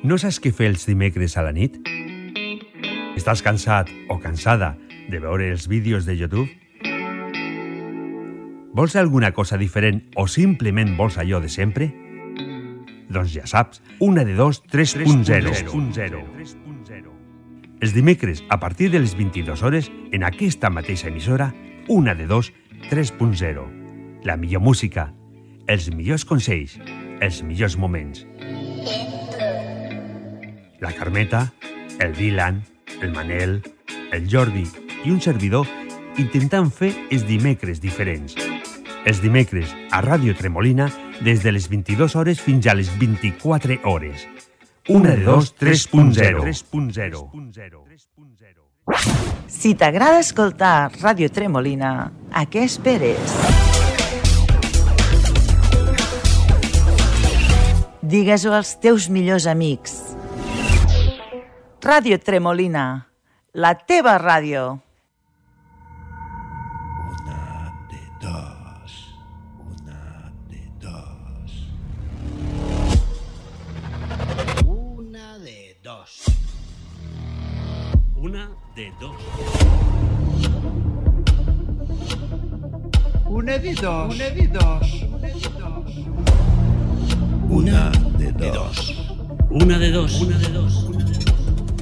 No saps què fer els dimecres a la nit? Estàs cansat o cansada de veure els vídeos de YouTube? Vols alguna cosa diferent o simplement vols allò de sempre? Doncs ja saps, una de dos 3.0. Els dimecres, a partir de les 22 hores, en aquesta mateixa emissora, una de dos 3.0. La millor música, els millors consells, els millors moments. La Carmeta, el Dylan, el Manel, el Jordi i un servidor intentant fer els dimecres diferents. Els dimecres a Ràdio Tremolina des de les 22 hores fins a les 24 hores. Una de dos 3.0. Si t'agrada escoltar Ràdio Tremolina, a què esperes? Digues-ho als teus millors amics. Ràdio Tremolina, la teva ràdio. Una de dos, una de dos. Una de dos. Una de dos. Una de dos. Una de dos. Una de dos. Una de dos. Una de dos. Una de dos.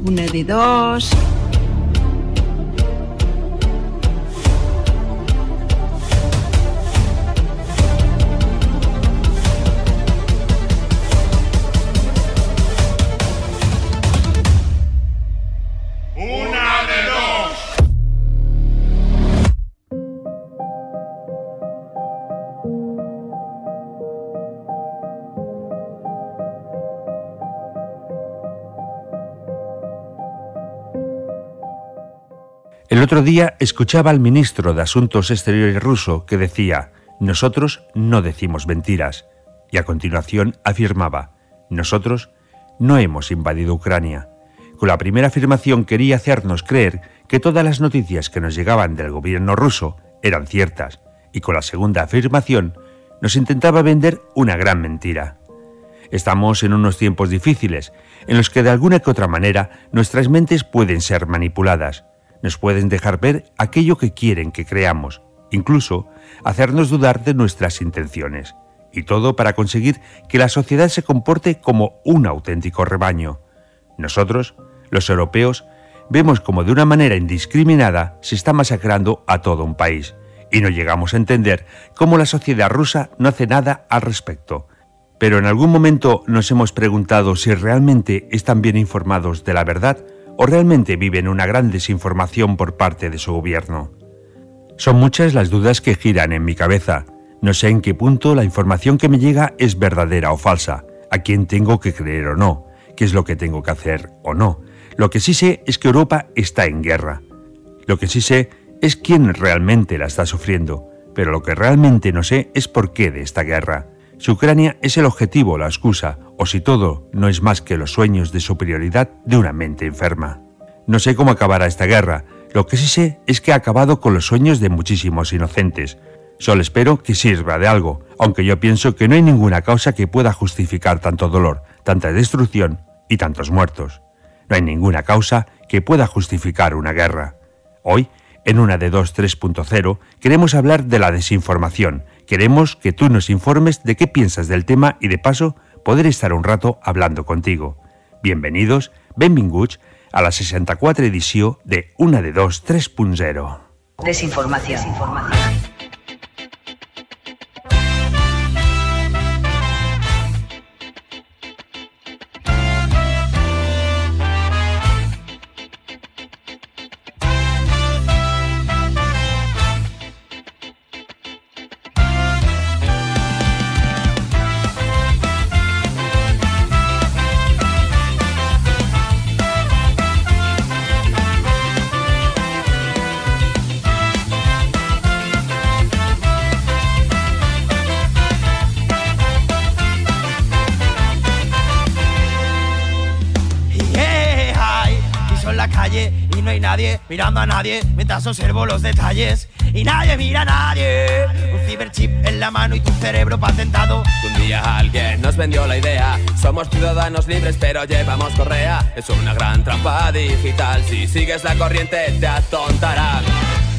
una de dos, otro día escuchaba al ministro de Asuntos Exteriores ruso que decía, nosotros no decimos mentiras, y a continuación afirmaba, nosotros no hemos invadido Ucrania. Con la primera afirmación quería hacernos creer que todas las noticias que nos llegaban del gobierno ruso eran ciertas, y con la segunda afirmación nos intentaba vender una gran mentira. Estamos en unos tiempos difíciles, en los que de alguna que otra manera nuestras mentes pueden ser manipuladas, nos pueden dejar ver aquello que quieren que creamos, incluso hacernos dudar de nuestras intenciones, y todo para conseguir que la sociedad se comporte como un auténtico rebaño. Nosotros, los europeos, vemos como de una manera indiscriminada se está masacrando a todo un país, y no llegamos a entender cómo la sociedad rusa no hace nada al respecto. Pero en algún momento nos hemos preguntado si realmente están bien informados de la verdad o realmente viven una gran desinformación por parte de su gobierno. Son muchas las dudas que giran en mi cabeza. No sé en qué punto la información que me llega es verdadera o falsa, a quién tengo que creer o no, qué es lo que tengo que hacer o no. Lo que sí sé es que Europa está en guerra. Lo que sí sé es quién realmente la está sufriendo, pero lo que realmente no sé es por qué de esta guerra. Si Ucrania es el objetivo la excusa, o si todo no es más que los sueños de superioridad de una mente enferma. No sé cómo acabará esta guerra, lo que sí sé es que ha acabado con los sueños de muchísimos inocentes. Solo espero que sirva de algo, aunque yo pienso que no hay ninguna causa que pueda justificar tanto dolor, tanta destrucción y tantos muertos. No hay ninguna causa que pueda justificar una guerra. Hoy, en una de 2 3.0, queremos hablar de la desinformación. Queremos que tú nos informes de qué piensas del tema y de paso poder estar un rato hablando contigo. Bienvenidos, benvinguts, a la 64 edició de Una de 2 3.0. Desinformación. Desinformación. Mientras observo los detalles y nadie mira a nadie. Un ciberchip en la mano y tu cerebro patentado. Un día alguien nos vendió la idea. Somos ciudadanos libres, pero llevamos correa. Es una gran trampa digital. Si sigues la corriente, te atontará.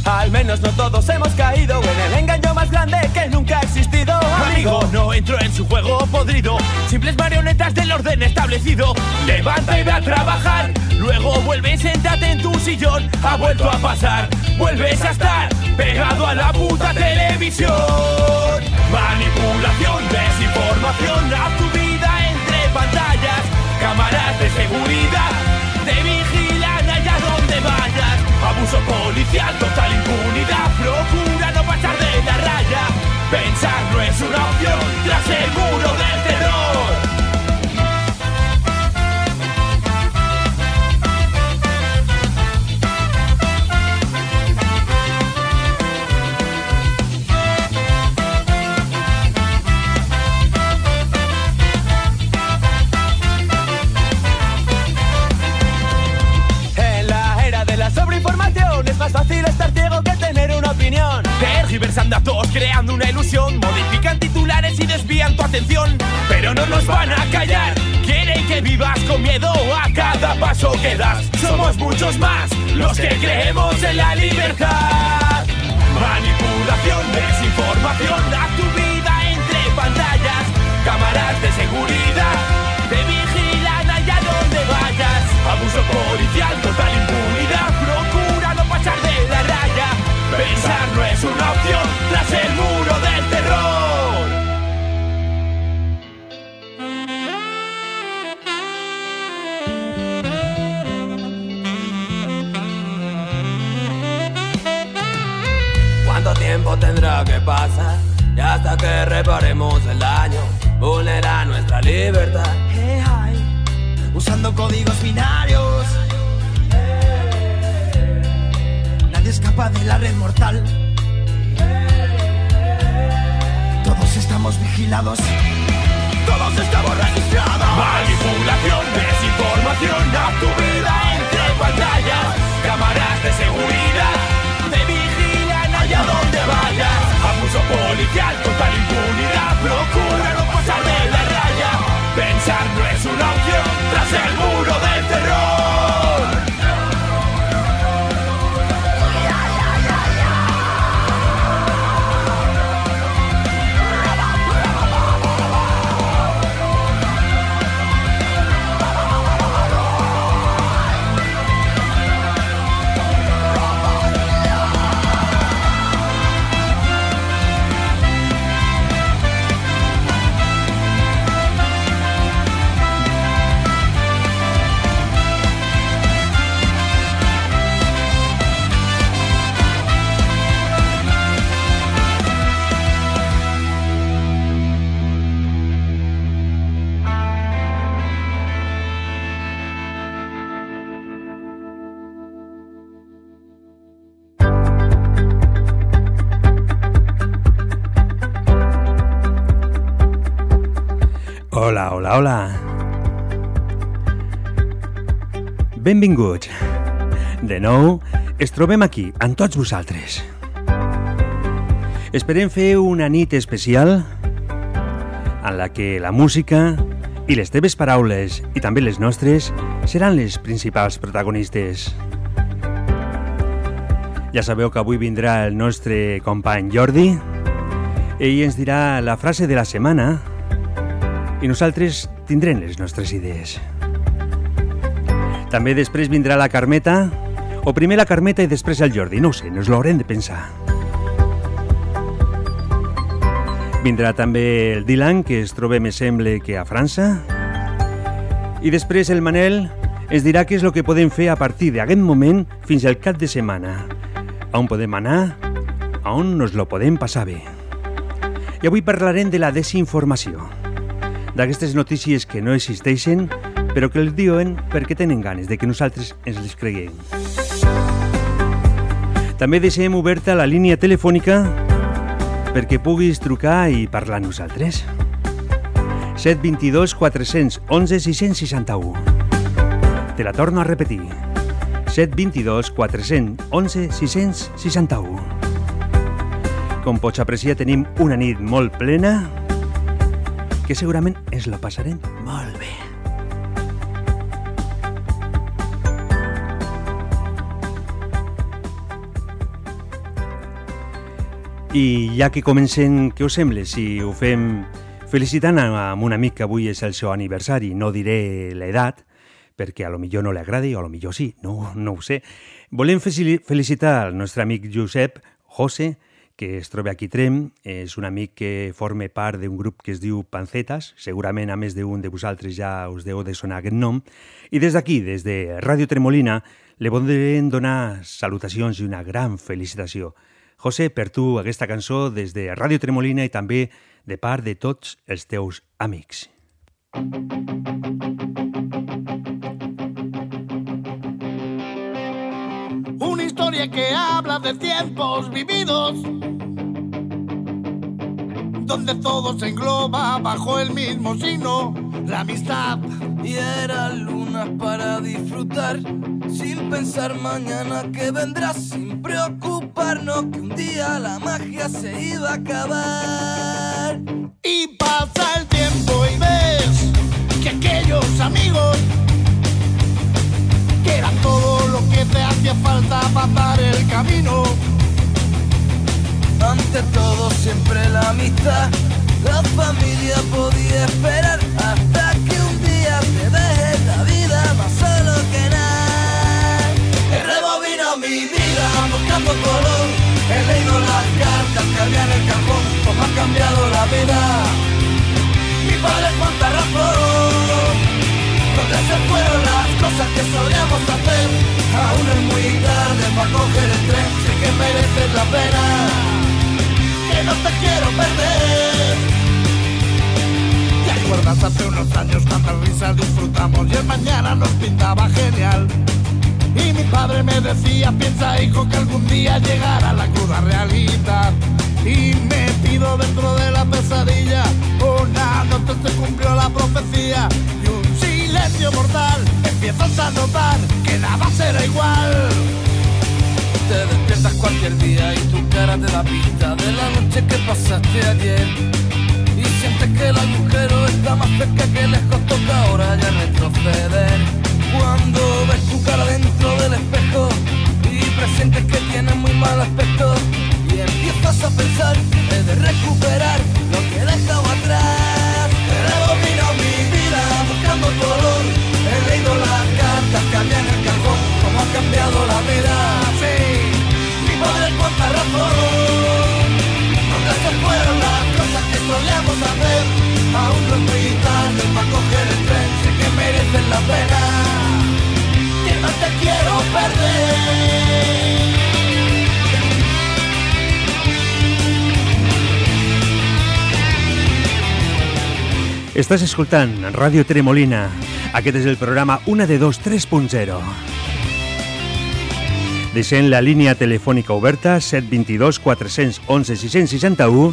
Al menos no todos hemos caído en el engaño más grande que nunca ha existido. Amigo, no entro en su juego podrido. Simples marionetas del orden establecido. Levanta y ve a trabajar. Luego vuelve y siéntate en tu sillón. Ha vuelto a pasar. Vuelves a estar pegado a la puta televisión. Manipulación, desinformación. A tu vida entre pantallas. Cámaras de seguridad. Te vigilan allá donde vayas. Abuso policial, total impunidad. Procura no pasar de la raya. Pensar no es una opción tras el muro del terror. Opinión. Tergiversan datos, creando una ilusión. Modifican titulares y desvían tu atención. Pero no nos van a callar. Quieren que vivas con miedo a cada paso que das. Somos muchos más los que creemos en la libertad. Manipulación, desinformación, a tu vida entre pantallas. Cámaras de seguridad te vigilan allá donde vayas. Abuso policial, total impunidad. Pensar no es una opción tras el muro del terror. ¿Cuánto tiempo tendrá que pasar? Y hasta que reparemos el daño, vulnera nuestra libertad. Hey, hi, usando códigos binarios. Escapa de la red mortal. Todos estamos vigilados. Todos estamos registrados. Manipulación, desinformación, a tu vida entre pantallas. Cámaras de seguridad te vigilan allá donde vayas. Abuso policial, total impunidad. Procura no pasar de la raya. Pensar no es una opción tras el muro del terror. Hola, hola. Benvinguts. De nou, es trobem aquí, amb tots vosaltres. Esperem fer una nit especial en la que la música i les teves paraules i també les nostres seran les principals protagonistes. Ja sabeu que avui vindrà el nostre company Jordi ell ens dirà la frase de la setmana i nosaltres tindrem les nostres idees. També després vindrà la Carmeta, o primer la Carmeta i després el Jordi, no ho sé, nos l'haurem de pensar. Vindrà també el Dylan, que es troba, me sembla, que a França. I després el Manel ens dirà què és el que podem fer a partir d'aquest moment fins al cap de setmana. A on podem anar, a on nos lo podem passar bé. I avui parlarem de la desinformació d'aquestes notícies que no existeixen, però que les diuen perquè tenen ganes de que nosaltres ens les creguem. També deixem oberta la línia telefònica perquè puguis trucar i parlar amb nosaltres. 722 411 661. Te la torno a repetir. 722 411 661. Com pots apreciar, tenim una nit molt plena que segurament ens la passarem molt bé. I ja que comencem, què us sembla si ho fem felicitant amb un amic que avui és el seu aniversari? No diré l'edat, perquè a lo millor no li agradi o a lo millor sí, no, no ho sé. Volem felicitar el nostre amic Josep José, que es troba aquí Trem, és un amic que forma part d'un grup que es diu Pancetas, segurament a més d'un de vosaltres ja us deu de sonar aquest nom, i des d'aquí, des de Ràdio Tremolina, li voldrem donar salutacions i una gran felicitació. José, per tu aquesta cançó des de Ràdio Tremolina i també de part de tots els teus amics. Una historia que habla de tiempos vividos, donde todo se engloba bajo el mismo signo, la amistad. Y era lunas para disfrutar sin pensar mañana que vendrá, sin preocuparnos que un día la magia se iba a acabar. Y pasa el tiempo y ves que aquellos amigos que eran todo lo te hacía falta para el camino. Ante todo siempre la amistad, la familia podía esperar hasta que un día te deje la vida más solo que nada. He rebobinado mi vida buscando color. He leído las cartas que había en el cajón, cómo ha cambiado la vida. Mi padre cuánta razón. Donde se fueron las cosas que solíamos hacer. Aún es muy tarde para coger el tren, sé que mereces la pena. Que no te quiero perder. ¿Te acuerdas hace unos años cuántas risas disfrutamos y el mañana nos pintaba genial? Y mi padre me decía, piensa hijo que algún día llegará la cruda realidad. Y metido dentro de la pesadilla, una noche se cumplió la profecía y silencio mortal. Empiezas a notar que nada será igual. Te despiertas cualquier día y tu cara te da pista de la noche que pasaste ayer. Y sientes que el agujero está más cerca que lejos toca ahora ya retroceder. Cuando ves tu cara dentro del espejo y presientes que tienes muy mal aspecto y empiezas a pensar he recuperar lo que he dejado atrás. Color. He leído las cartas en el cajón, cómo ha cambiado la vida. Sí, mi padre cuánta razón. Donde se fueron las cosas que solíamos hacer. Aún no es muy tarde para coger el tren, sé que mereces la pena. Que no te quiero perder. Estàs escoltant Ràdio Tremolina. Aquest és el programa Una de dos 3.0. Deixem la línia telefònica oberta 722 411 661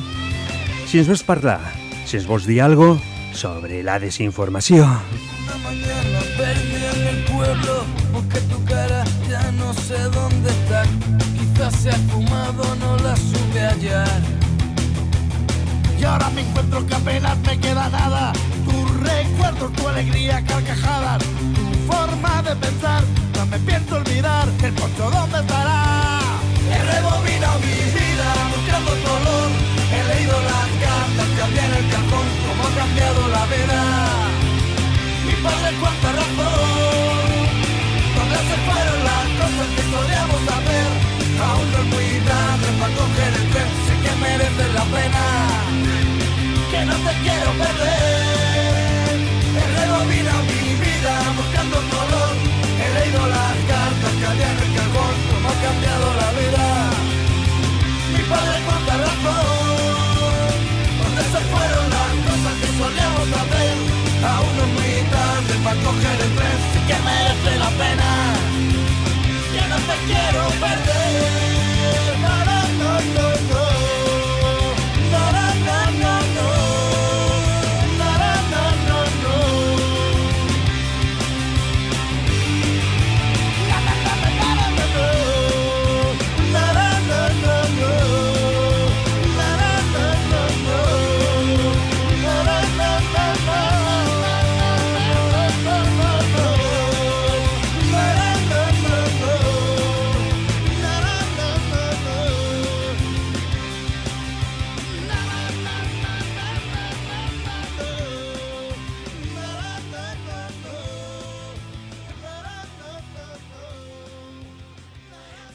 si ens vols parlar, si ens vols dir algo sobre la desinformació. Una mañana perdí en el pueblo, busqué tu cara, ya no sé dónde está. Quizás se ha fumado, no la sube hallar. Y ahora me encuentro que apenas me queda nada. Tus recuerdos, tu alegría, carcajadas, tu forma de pensar. No me pienso olvidar el poncho dónde estará. He rebobinado mi vida buscando color. He leído las cartas había en el cajón, cómo ha cambiado la vida. Mi padre cuánta razón. Donde se fueron las cosas que solíamos hacer. Aún no es muy tarde para coger mereces la pena que no te quiero perder. He rebobinado mi vida buscando color. He leído las cartas que había en el cómo ha cambiado la vida. Mi padre cuánta razón. ¿Dónde se fueron las cosas que solíamos hacer? Aún no es muy tarde para coger el tren, sí que merece la pena. Que no te quiero perder. No.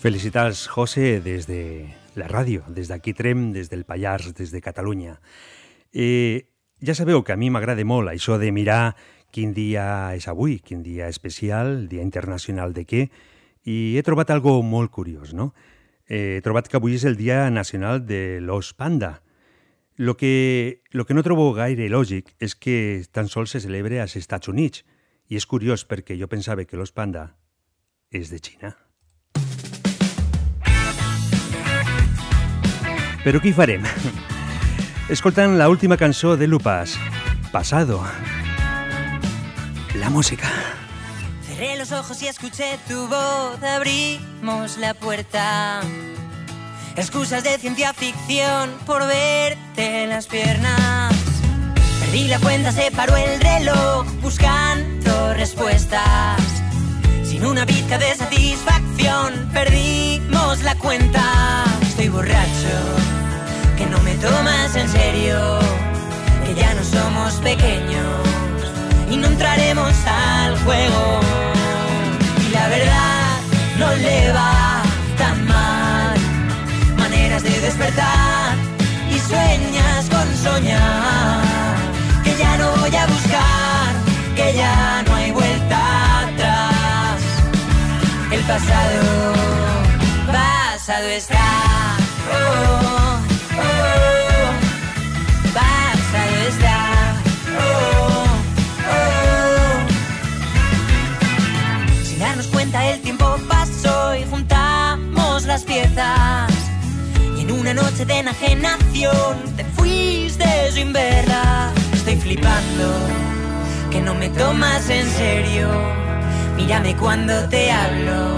Felicitats, José, des de la ràdio, des d'aquí Trem, des del Pallars, des de Catalunya. Eh, ja sabeu que a mi m'agrada molt això de mirar quin dia és avui, quin dia especial, Dia Internacional de què, i he trobat algo molt curiós, no? He trobat que avui és el Dia Nacional de l'os panda. Lo que, lo que no trobo gaire lògic és que tan sols se celebra als Estats Units, i és curiós perquè jo pensava que l'os panda és de Xina. Però què hi farem? La última cançó de Lupas, Pasado. La música. Cerré los ojos y escuché tu voz, abrimos la puerta. Excusas de ciencia ficción por verte en las piernas. Perdí la cuenta, se paró el reloj buscando respuestas. Sin una pizca de satisfacción, perdimos la cuenta. Estoy borracho, que no me tomas en serio, que ya no somos pequeños y no entraremos al juego. Y la verdad no le va tan mal. Maneras de despertar y sueñas con soñar. Que ya no voy a buscar, que ya no hay vuelta atrás. El pasado, pasado está. Oh, oh, pasado está. Oh, oh. Sin darnos cuenta el tiempo pasó y juntamos las piezas. Y en una noche de enajenación te fuiste sin verla. Estoy flipando, que no me tomas en serio. Mírame cuando te hablo,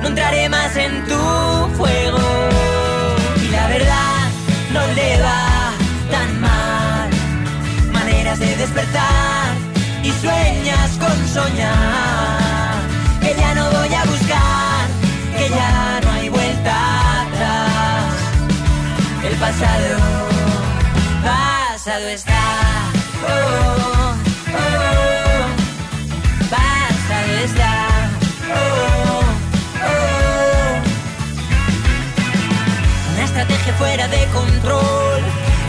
no entraré más en tu juego. Y la verdad no le va tan mal. Maneras de despertar y sueñas con soñar. Que ya no voy a buscar, que ya no hay vuelta atrás. El pasado, pasado está. Oh, oh, pasado está. Estrategia fuera de control.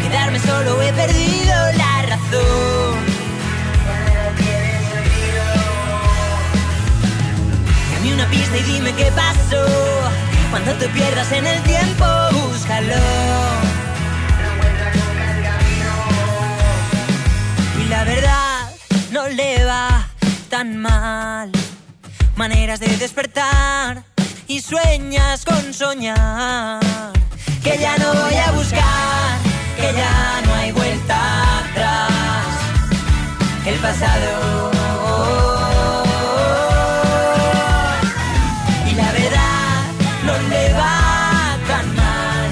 Quedarme solo he perdido la razón. Dame una pista y dime qué pasó. Cuando te pierdas en el tiempo, búscalo. Y la verdad no le va tan mal. Maneras de despertar y sueñas con soñar. Que ya no voy a buscar, que ya no hay vuelta atrás. El pasado. Y la verdad no le va tan mal.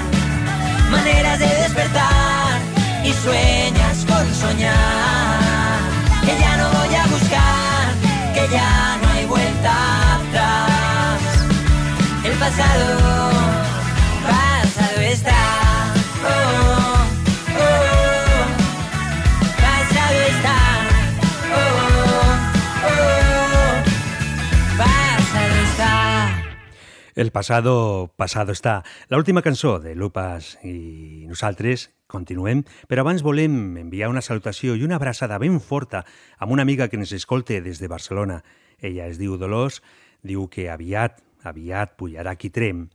Maneras de despertar y sueñas con soñar. Que ya no voy a buscar, que ya no hay vuelta atrás. El pasado, El passado, passado està. L'última cançó de Lupas i nosaltres continuem, però abans volem enviar una salutació i una abraçada ben forta amb una amiga que ens escolte des de Barcelona. Ella es diu Dolors, diu que aviat, aviat pujarà aquí Trem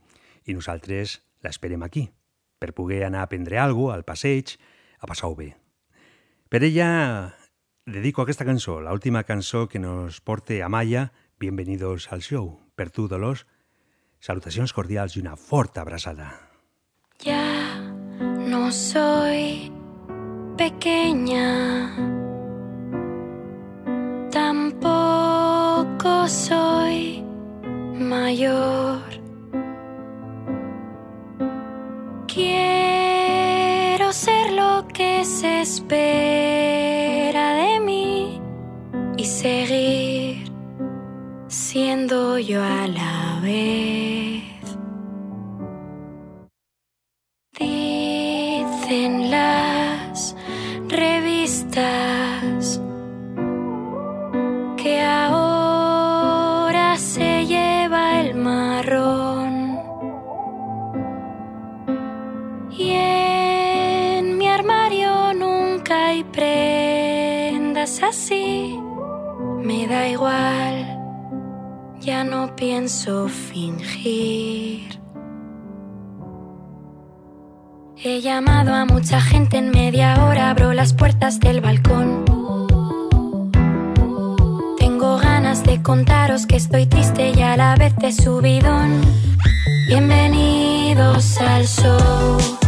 i nosaltres l'esperem aquí, per poder anar a prendre alguna al passeig, a passar-ho bé. Per ella dedico aquesta cançó, l'última cançó que nos porte Amaya, Bienvenidos al show. Per tu, Dolors, salutacions cordials i una forta abraçada. Ya no soy pequeña, tampoco soy mayor. Quiero ser lo que se espera de mí y seguir siendo yo a la vez. Pienso fingir. He llamado a mucha gente en media hora, abro las puertas del balcón. Tengo ganas de contaros que estoy triste y a la vez de subidón. Bienvenidos al show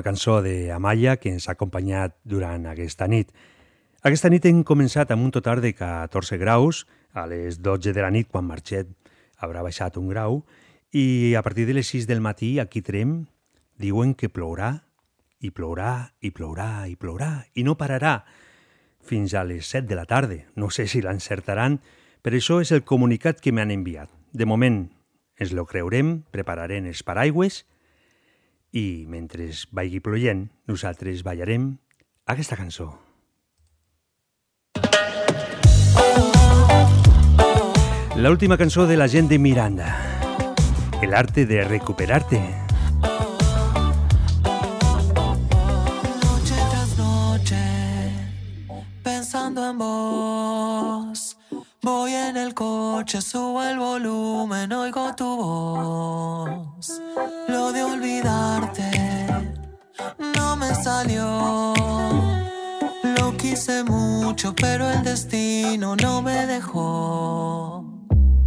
La última cançó de Amaya que ens ha acompanyat durant aquesta nit. Aquesta nit hem començat amb un total de 14 graus, a les 12 de la nit, quan marxet, haurà baixat un grau, i a partir de les 6 del matí, aquí Trem, diuen que plourà, i plourà, i plourà, i plourà, i no pararà fins a les 7 de la tarda. No sé si l'encertaran, però això és el comunicat que m'han enviat. De moment ens lo creurem, prepararem els paraigües i mentre vagi ploient, nosaltres ballarem aquesta cançó. La última cançó de la gent de Miranda. El arte de recuperarte. El coche, subo el volumen, oigo tu voz. Lo de olvidarte no me salió. Lo quise mucho, pero el destino no me dejó.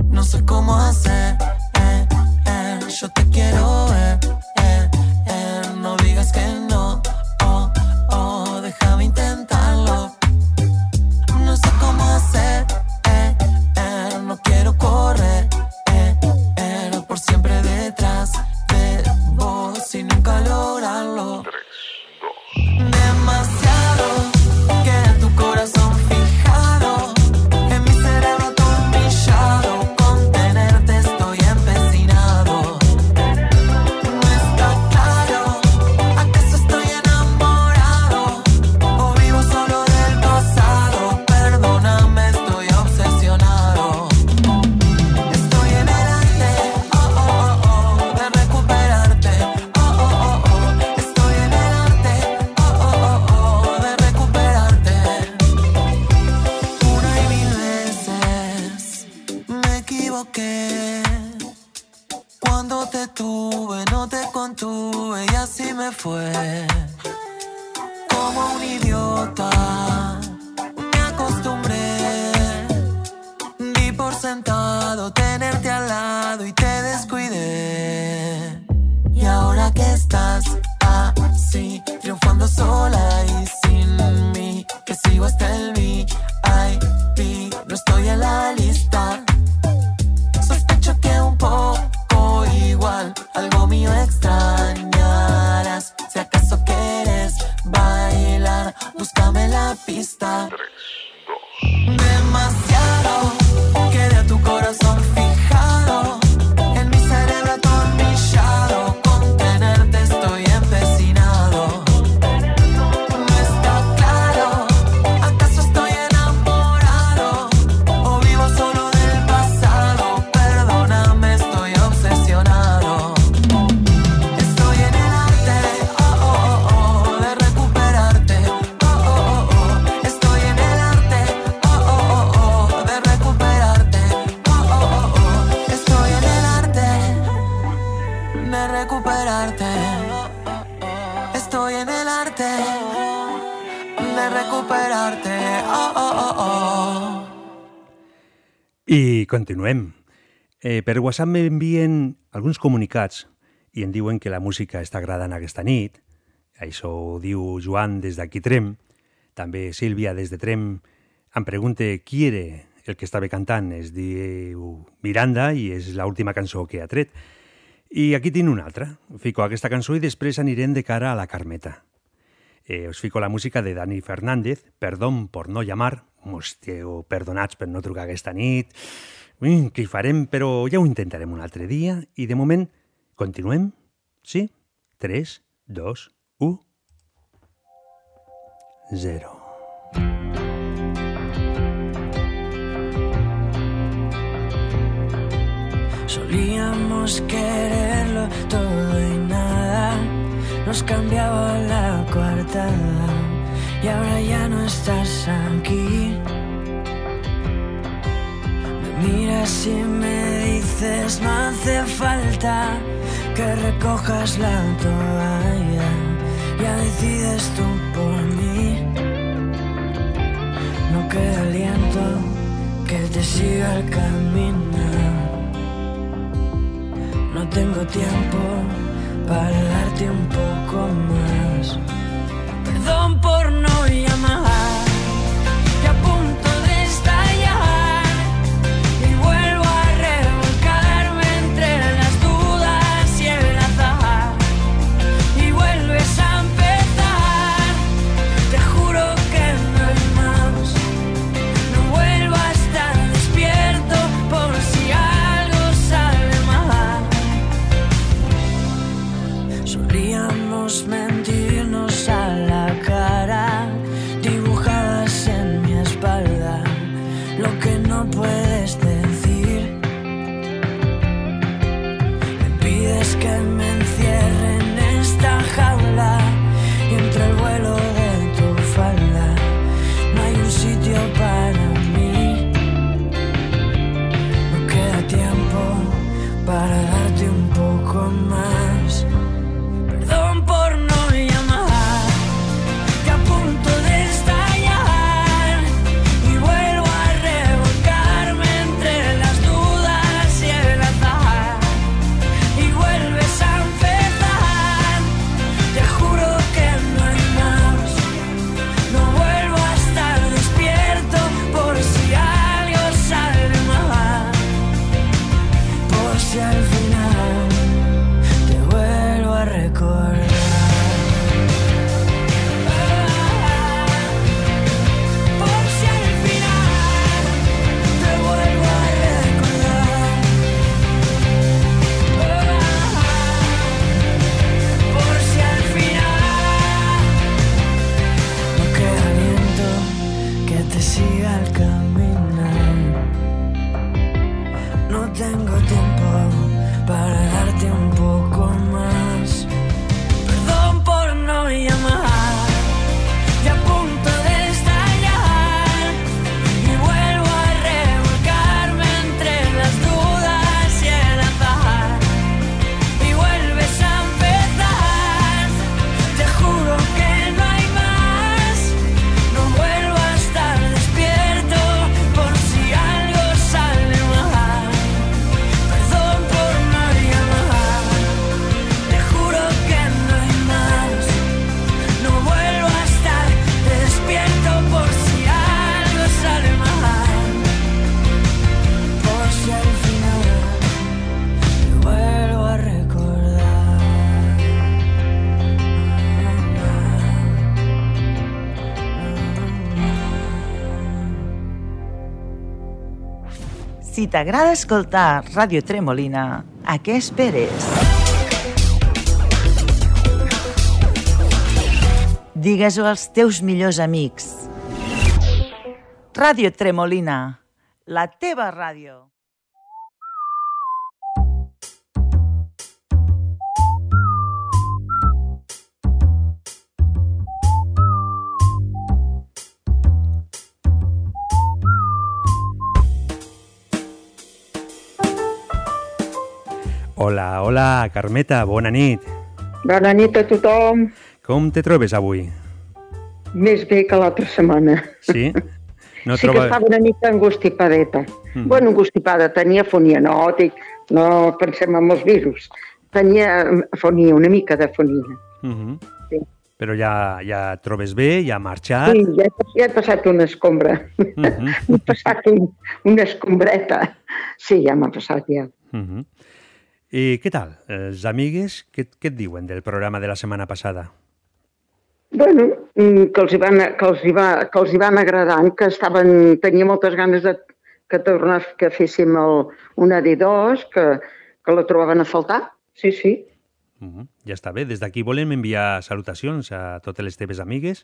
No sé cómo hacer, eh, eh, yo te quiero ver, eh, eh, no digas que no, continuem. Eh, per WhatsApp m'envien alguns comunicats i em diuen que la música està agradant aquesta nit. Això ho diu Joan des d'aquí Trem. També Sílvia des de Trem em pregunta qui era el que estava cantant. Es diu Miranda i és l'última cançó que ha tret. I aquí tinc una altra. Fico aquesta cançó i després anirem de cara a la Carmeta. Eh, us fico la música de Dani Fernández, Perdón por no llamar, m'esteu perdonats per no trucar aquesta nit, Ui, que hi farem, però ja ho intentarem un altre dia, i de moment, continuem? Sí? 3, 2, 1... 0. Solíamos quererlo todo y nada, nos cambiaba la coartada y ahora ya no estás aquí. Miras y me dices no hace falta que recojas la toalla, ya decides tú por mí. No queda aliento que te siga el camino. No tengo tiempo para darte un poco más. Perdón por no llamar, t'agrada escoltar Ràdio Tremolina, a què esperes? Digues-ho als teus millors amics. Ràdio Tremolina, la teva ràdio. Hola, hola, Carmeta, bona nit. Bona nit a tothom. Com te trobes avui? Més bé que l'altra setmana. Sí? No sí troba- que estava una mica angustipadeta. Mhm. Bueno, angustipada, tenia fonia, no, dic, no pensem en els virus. Tenia fonia, una mica de fonia. Mhm. Sí. Però ja, ja et trobes bé, ja ha marxat. Sí, ja, ja he passat una escombra. Mhm. he passat un, una escombreta. Sí, ja m'ha passat, ja. Mhm. I què tal? Els amigues, què, què et diuen del programa de la setmana passada? Bueno, mm, que els hi van, que els hi va, que els hi van agradant, que estaven, tenia moltes ganes de que tornés, que féssim el, una D2, que, que la trobaven a faltar. Sí, sí. Mhm. Ja està bé. Des d'aquí volem enviar salutacions a totes les teves amigues.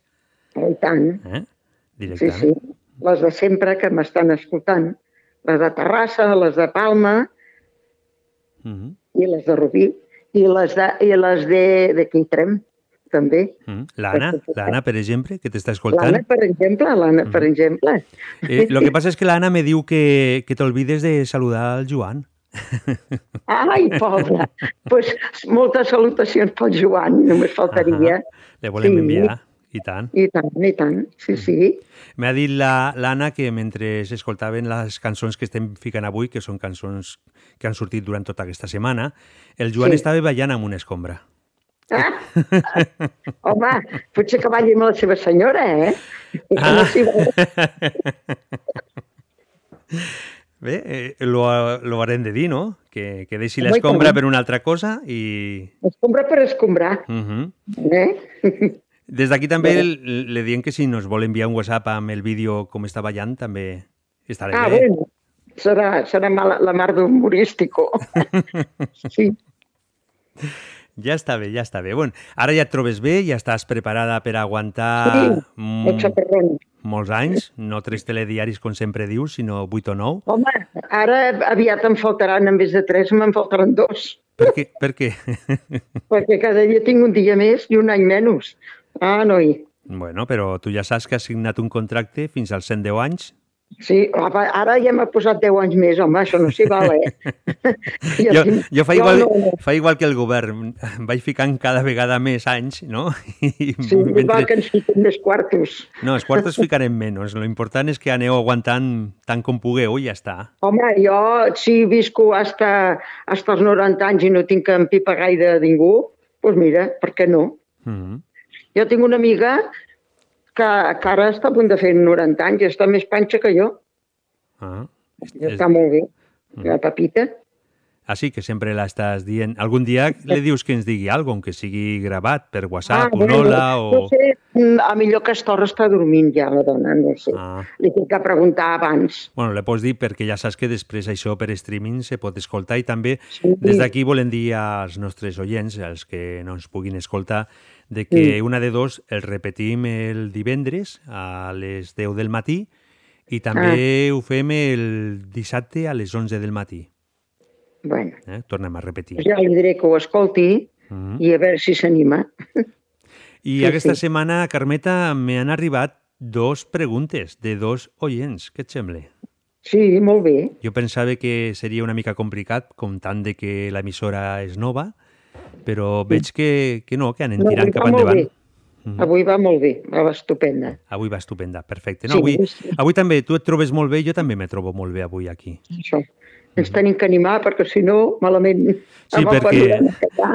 I tant. Eh? Sí, Directament. sí. Les de sempre que m'estan escoltant. Les de Terrassa, les de Palma Mhm. I les de Rubí. I les de, i les de, de Quitrem, també. Mhm. L'Anna, l'Anna, per exemple, que t'està escoltant. L'Anna, per exemple, l'Anna, per exemple. Eh, lo que passa és que l'Anna me diu que, que t'olvides de saludar al Joan. Ai, pobra. pues, moltes salutacions pel Joan, només faltaria. Le volem Sí. enviar. I tant. I tant, i tant, sí, sí. M'ha dit la- l'Anna que mentre escoltaven les cançons que estem ficant avui, que són cançons que han sortit durant tota aquesta setmana, el Joan Sí. estava ballant amb una escombra. Ah, home, potser que balli amb la seva senyora, eh? Vol. Bé, eh, lo, lo haurem de dir, no? Que, que deixi l'escombra per una altra cosa i... Escombra per escombrar, Mhm. eh? Des d'aquí també le diem que si nos vol enviar un WhatsApp amb el vídeo com està ballant, també estarà Ah, bé. bueno, serà, serà mala, la mar d'humorístico. Sí. Ja està bé, ja està bé. Bueno, ara ja et trobes bé, ja estàs preparada per aguantar Sí, mm, molts anys, no tres telediaris com sempre dius, sinó vuit o nou. Home, ara aviat em faltaran, en vez de tres, me'n faltaran dos, Per què? Per què? perquè cada dia tinc un dia més i un any menys. Ah, noi. bueno, però tu ja saps que has signat un contracte fins als 110 anys. Sí, ara ja m'ha posat 10 anys més, home, això no s'hi val, eh? Jo, jo fa, igual, no, no. fa igual que el govern. Vaig ficant cada vegada més anys, no? I Sí, igual que ens fiquem més quartos. No, els quartos ficarem menys. Lo important és que aneu aguantant tant com pugueu i ja està. Home, jo, si visco hasta, hasta els 90 anys i no tinc que empipar gaire a ningú, doncs mira, per què no? Mm Jo tinc una amiga que, que ara està a punt de fer 90 anys i està més panxa que jo. ah. I està molt bé. Mm. La Pepita. Així que sempre la estàs dient. Algun dia li dius que ens digui alguna cosa, que sigui gravat per WhatsApp, un bueno, hola o... No sé, mm, a millor que estorra està dormint ja, la dona, no sé. Ah. Li tinc que preguntar abans. Bueno, le pots dir perquè ja saps que després això per streaming se pot escoltar i també des d'aquí volem dir als nostres oients, als que no ens puguin escoltar, de que Mm. una de dos el repetim el divendres a les 10 del matí i també ho fem el dissabte a les 11 del matí. Bueno, Eh? Tornem a repetir. ja li diré que ho escolti Mhm. i a veure si s'anima. I Sí, aquesta sí. setmana, Carmeta, me han arribat dos preguntes de dos oients. Què et sembla? Sí, molt bé. Jo pensava que seria una mica complicat, comptant de que l'emissora és nova, però veig que, que no, que anem No, tirant cap endavant. bé. Avui va molt bé, va estupenda. Avui va estupenda, perfecte. No, Sí, avui, sí. avui també tu et trobes molt bé, jo també me trobo molt bé avui aquí. Això. Ens tenim que animar perquè si no, malament. Sí, perquè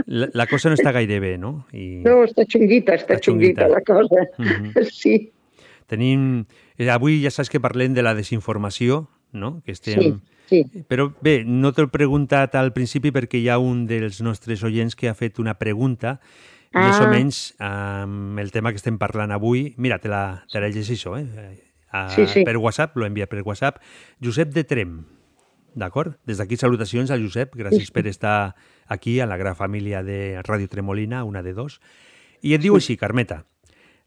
la, la cosa no està gaire bé, no? I No, està xunguita, està, Està xunguita. xunguita la cosa. Mhm. Sí, tenim... eh, Avui ja saps que parlem de la desinformació, no? Que estem... sí. Però bé, no t'ho he preguntat al principi perquè hi ha un dels nostres oients que ha fet una pregunta més o Ah. menys amb el tema que estem parlant avui. Mira, te la, te la llegeixo, eh? A, Sí, sí. Per WhatsApp, l'ho envia per WhatsApp. Josep de Trem D'acord? Des d'aquí salutacions al Josep, gràcies per estar aquí a la gran família de Ràdio Tremolina, una de dos. I et diu així, Carmeta.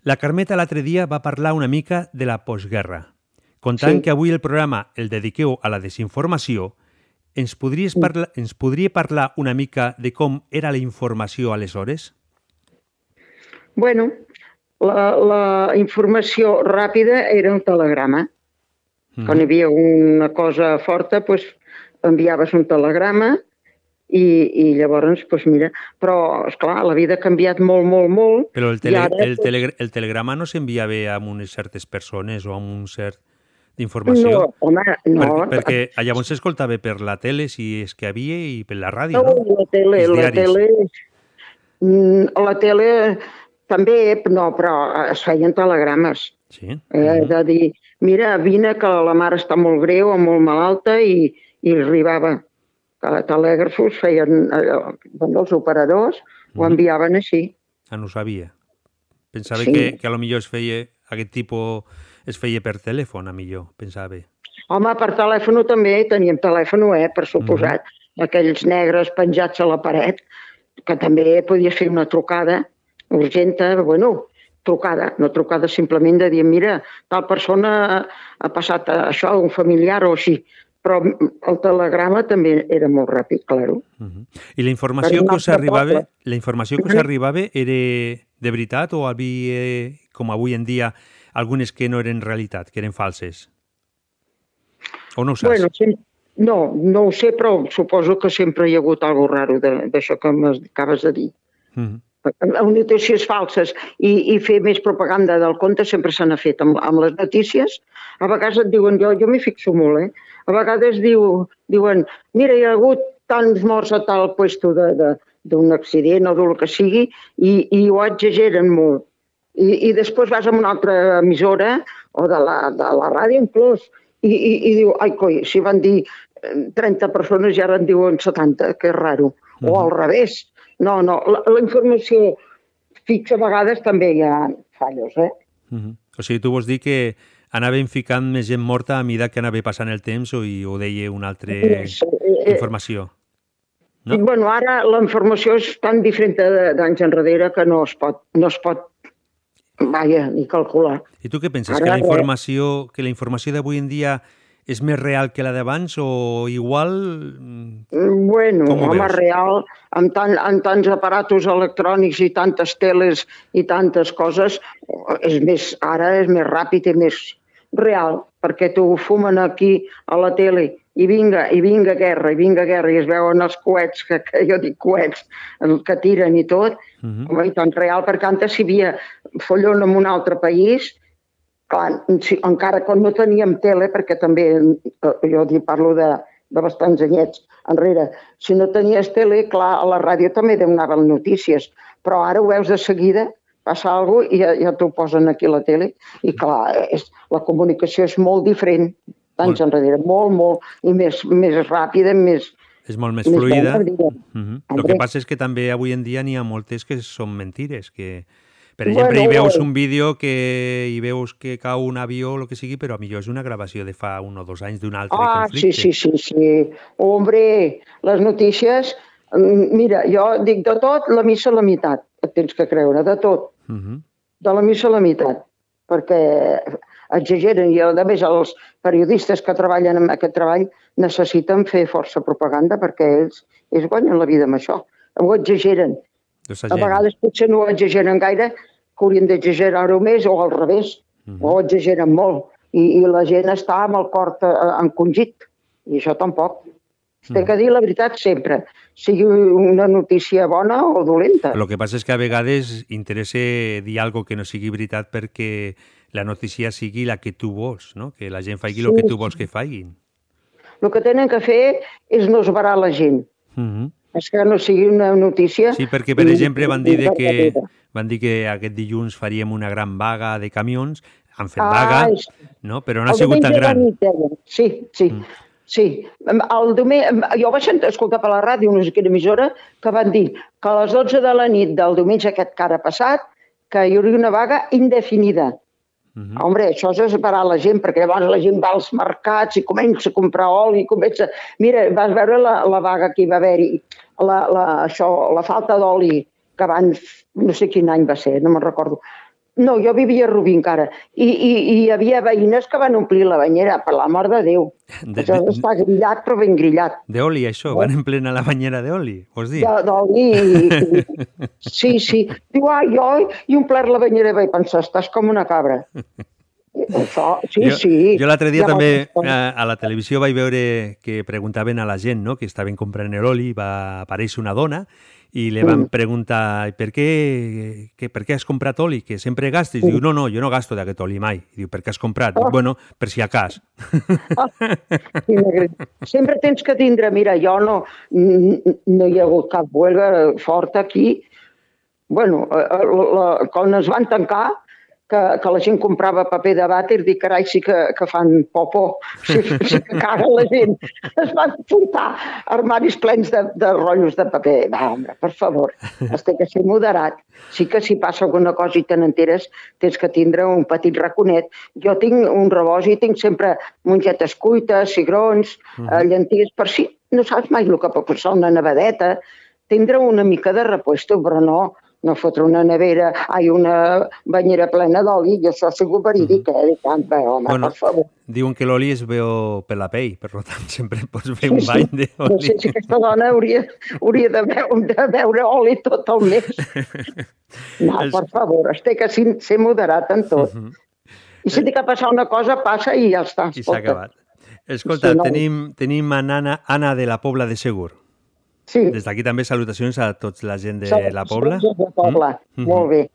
La Carmeta l'altre dia va parlar una mica de la postguerra. Contant Sí. que avui el programa el dediqueu a la desinformació, ens, podries parla, ens podria parlar una mica de com era la informació aleshores? Bueno, la, la informació ràpida era un telegrama. Mm. Quan hi havia una cosa forta, doncs, enviaves un telegrama i, i llavors, doncs mira, però, esclar, la vida ha canviat molt, molt, molt. Però el, tele, ara, el, tele, el telegrama no s'enviava a unes certes persones o a un cert d'informació? No, home, no. Per, perquè llavors s'escoltava per la tele, si és que havia, i per la ràdio, No, no? la tele, la tele... Mm, La tele també, no, però es feien telegrames. Sí. Eh, de dir, mira, vine que la mare està molt greu o molt malalta i, i arribava. Telègrafos feien, eh, els operadors ho enviaven així. Ah, no ho sabia. Pensava Sí. que, que a lo millor es feia, aquest tipus es feia per telèfon, a millor, pensava. Home, per telèfon també teníem telèfon, eh, per suposat. Aquells negres penjats a la paret, que també podies fer una trucada urgenta, bueno, trucada, no trucada simplement de dir, mira, tal persona ha passat això, un familiar o així. Però el telegrama també era molt ràpid, claro. I la informació que us arribava, poble. la informació que us arribava era de veritat o havia, com avui en dia, algunes que no eren realitat, que eren falses? O no ho saps? Bueno, sí, no, no ho sé, però suposo que sempre hi ha hagut alguna raro de- d'això que m'acabes de dir. Mhm. amb notícies falses i, i fer més propaganda del conte sempre se n'ha fet amb, amb les notícies. A vegades et diuen, jo, jo m'hi fixo molt, eh? A vegades diu, diuen, mira, hi ha hagut tants morts a tal puesto de- d'un accident o del que sigui i, i ho exageren molt. I, I després vas a una altra emissora o de la, de la ràdio inclús i, i, i diu, ai coi, si van dir eh, 30 persones i ara en diuen 70, que és raro. O al revés. No, no, la, la informació fixa a vegades també hi ha fallos, eh? Mhm. O sigui, tu vols dir que anaven ficant més gent morta a mida que anava passant el temps o, i ho deia una altra Sí, eh, informació? No? Bueno, ara la informació és tan diferent d'anys enrere que no es pot, no es pot vaja, ni calcular. I tu què penses? Ara que la informació, que la informació d'avui en dia és més real que la d'abans o igual? Mm, Bueno, home, veus? real, amb, tant, amb tants aparatos electrònics i tantes teles i tantes coses, és més, ara és més ràpid i més real, perquè t'ho fumen aquí a la tele i vinga, i vinga guerra, i vinga guerra, i es veuen els coets, que, que jo dic coets, que tiren i tot, Mhm. home, i tant real, perquè antes si hi havia follon en un altre país, clar, si, encara quan no teníem tele, perquè també, eh, jo dic, parlo de, de bastants anyets enrere, si no tenies tele, clar, a la ràdio també donaven notícies, però ara ho veus de seguida, passa alguna cosa i ja, ja t'ho posen aquí a la tele, i clar, és, la comunicació és molt diferent d'anys enrere, molt, molt, i més, més ràpida, més... és molt més fluida. diguem. Mhm. El que passa és que també avui en dia n'hi ha moltes que són mentires, que per exemple, Bueno, hi veus un vídeo que hi veus que cau un avió o el que sigui, però a millor és una gravació de fa un o dos anys d'un altre Ah, sí, conflicte. sí, sí, sí. Hombre, les notícies... mm, Mira, jo dic de tot, la missa a la meitat. Et tens que creure, de tot. Mhm. De la missa a la meitat. Perquè exageren i, a més, els periodistes que treballen en aquest treball necessiten fer força propaganda perquè ells, ells guanyen la vida amb això. Ho exageren. A vegades potser no ho exageren gaire, que haurien d'exagerar-ho més, o al revés, o exageren molt. I, I la gent està amb el cor eh, encongit. I això tampoc. Es té que dir la veritat sempre, sigui una notícia bona o dolenta. El que passa és que a vegades interessa dir algo que no sigui veritat perquè la notícia sigui la que tu vols, no? que la gent faci el Sí, que tu vols que facin. El que tenen que fer és no esbarar la gent. Mhm. És que no sigui una notícia... Sí, perquè, per i- exemple, van dir, de que, van dir que aquest dilluns faríem una gran vaga de camions, han fet Ah, vaga, és- no? però no ha El sigut tan gran. nit. Sí, sí. Mm. Sí, el diumenge, jo vaig escoltar per la ràdio una quina emissora que van dir que a les 12 de la nit del diumenge aquest que ara passat que hi hauria una vaga indefinida. Mhm. Hombre, això és esperar la gent, perquè llavors la gent va als mercats i comença a comprar oli, comença... Mira, vas veure la, la vaga que hi va haver-hi, la, la, això, la falta d'oli que abans, no sé quin any va ser, no me'n recordo. No, jo vivia a Rubí encara, i, i, i hi havia veïnes que van omplir la banyera, per la mort de Déu. De- Això de- està grillat, però ben grillat. D'oli, això, van en plena la banyera d'oli, vols dir? De- D'oli, sí, sí. Diu, ai, jo, i omplir la banyera, vaig pensar, estàs com una cabra. Això, sí, jo, sí. Jo l'altre dia Llavors, també a, a la televisió vaig veure que preguntaven a la gent no? que estaven comprant l'oli, va aparèixer una dona i li van Mm. preguntar per què, que, per què has comprat oli, que sempre gastes. Diu, no, no, jo no gasto d'aquest oli mai. Diu, per què has comprat? Oh. Diu, bueno, per si a cas. M'agrada. Sempre tens que tindre, mira, jo no, no hi ha hagut cap huelga forta aquí. Bueno, eh, eh, la, quan es van tancar, que, que la gent comprava paper de vàter, dic, carai, sí que, que fan popó, sí, sí que caga la gent. Es van portar armaris plens de, de rotllos de paper. Va, home, per favor, has de que ser moderat. Sí que si passa alguna cosa i te n'enteres, tens que tindre un petit raconet. Jo tinc un rebost i tinc sempre mongetes cuites, cigrons, Mhm. eh, llenties, per si no saps mai el que pot passar una nevadeta. Tindre una mica de repuesto, però no, no fotre una nevera, ai, una banyera plena d'oli, i això ha sigut verídic, eh? I tant, bé, home, Bueno, per favor. Diuen que l'oli es veu per la pell, per tant sempre pots fer Sí, un sí. bany No d'oli. sé si aquesta dona hauria, hauria de, veure, de veure oli tot el mes. No, És- per favor, es té que ser moderat en tot. Mhm. I si té que passar una cosa, passa i ja està. I s'ha acabat. Escolta, Sí, no. tenim, tenim a Nana, Anna de la Pobla de Segur. Sí. Des d'aquí també salutacions a tots la gent de la Pobla. de Pobla, Mm? molt bé.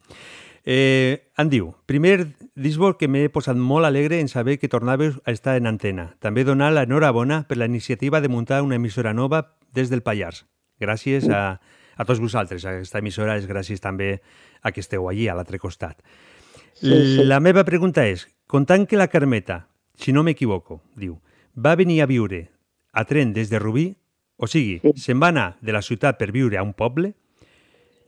Eh, em diu, primer, dis-vos que m'he posat molt alegre en saber que tornaves a estar en antena. També donar l'enhorabona per la iniciativa de muntar una emissora nova des del Pallars. Gràcies a, a tots vosaltres. Aquesta emissora és gràcies també a que esteu allí, a l'altre costat. Sí, sí. La meva pregunta és, comptant que la Carmeta, si no m'equivoco, diu, va venir a viure a tren des de Rubí, o sigui, se'n va anar de la ciutat per viure a un poble,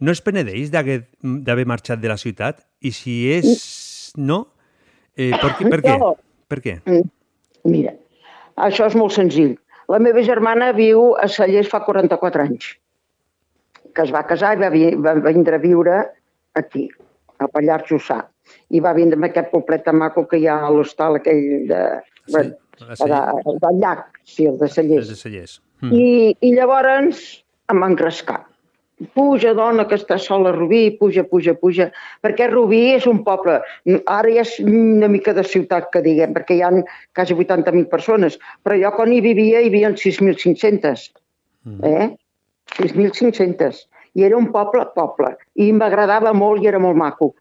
no es penedeix d'haver marxat de la ciutat? I si és no, eh, per, què, per què? No. Per què? Mm, Mira, això és molt senzill. La meva germana viu a Cellers fa 44 anys, que es va casar i va, vi va vindre a viure aquí, a Pallars Jussà. I va vindre amb aquest poblet tan maco que hi ha a l'hostal aquell de, sí, a de, de, del llac, sí, el de Cellers. de Cellers. I, I llavors em van crescar. Puja, dona, que està sola a Rubí, puja, puja, puja, perquè Rubí és un poble, ara ja és una mica de ciutat que diguem, perquè hi ha quasi 80.000 persones, però jo quan hi vivia hi havia 6.500, eh? 6.500. I era un poble, poble, i m'agradava molt i era molt maco.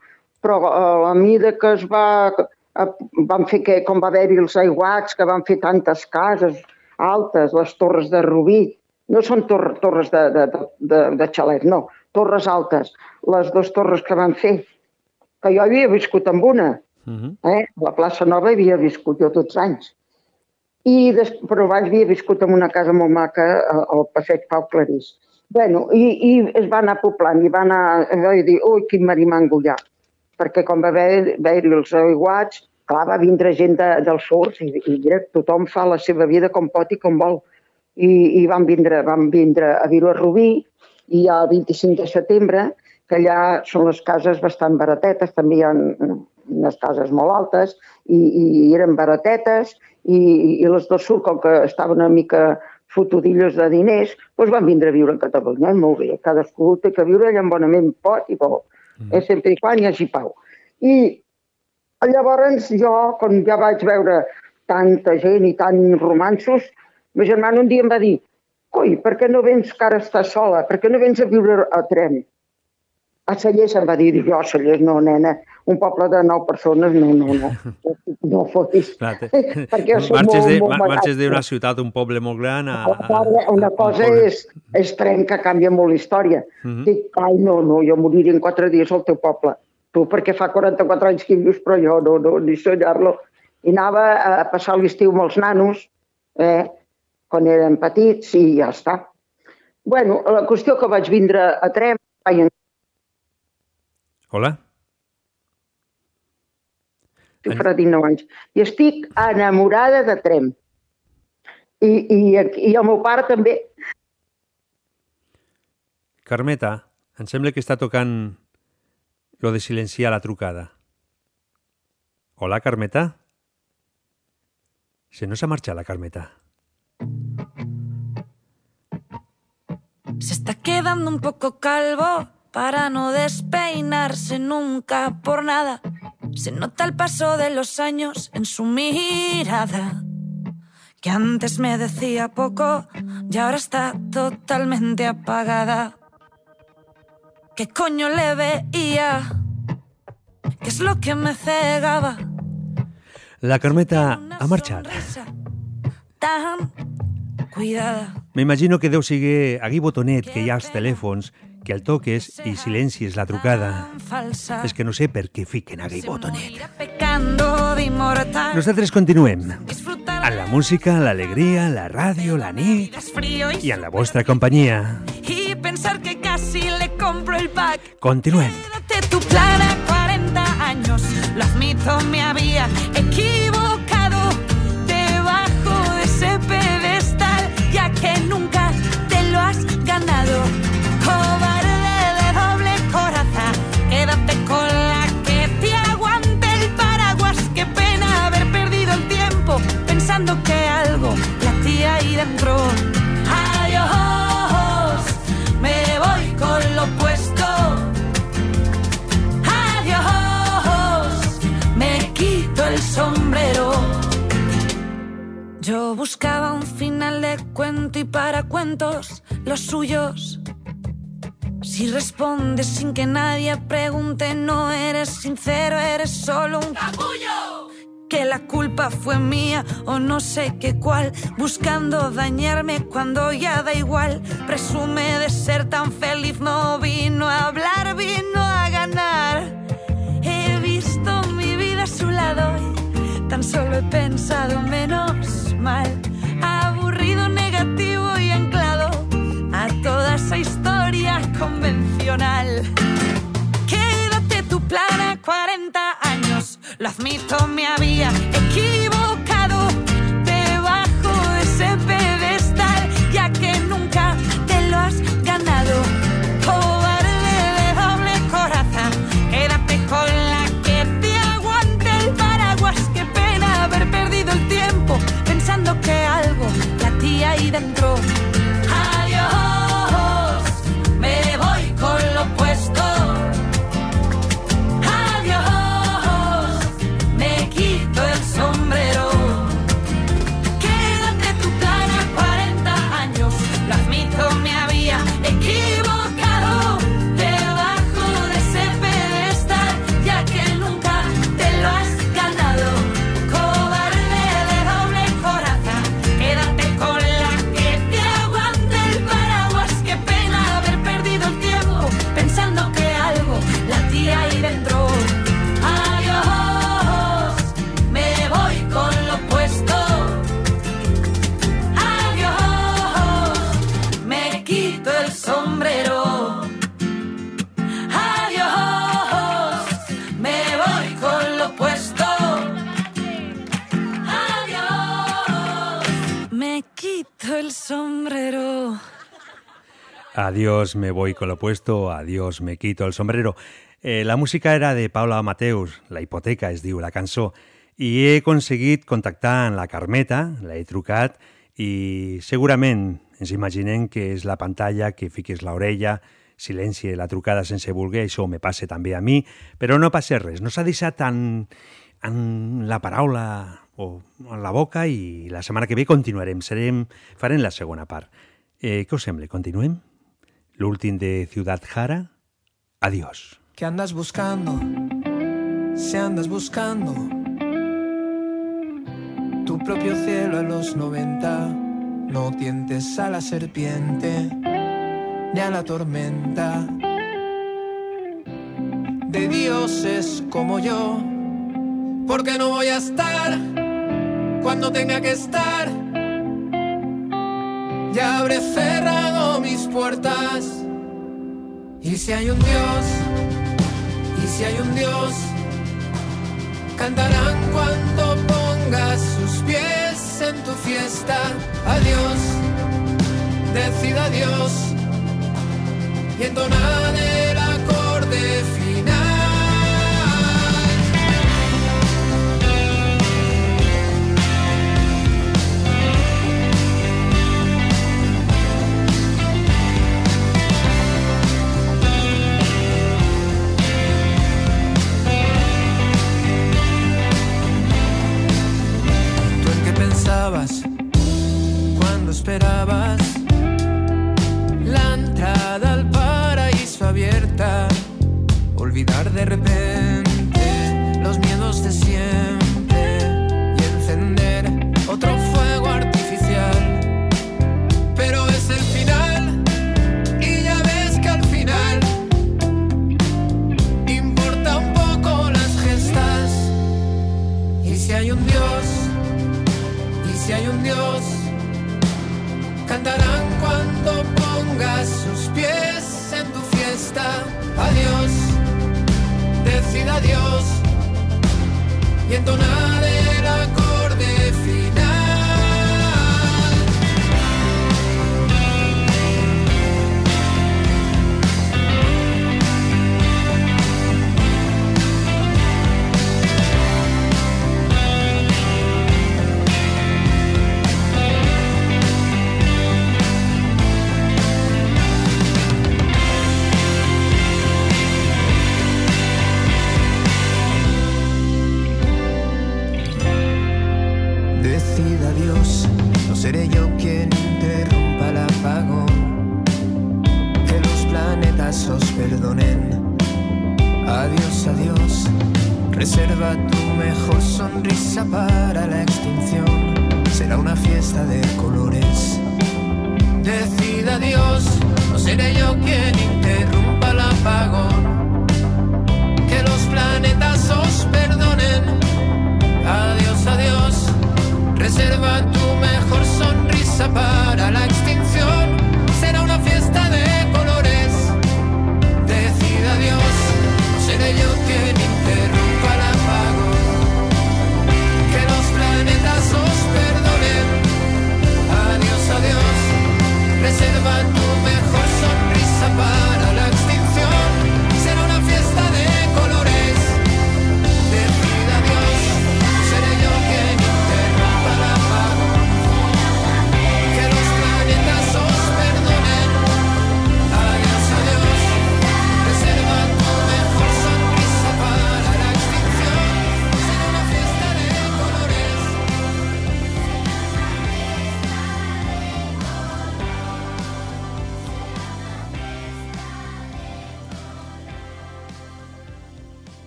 Però eh, a mida que es va... eh, van fer que, com va haver-hi els aiguats, que van fer tantes cases altes, les torres de Rubí, no són tor torres de, de, de, de, xalet, no, torres altes. Les dues torres que van fer, que jo havia viscut amb una, eh? a la plaça Nova havia viscut jo tots anys. I des, però abans havia viscut en una casa molt maca a- al passeig Pau Clarís. Bueno, i, i es va anar poblant, i va anar, va dir, ui, quin marimango hi ha. Perquè quan va haver- haver-hi els aiguats, clar, va vindre gent de, del sur i, i mira, tothom fa la seva vida com pot i com vol. I, i van, vindre, van vindre a viure a Rubí i el 25 de setembre, que allà són les cases bastant baratetes, també hi ha unes cases molt altes i, i eren baratetes i, i les del sud, com que estaven una mica fotudillos de diners, doncs van vindre a viure a Catalunya, i molt bé, cadascú té que viure allà on bonament pot i vol, mm. eh, sempre i quan hi hagi pau. I llavors jo, quan ja vaig veure tanta gent i tant romansos, ma germana un dia em va dir coi, per què no vens que ara estàs sola? Per què no vens a viure a tren? A Cellers em va dir, jo a Cellers no, nena, un poble de nou persones, no, no, no, no fotis. Clar, Perquè marxes molt, de- molt mar- marxes d'una ciutat, un poble molt gran a... a, Ara, Una cosa és, és tren que canvia molt la història. Mhm. Dic, ai, no, no, jo moriré en quatre dies al teu poble. Tu, perquè fa 44 anys que hi vius, però jo no, no, ni soñar-lo. I anava a passar l'estiu amb els nanos, eh, quan eren petits, i ja està. Bueno, la qüestió que vaig vindre a Trem, vaig Hola? estic farà 19 anys. I estic enamorada de Trem. I, i, i el meu pare també. Carmeta, em sembla que està tocant lo de silenciar la trucada. Hola, Carmeta? Se nos ha marchado la Carmeta. Se está quedando un poco calvo para no despeinarse nunca por nada. Se nota el paso de los años en su mirada. Que antes me decía poco y ahora está totalmente apagada. ¿Qué coño le veía? ¿Qué es lo que me cegaba? La Carmeta ha marxat. Tan cuidada. M'imagino que deu seguir a Gui Botonet, que hi ha als telèfons, que el toques i silencis la trucada. És que no sé per què fiquen a Gui Botonet. Nosaltres continuem. En la música, l'alegria, la ràdio, la nit Frío y, i en la vostra companyia. y pensar que casi le compro el pack. Continuem. de tu plan a 40 años. Lo admito, me había Yo buscaba un final de cuento y para cuentos los suyos. Si respondes sin que nadie pregunte, no eres sincero, eres solo un capullo. Que la culpa fue mía o no sé qué cuál, buscando dañarme cuando ya da igual. Presume de ser tan feliz, no vino a hablar, vino a ganar. He visto mi vida a su lado y tan solo he pensado menos Aburrido, negativo y anclado a toda esa historia convencional. Quédate tu plan a 40 años. Lo admito, me había equivocado debajo de ese pedestal, ya que nunca te lo has ganado. Que algo latía ahí dentro. Sombrero. Adiós, me voy con lo opuesto, adiós, me quito el sombrero. Eh, la música era de Paula Mateus, La hipoteca es diu la cançó, i he aconseguit contactar amb la Carmeta, l'he trucat, i segurament ens imaginem que és la pantalla, que fiques l'orella, silenci la trucada sense voler, això me passa també a mi, però no passa res, no s'ha deixat en, en la paraula o en la boca i la setmana que ve continuarem, serem, farem la segona part. Eh, què us sembla? Continuem? L'últim de Ciudad Jara? Adiós. ¿Qué andas buscando? Si andas buscando tu propio cielo a los 90, no tientes a la serpiente ni a la tormenta. De dioses como yo, porque no voy a estar cuando tenga que estar. Ya habré cerrado mis puertas. Y si hay un Dios, y si hay un Dios, cantarán cuando pongas sus pies en tu fiesta. Adiós, decida adiós y entonad el acorde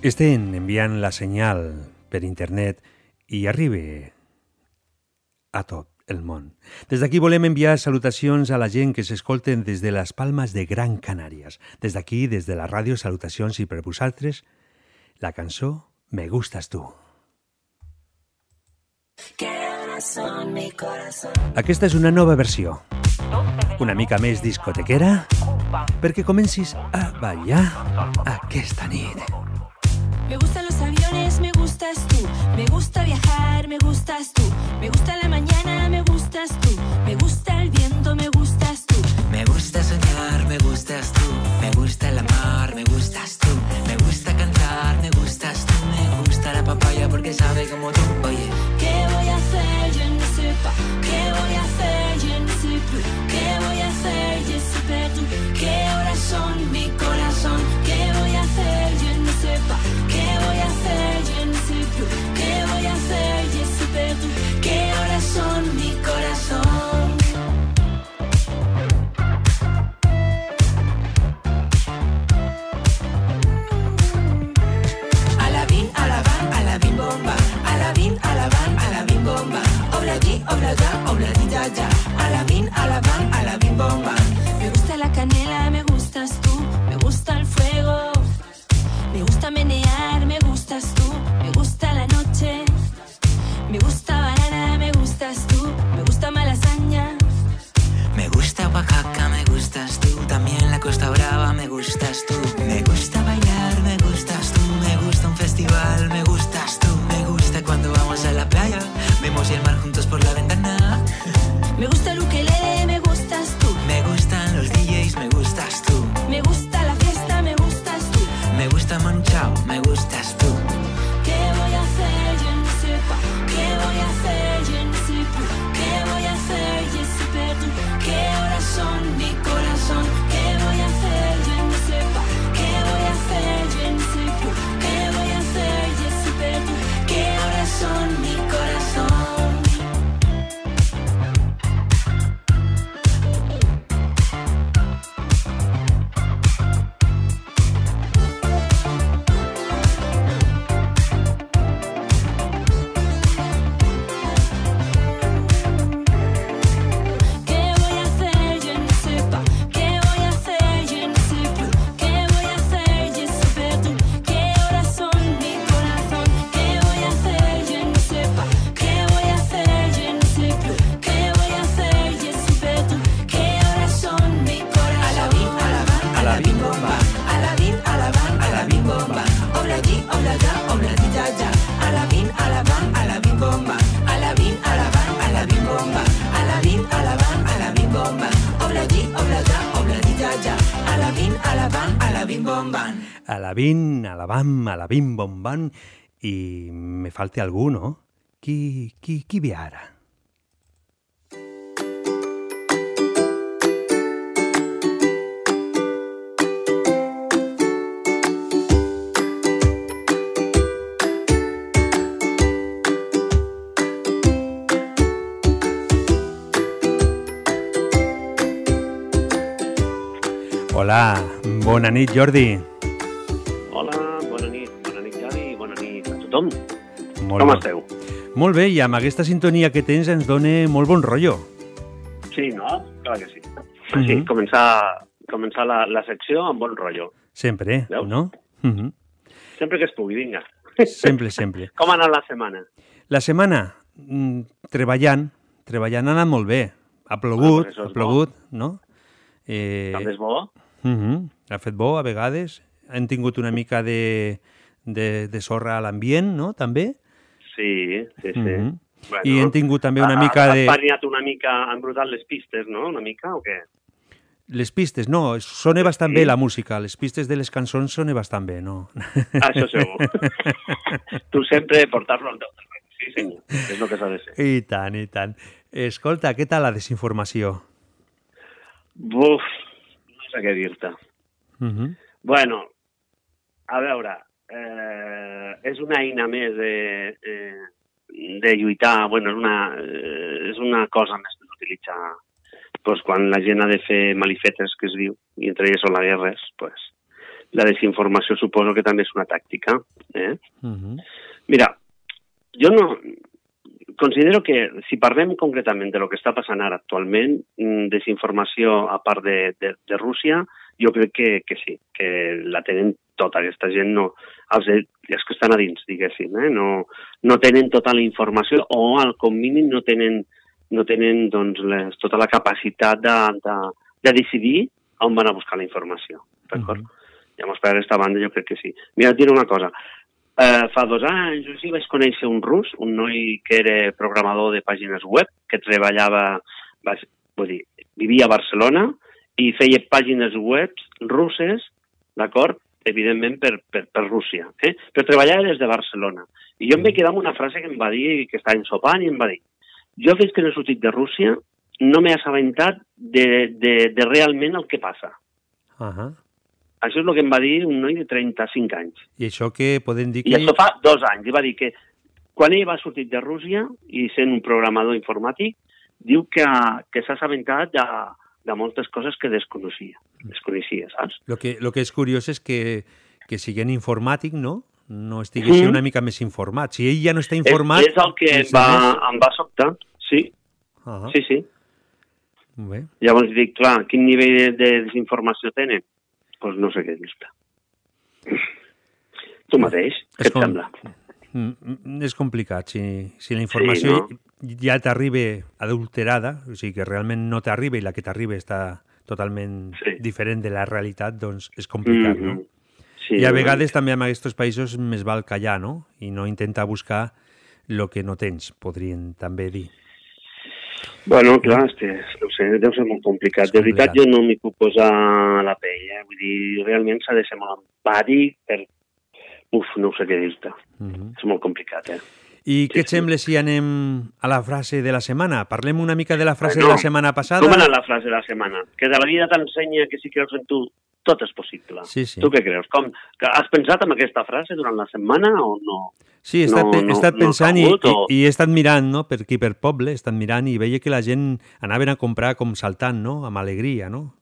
Estén enviant la senyal per internet i arribi a tot el món. Des d'aquí volem enviar salutacions a la gent que s'escolten des de les Palmes de Gran Canàries. Des d'aquí, des de la ràdio, salutacions i per vosaltres, la cançó Me gustas tu. Aquesta és una nova versió, una mica més discotequera, perquè comencis a ballar aquesta nit. Me gustan los aviones, me gustas tú. Me gusta viajar, me gustas tú. Me gusta la mañana, me gustas tú. Me gusta el viento, me gustas tú. Me gusta soñar, me gustas tú. Me gusta el amar, me gustas tú. Me gusta cantar, me gustas tú. Me gusta la papaya porque sabe como tú. Oye, ¿Qué voy a hacer? Je ne sais pas. ¿Qué voy a hacer? Je ne sais plus. ¿Qué voy a hacer? Je suis perdu. ¿Qué horas son? Mi corazón. ¿Qué voy a hacer? Je ne sais pas. Alabín, alabam, alabim, bombam, i me falta algú, no? Qui, qui, qui ve ara? Hola, bona nit, Jordi. Molt Com bé. esteu? Molt bé, i amb aquesta sintonia que tens ens dona molt bon rotllo. Sí, no? Clar que sí. Mhm. Sí, començar, començar la, la secció amb bon rotllo. Sempre, Veus? no? Mhm. Sempre que es pugui, vinga. Sempre, sempre. Com ha anat la setmana? La setmana, mm, treballant, treballant ha anat molt bé. Ha plogut, és ha plogut, no? Eh, També és bo? mhm, Ha fet bo, a vegades. Hem tingut una mica de, de, de sorra a l'ambient, no?, també. Sí, sí, sí. Mhm. I hem tingut també una ha- mica de... variat una mica, han brutat les pistes, no? Una mica, o què? Les pistes, no, sona bastant Sí. bé la música. Les pistes de les cançons sona bastant bé, no? Això segur. tu sempre portar-lo al teu terreny. Sí, senyor. És el que s'ha de ser. I tant, i tant. Escolta, què tal la desinformació? Buf, no sé què dir-te. Uh -huh. Bueno, a veure, eh, és una eina més de, eh, de lluitar, bueno, és una, eh, és una cosa més per utilitzar pues, quan la gent ha de fer malifetes, que es diu, i entre elles són les guerres, pues, la desinformació suposo que també és una tàctica. Eh? Uh -huh. Mira, jo no... Considero que si parlem concretament de lo que està passant ara actualment, mm, desinformació a part de, de, de Rússia, jo crec que, que sí, que la tenen tota aquesta gent, no, els, els que estan a dins, diguéssim, eh? no, no tenen tota la informació o al com mínim no tenen, no tenen doncs, les, tota la capacitat de, de, de decidir on van a buscar la informació. D'acord? Llavors, per aquesta banda, jo crec que sí. Mira, et diré una cosa. Eh, fa dos anys així vaig conèixer un rus, un noi que era programador de pàgines web, que treballava, va, vull dir, vivia a Barcelona i feia pàgines web russes, d'acord? Evidentment per, per, per Rússia, eh? però treballava des de Barcelona. I jo em vaig quedar amb una frase que em va dir, que estava ensopant, i em va dir jo fins que no he sortit de Rússia no m'he assabentat de, de, de realment el que passa. Uh -huh. Això és el que em va dir un noi de 35 anys. I això que podem dir I que... això fa dos anys. I va dir que quan ell va sortir de Rússia, i sent un programador informàtic, diu que, que s'ha assabentat de, de moltes coses que desconeixia, desconeixia, saps? Lo que, lo que és curiós és que, que siguent informàtic, no? No estiguessin Mhm. una mica més informat. Si ell ja no està informat... És, és el que em va, altres- em va sobtar, sí. Ah. Sí, sí. Molt bé. Llavors dic, clar, quin nivell de, de desinformació tenen? Doncs pues no sé què dir-te. Tu mateix, què et com- sembla? Mm, mm, És complicat. Si, si la informació Sí, ja t'arriba adulterada, o sigui que realment no t'arriba i la que t'arriba està totalment sí. diferent de la realitat, doncs és complicat, no? Mhm. Sí, I a vegades també en aquests països més val callar, no? I no intentar buscar el que no tens, podrien també dir. Bueno, clar, és que, no sé, deu ser molt complicat. De veritat, jo no m'hi puc posar a la pell, eh? Vull dir, realment s'ha de ser molt empàtic per... Uf, no sé què dir-te. Mhm. És molt complicat, eh? I què et sembla si anem a la frase de la setmana? Parlem una mica de la frase Bueno, de la setmana passada? Com era la frase de la setmana? Que de la vida t'ensenya que si creus en tu, tot és possible. Sí, sí. Tu què creus? Com, que has pensat en aquesta frase durant la setmana o no? Sí, he estat, no, he estat no, no pensant i, hagut, i, o- i he estat mirant, no?, per aquí per poble, he estat mirant i veia que la gent anaven a comprar com saltant, no?, amb alegria, no?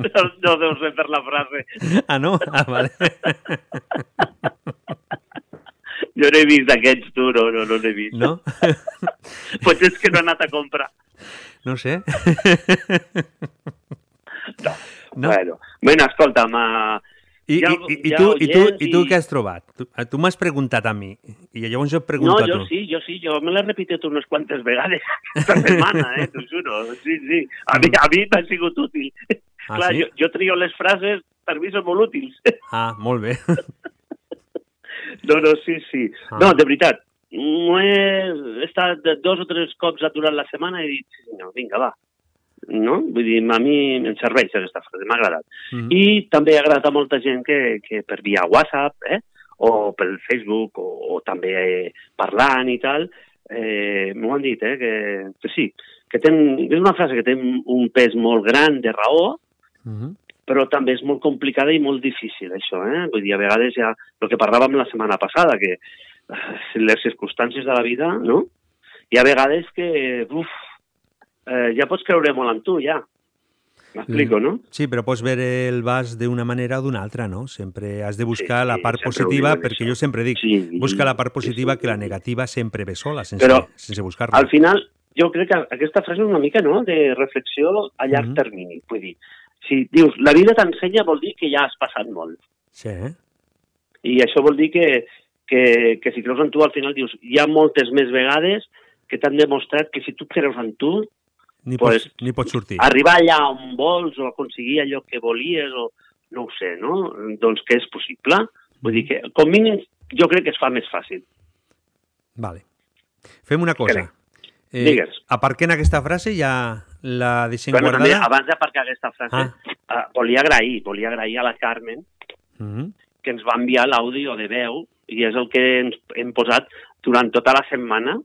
no, no deu ser per la frase. Ah, no? Ah, vale. Jo no he vist aquests, tu, no, no, no n'he vist. No? Potser és que no he anat a comprar. No sé. No. No? Bueno, bueno escolta'm, uh, I, ha- i, i, i, ha tu, i, tu, oients I tu i- què has trobat? Tu, eh, tu m'has preguntat a mi i llavors jo et No, pregunto jo a tu. sí, jo sí, jo me l'he repetit unes quantes vegades aquesta setmana, eh, t'ho juro. Sí, sí, a mi, a mi m'ha sigut útil. Ah, Clar, sí? jo, jo trio les frases, per mi són molt útils. Ah, molt bé. No, no, sí, sí. Ah. No, de veritat, no he estat dos o tres cops durant la setmana i he dit, senyor, vinga, va. No? Vull dir, a mi em serveix aquesta frase, m'ha agradat. Mm. I també ha agradat a molta gent que, que per via WhatsApp, eh? o pel Facebook, o, o també eh, parlant i tal, eh, m'ho han dit, eh? que, que sí, que ten, és una frase que té un pes molt gran de raó, Mhm. Però també és molt complicada i molt difícil, això, eh? Vull dir, a vegades ja, el que parlàvem la setmana passada, que eh, les circumstàncies de la vida, no? Hi ha vegades que, uf, eh, ja pots creure molt en tu, ja. M'explico, no? Sí, però pots veure el vas d'una manera o d'una altra, no? Sempre has de buscar Sí, la sí, part sempre ho positiva, perquè això. jo sempre dic, Sí, busca la part sí, positiva sí, que la sí. negativa sempre ve sola, sense, Però, sense buscar-la. Al final, jo crec que aquesta frase és una mica no, de reflexió a llarg Mhm. termini. Vull dir, si dius, la vida t'ensenya, vol dir que ja has passat molt. Sí? I això vol dir que, que, que si creus en tu, al final dius, hi ha moltes més vegades que t'han demostrat que si tu creus en tu, Ni, Pues, pots, ni pots sortir. arribar allà on vols o aconseguir allò que volies o no ho sé, no? Doncs que és possible. Vull dir que, com mínim, jo crec que es fa més fàcil. Vale. Fem una cosa. Eh, Digues. aparquem aquesta frase, ja la deixem Bueno, també, guardada. abans d'aparcar aquesta frase, Ah. ah. volia agrair, volia agrair a la Carmen Mhm. que ens va enviar l'àudio de veu i és el que ens hem posat durant tota la setmana,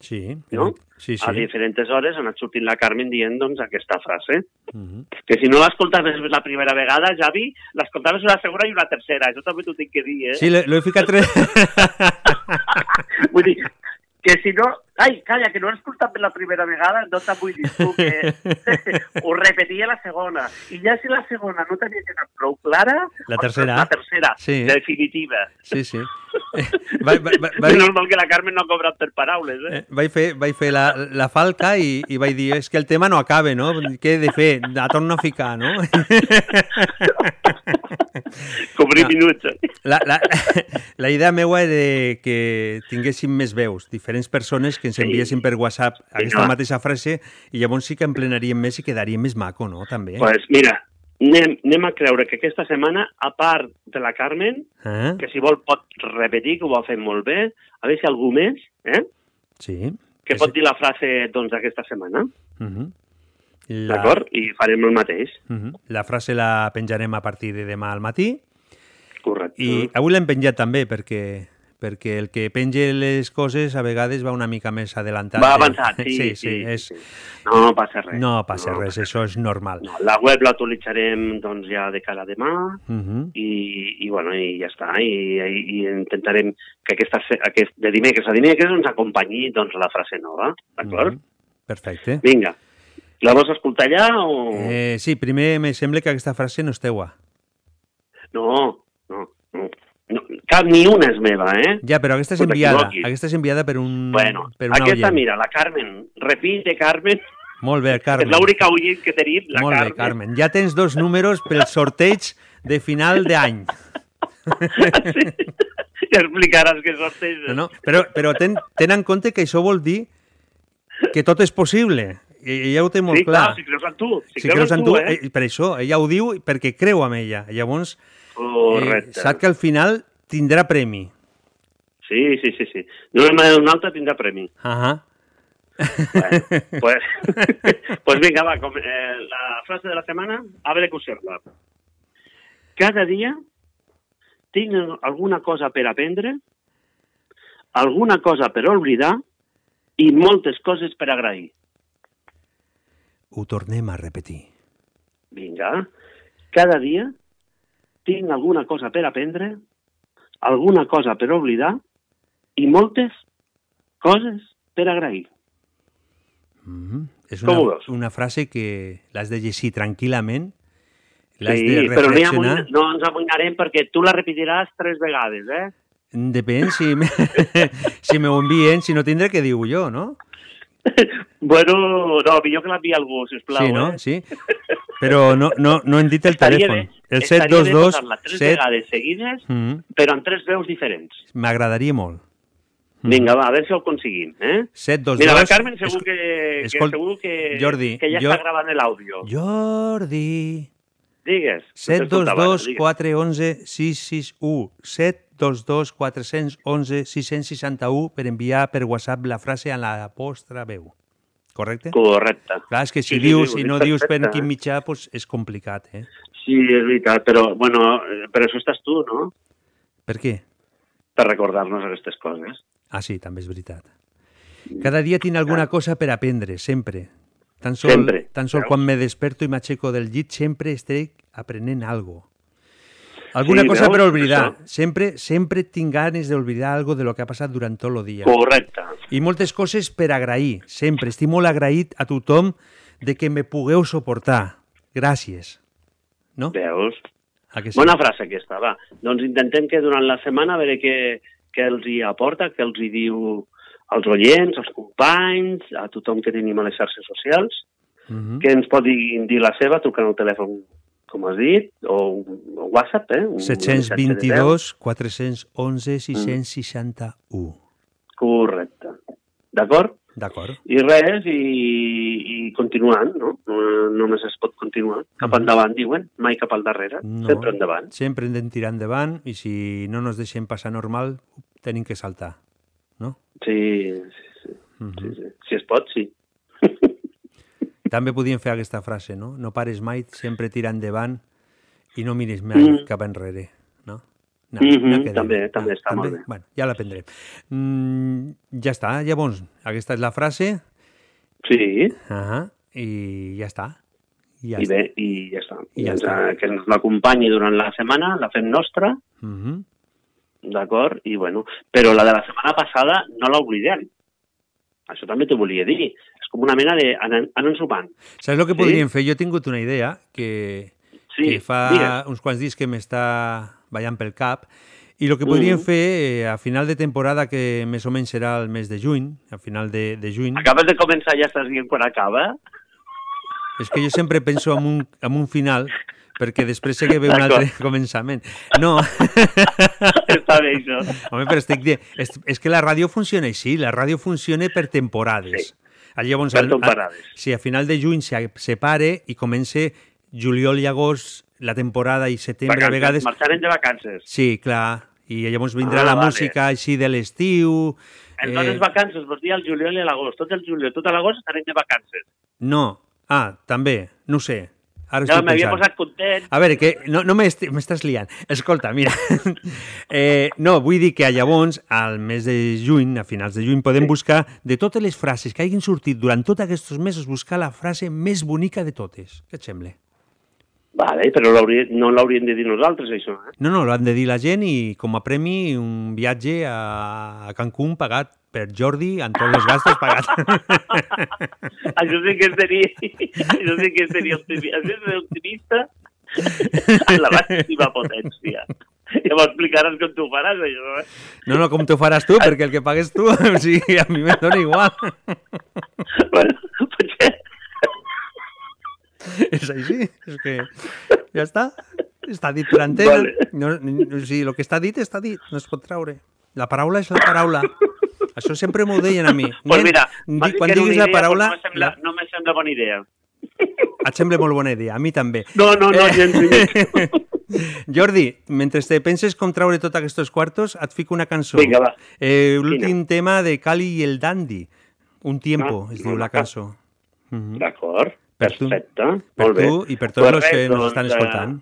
Sí, no? sí, sí. A diferents hores ha anat sortint la Carmen dient doncs, aquesta frase. Mhm. Que si no l'escoltaves la primera vegada, Javi, l'escoltaves una segona i una tercera. Això també t'ho tinc que dir, eh? Sí, l'he ficat... Tre... Vull dir, que si no... Ai, calla, que no l'he escoltat per la primera vegada, no te'n vull dir tu, que ho repetia la segona. I ja si la segona no t'havia quedat prou clara, La ostres, tercera. La tercera, Sí. definitiva. Sí, sí. Va, va, va, va, És normal que la Carmen no ha cobrat per paraules, eh? Eh, vaig fer, vaig fer la, la falca i, i vaig dir, és que el tema no acaba, no? Què he de fer? La torno a ficar, no? Cobrir No. minuts. La, la, la idea meua era que tinguéssim més veus, diferents persones que ens Sí. enviessin per WhatsApp Sí, aquesta clar. mateixa frase i llavors sí que emplenaríem més i quedaria més maco, no? També. pues mira, anem, anem a creure que aquesta setmana, a part de la Carmen, Eh? que si vol pot repetir, que ho ha fet molt bé, a veure si algú més, eh? Sí. que pot dir la frase doncs aquesta setmana, Uh -huh. La... d'acord? I farem el mateix. Uh -huh. La frase la penjarem a partir de demà al matí. Correcte. I avui l'hem penjat també perquè perquè el que penge les coses a vegades va una mica més adelantat. Va avançat, sí, sí, sí, és... sí. No passa res. No passa res, això és normal. No, la web l'autoritzarem doncs, ja de cara a demà Uh -huh. i, i, bueno, i ja està. I, i, i intentarem que aquesta, aquest, de dimecres a dimecres ens acompanyi doncs, la frase nova, d'acord? Mhm. Perfecte. Vinga. La vols escoltar allà o...? Eh, sí, primer me sembla que aquesta frase no és teua. No, no, no. no. Cap ni una és meva, eh? Ja, però aquesta és No enviada. Aquesta és enviada per un, Bueno, per un aquesta, oient. mira, la Carmen. Repite, Carmen. Molt bé, Carmen. És l'única oient que tenim, la Molt Carmen. bé, Carmen. Ja tens dos números pel sorteig de final d'any. Ja explicaràs què sorteig. No, no, però, però ten, ten en compte que això vol dir que tot és possible. Ella ho té molt sí, clar. clar, si creus en tu. Si, si creus en tu, eh? eh, per això, ella ho diu perquè creu en ella. Llavors, Correcte. eh, sap que al final tindrà premi. Sí, sí, sí, sí. D'una manera o d'una altra tindrà premi. Uh -huh. Bueno, pues, pues vinga, va, com, eh, la frase de la setmana, a veure que us sembla. Cada dia tinc alguna cosa per aprendre, alguna cosa per oblidar i moltes coses per agrair. Ho tornem a repetir. Vinga. Cada dia tinc alguna cosa per aprendre, alguna cosa per oblidar i moltes coses per agrair. Mm -hmm. És una, una frase que l'has de llegir tranquil·lament, l'has Sí, de però no, reflexionar. no ens amoïnarem perquè tu la repetiràs tres vegades, eh? Depèn si, me, si me ho envien, si no tindré que dir-ho jo, no? Bueno, no, millor que l'enviï algú, sisplau. sí, no? Eh? Sí. Però no, no, no hem dit el Estaria telèfon. bé- El estaria bé 722 posar-la tres 7... vegades seguides, Mm, però amb tres veus diferents. M'agradaria molt. Vinga, va, a veure si ho aconseguim, eh? 722... Mira, la Carmen segur que, que, escol- segur que, Jordi, que ja jo- està gravant l'àudio. Jordi... Digues. no t'escoltava, 722 digues. 411 661 722 411 661 per enviar per WhatsApp la frase en la vostra veu. Correcte? Correcte. Clar, és que si Sí, sí, dius, sí, si ho no dius per quin eh? mitjà, doncs és complicat, eh? Sí, és veritat, però, bueno, per això estàs tu, no? Per què? Per recordar-nos aquestes coses. Ah, sí, també és veritat. Cada dia tinc alguna cosa per aprendre, sempre. Tan sol, Sempre, tan sol quan me desperto i m'aixeco del llit, sempre estic aprenent algo. Alguna Sí, cosa veus? per oblidar. Això. Sempre, sempre tinc ganes d'oblidar algo de lo que ha passat durant tot el dia. Correcte. I moltes coses per agrair. Sempre estic molt agraït a tothom de que me pugueu suportar. Gràcies. No? Veus? A que sí? Bona frase aquesta, va. Doncs intentem que durant la setmana a veure què, què els hi aporta, què els hi diu als oients, als companys, a tothom que tenim a les xarxes socials, Mhm. que ens pot dir, dir la seva trucant al telèfon, com has dit, o, WhatsApp, eh? Un missatge de veu. 722 411 661. Correcte. D'acord? D'acord. I res, i, i continuant, no? no? Només es pot continuar. Cap endavant, diuen, mai cap al darrere. No. Sempre endavant. Sempre hem de tirar endavant i si no nos deixem passar normal, tenim que saltar. No? Sí, sí, sí. Mhm. sí, sí. Si es pot, sí. També podíem fer aquesta frase, no? No pares mai, sempre tira endavant i no miris mai Mm. cap enrere, no? No, no queda també, bé. també està molt bé. Bueno, ja l'aprendrem. Mm, ja està, llavors, aquesta és la frase. Sí. Ah I ja està. Ja I està. bé, i ja està. I I ja ens, està. eh, que ens l'acompanyi durant la setmana, la fem nostra, Mhm. d'acord? I bueno, però la de la setmana passada no l'oblidem. Això també t'ho volia dir. És com una mena de... Anem, anem sopant. Saps el que Sí? podríem fer? Jo he tingut una idea que, Sí, que fa digues. uns quants dies que m'està ballant pel cap i el que podríem Mm. fer eh, a final de temporada, que més o menys serà el mes de juny, a final de, de juny, Acabes de començar i ja estàs dient quan acaba? és que jo sempre penso en un, en un final perquè després sé que ve un altre començament. No. Està bé, això. Home, però estic dient... És, és que la ràdio funciona així, la ràdio funciona per temporades. Sí. Llavors, Per al- temporades. A, si a final de juny se separe i comença juliol i agost la temporada i setembre a vegades... Marxarem de vacances. Sí, clar. I llavors vindrà Ah, la vale. música així de l'estiu... En dones vacances, vols dir el juliol i l'agost. Tot el juliol, tot l'agost estarem de vacances. No. Ah, també. No sé. Ara estic m'havia posat content. A veure, que no, no m'est- m'estàs liant. Escolta, mira, eh, no, vull dir que llavors, al mes de juny, a finals de juny, podem buscar de totes les frases que hagin sortit durant tots aquests mesos, buscar la frase més bonica de totes. Què et sembla? Vale, però no l'hauríem de dir nosaltres, això. Eh? No, no, l'han de dir la gent i com a premi un viatge a, a Cancún pagat per Jordi amb tots els gastos pagats. això sí que seria... això sí que seria optimista. Això és optimista a la màxima potència. Ja m'explicaràs com tu ho faràs, això, eh? No, no, com t'ho faràs tu, perquè el que pagues tu, o sigui, a mi me dona igual. Bueno, potser... És així, és que ja està. Està dit per antena. Vale. No, ni- o sigui, el que està dit està dit, no es pot treure. La paraula és la paraula. Això sempre m'ho deien a mi. Pues mira, Nen, quan diguis la idea, paraula, pues no me sembla, no me sembla bona idea. et sembla molt bona idea. A mi també. No, no, no, Eh, gens, gens. Jordi, mentre te penses com traure tots aquests quartos, et fico una cançó. Vinga, va. Eh, L'últim tema de Cali i el Dandy. Un tiempo, Ah, es diu la cançó. Mhm. D'acord, perfecte. Per molt bé. tu i per tots Pues els que doncs, estan eh, escoltant.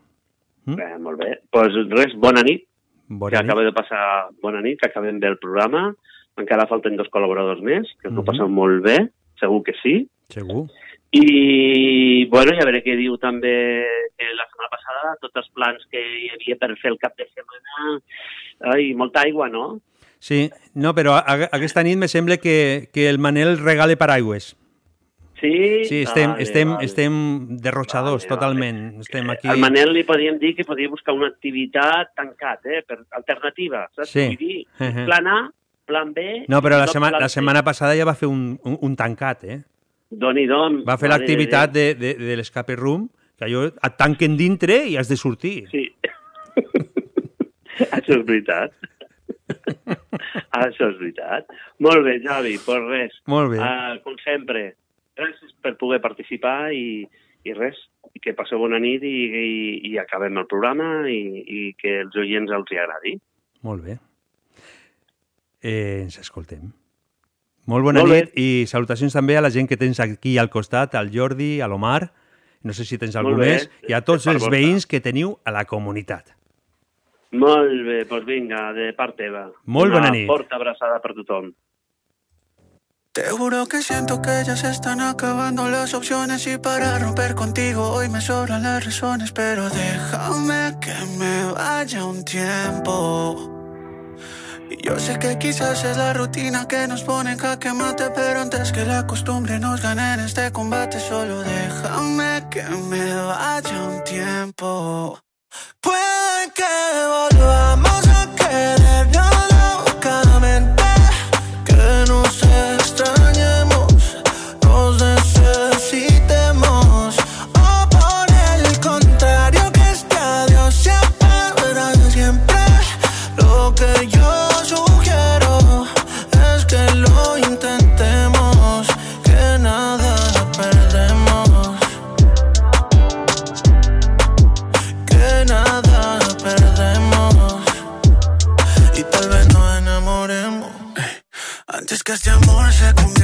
Bé, molt bé. Doncs pues res, bona nit. Bona que nit. acaba de passar bona nit, que acabem bé el programa. Encara falten dos col·laboradors més, que s'ho Mhm. passen molt bé, segur que sí. Segur. I, bueno, ja veuré què diu també que la setmana passada, tots els plans que hi havia per fer el cap de setmana... Ai, molta aigua, no? Sí, no, però a- a- aquesta nit me sembla que, que el Manel regale paraigües. Sí? Sí, estem, Vale, estem, vale. estem derrotxadors Vale, totalment. Estem aquí... Al Manel li podíem dir que podia buscar una activitat tancat, eh? Per alternativa, saps? Sí. Vull dir, Mhm. plan A, plan B... No, però la, i sema, la setmana passada ja va fer un, un, un tancat, eh? Doni-don. Va fer l'activitat de de, de, l'escape room, que allò et tanquen dintre i has de sortir. Sí. Això és veritat. Això és veritat. Molt bé, Javi, pues res. Molt bé. Uh, com sempre, gràcies per poder participar i, i res, i que passeu bona nit i, i, i acabem el programa i, i que els oients els hi agradi. Molt bé. Eh, ens escoltem. Molt bona Molt bé. nit i salutacions també a la gent que tens aquí al costat, al Jordi, a l'Omar, no sé si tens bé. més, i a tots els veïns que teniu a la comunitat. Molt bé, doncs vinga, de part teva. Molt bona Una nit. forta abraçada per tothom. Te juro que siento que ya se están acabando las opciones y para romper contigo hoy me sobran las razones, pero déjame que me vaya un tiempo. Yo sé que quizás es la rutina que nos pone en jaque mate, pero antes que la costumbre nos gane en este combate, solo déjame que me vaya un tiempo. Puede que volvamos a querernos que este amor se convierta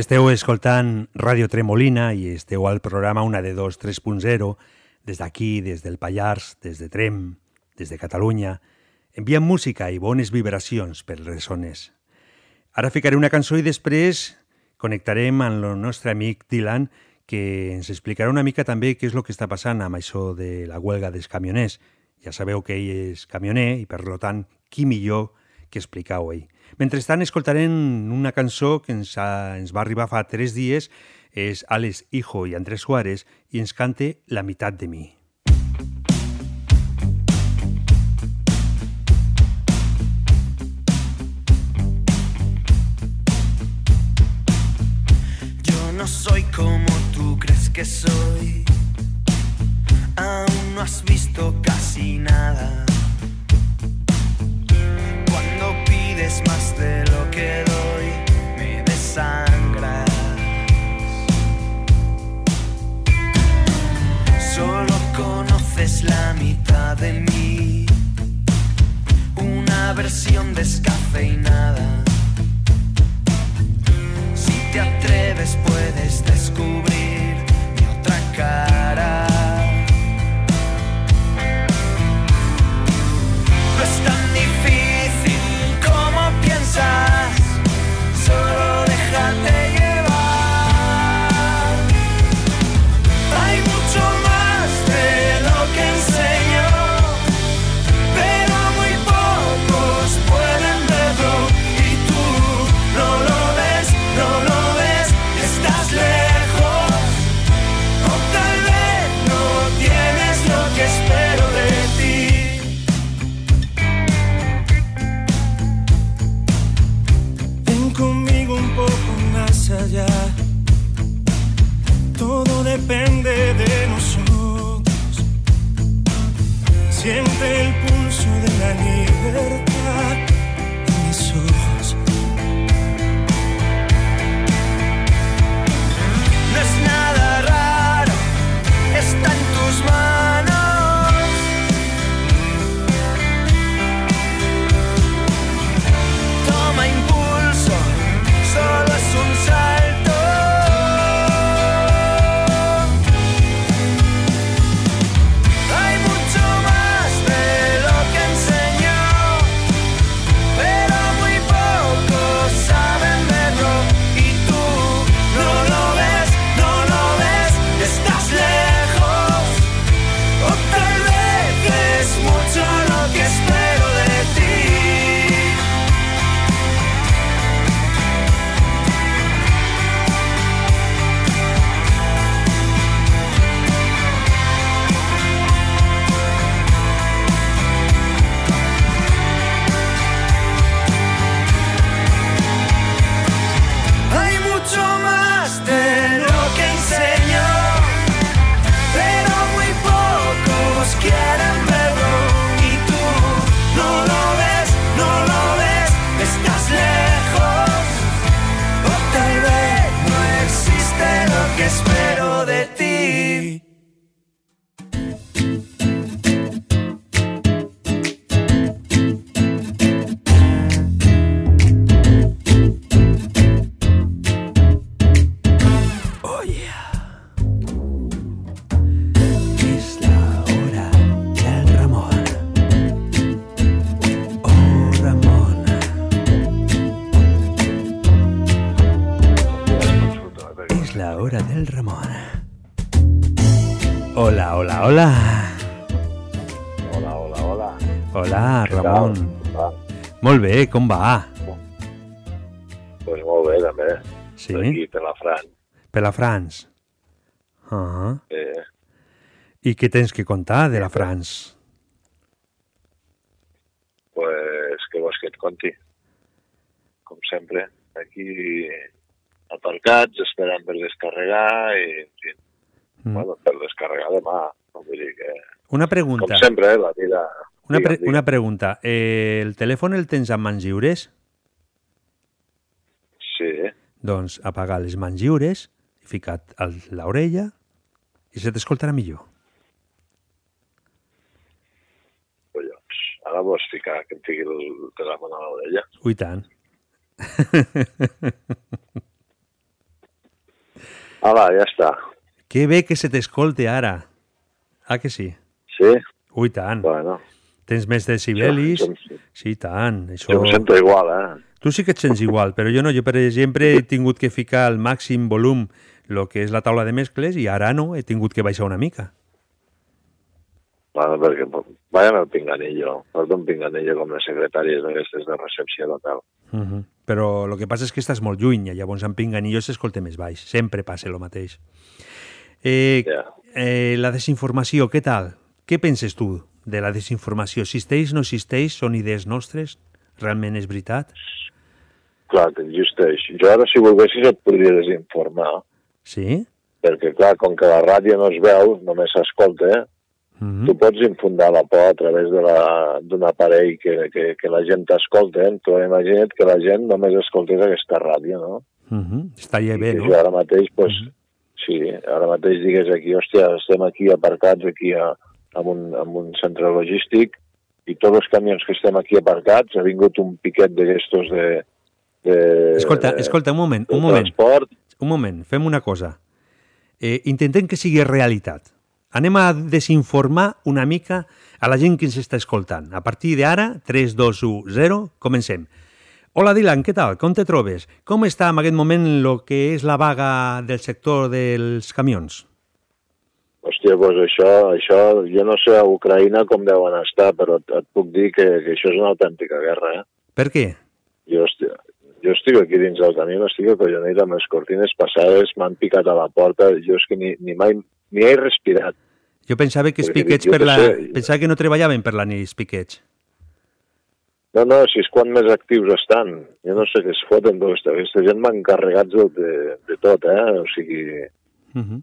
Esteu escoltant Ràdio Tremolina i esteu al programa Una de Dos 3.0 des d'aquí, des del Pallars, des de Trem, des de Catalunya. Enviem música i bones vibracions per les zones. Ara ficaré una cançó i després connectarem amb el nostre amic Dylan que ens explicarà una mica també què és el que està passant amb això de la huelga dels camioners. Ja sabeu que ell és camioner i, per tant, qui millor que explicar-ho ell. Mentrestant, escoltarem una cançó que ens, ha, ens va arribar fa tres dies, és Alex Hijo i Andrés Suárez, i ens cante La meitat de mi. Yo no soy como tú crees que soy. Aún no has visto casi nada. más de lo que doy, me desangras. Solo conoces la mitad de mí, una versión descafeinada. Si te atreves puedes descubrir mi otra cara. Hola, hola, hola. Hola, hola, hola. Hola, Què? Ramon. Va? Molt bé, com va? Pues molt bé, també. Sí? Aquí, per la Fran. Per la France. Ah. Eh, I què tens que contar de la France? pues, què vols que et conti? Com sempre, aquí aparcats, esperant per descarregar i, en fi, Mm. bueno, per descarregar demà. No vull dir que... Una pregunta. Com sempre, eh, la vida... Una, pre Digue'm, una pregunta. Eh, el telèfon el tens amb mans lliures? Sí, Doncs apagar les mans lliures, ficat a l'orella i se t'escoltarà millor. collons. Ara vols ficar que em fiqui el telèfon a l'orella? Ui, tant. Ala, ja està. Que bé que se t'escolte ara. Ah, que sí? Sí? Ui, tant. Bueno. Tens més decibelis? Jo- jo- Sí, tant. Això... Jo em sento igual, eh? Tu sí que et sents igual, però jo no. Jo, per exemple, he tingut que ficar al màxim volum el que és la taula de mescles i ara no, he tingut que baixar una mica. Bueno, perquè vayan al pinganillo. Porta un pinganillo com les secretàries d'aquestes de recepció d'hotel. Uh -huh. Però el que passa és que estàs molt lluny, llavors amb pinganillo s'escolta més baix. Sempre passa el mateix. Eh, eh, la desinformació, què tal? Què penses tu de la desinformació? Existeix, no existeix? Són idees nostres? Realment és veritat? Clar, que existeix. Jo ara, si volguessis, et podria desinformar, Sí? perquè, clar, com que la ràdio no es veu, només s'escolta, eh? Mm tu pots infundar la por a través de la- d'un aparell que, que, que la gent t'escolta. Eh? Tu imagina't que la gent només escoltés aquesta ràdio, no? Uh -huh. Estaria bé, I no? jo ara mateix, pues, sí, ara mateix digues aquí, hòstia, estem aquí aparcats aquí a, en, un, en un centre logístic i tots els camions que estem aquí aparcats ha vingut un piquet d'aquestos de, de... Escolta, escolta, un moment, un moment. transport. Un moment, fem una cosa. Eh, intentem que sigui realitat. Anem a desinformar una mica a la gent que ens està escoltant. A partir d'ara, 3, 2, 1, 0, comencem. Hola, Dylan, què tal? Com te trobes? Com està en aquest moment el que és la vaga del sector dels camions? Hòstia, doncs això, això, jo no sé a Ucraïna com deuen estar, però et, et puc dir que, que això és una autèntica guerra, eh? Per què? Jo estic, jo estic aquí dins del camió, estic acollonit amb les cortines passades, m'han picat a la porta, jo és que ni, ni mai, ni he respirat. Jo pensava que els piquets per la... sé. Pensava que no treballaven per la nit, els piquets. No, no, si és quan més actius estan. Jo no sé què es foten, però aquesta, aquesta gent m'han carregat de, de, de tot, eh? O sigui... Uh -huh. no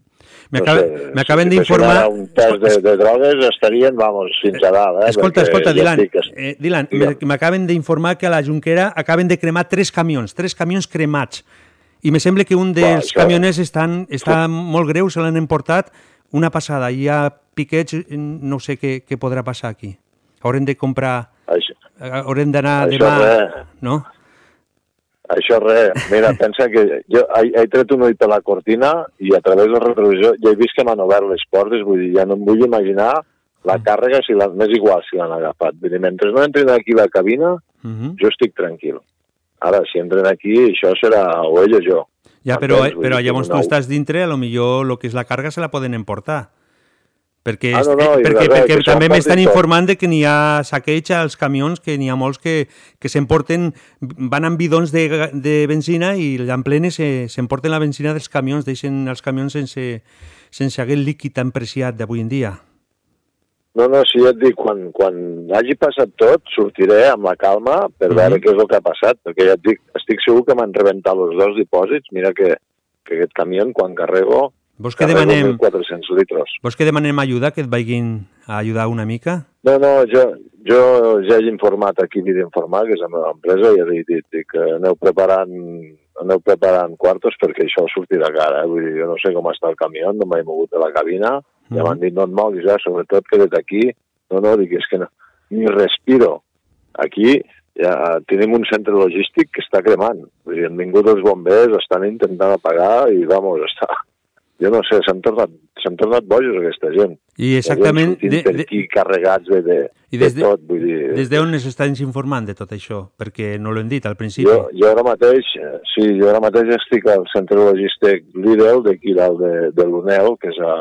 M'acaben sé, m'acaben si d'informar... un test de, de drogues estarien, vamos, fins a dalt, eh? Escolta, escolta, ja Dylan, estic- eh, Dylan me- m'acaben d'informar que a la Junquera acaben de cremar tres camions, tres camions cremats. I me sembla que un dels això- camioners estan, està molt greu, se l'han emportat una passada. Hi ha piquets, no sé què, què podrà passar aquí. Haurem de comprar... Això, Haurem d'anar demà... res. No? Això res. Mira, pensa que jo he, he tret un ull per la cortina i a través del retrovisor ja he vist que m'han obert les portes, vull dir, ja no em vull imaginar la càrrega, si la, m'és igual si l'han agafat. Vull dir, mentre no entrin aquí a la cabina, Uh -huh. jo estic tranquil. Ara, si entren aquí, això serà o ell o jo. Ja, però, Entens? Però dir, llavors tu estàs dintre, a lo millor el que és la càrrega se la poden emportar. Perquè, Ah, no, no, eh, perquè, res, perquè que també m'estan informant de que n'hi ha saqueig als camions, que n'hi ha molts que, que s'emporten, van amb bidons de, de benzina i en plene se- s'emporten la benzina dels camions, deixen els camions sense, sense aquest líquid tan preciat d'avui en dia. No, no, si ja et dic, quan, quan hagi passat tot, sortiré amb la calma per veure Mhm. què és el que ha passat, perquè ja et dic, estic segur que m'han rebentat els dos dipòsits. Mira que, que aquest camió, quan carrego, Vols que demanem, 1.400 litres. vols que demanem ajuda, que et vagin a ajudar una mica? No, no, jo, jo ja he informat aquí Vida Informal, que és la meva empresa, i he dit, dit que aneu preparant, aneu preparant quartos perquè això sortirà cara. Eh? Vull dir, jo no sé com està el camió, no m'he mogut de la cabina, ja m'han dit no et moguis, eh? sobretot que des d'aquí, no, no, dic, és que no, ni respiro. Aquí ja tenim un centre logístic que està cremant. Vull dir, han vingut els bombers, estan intentant apagar i, vamos, està... Jo no sé, s'han tornat, tornat bojos aquesta gent. I exactament de- de- aquí carregats de, de, I des de de- tot, vull dir... Des d'on ens estan informant de tot això? Perquè no l'hem dit al principi. Jo, jo ara mateix, eh, sí, jo ara mateix estic al centre logístic Lidl, d'aquí dalt de, de l'UNEL, que és a,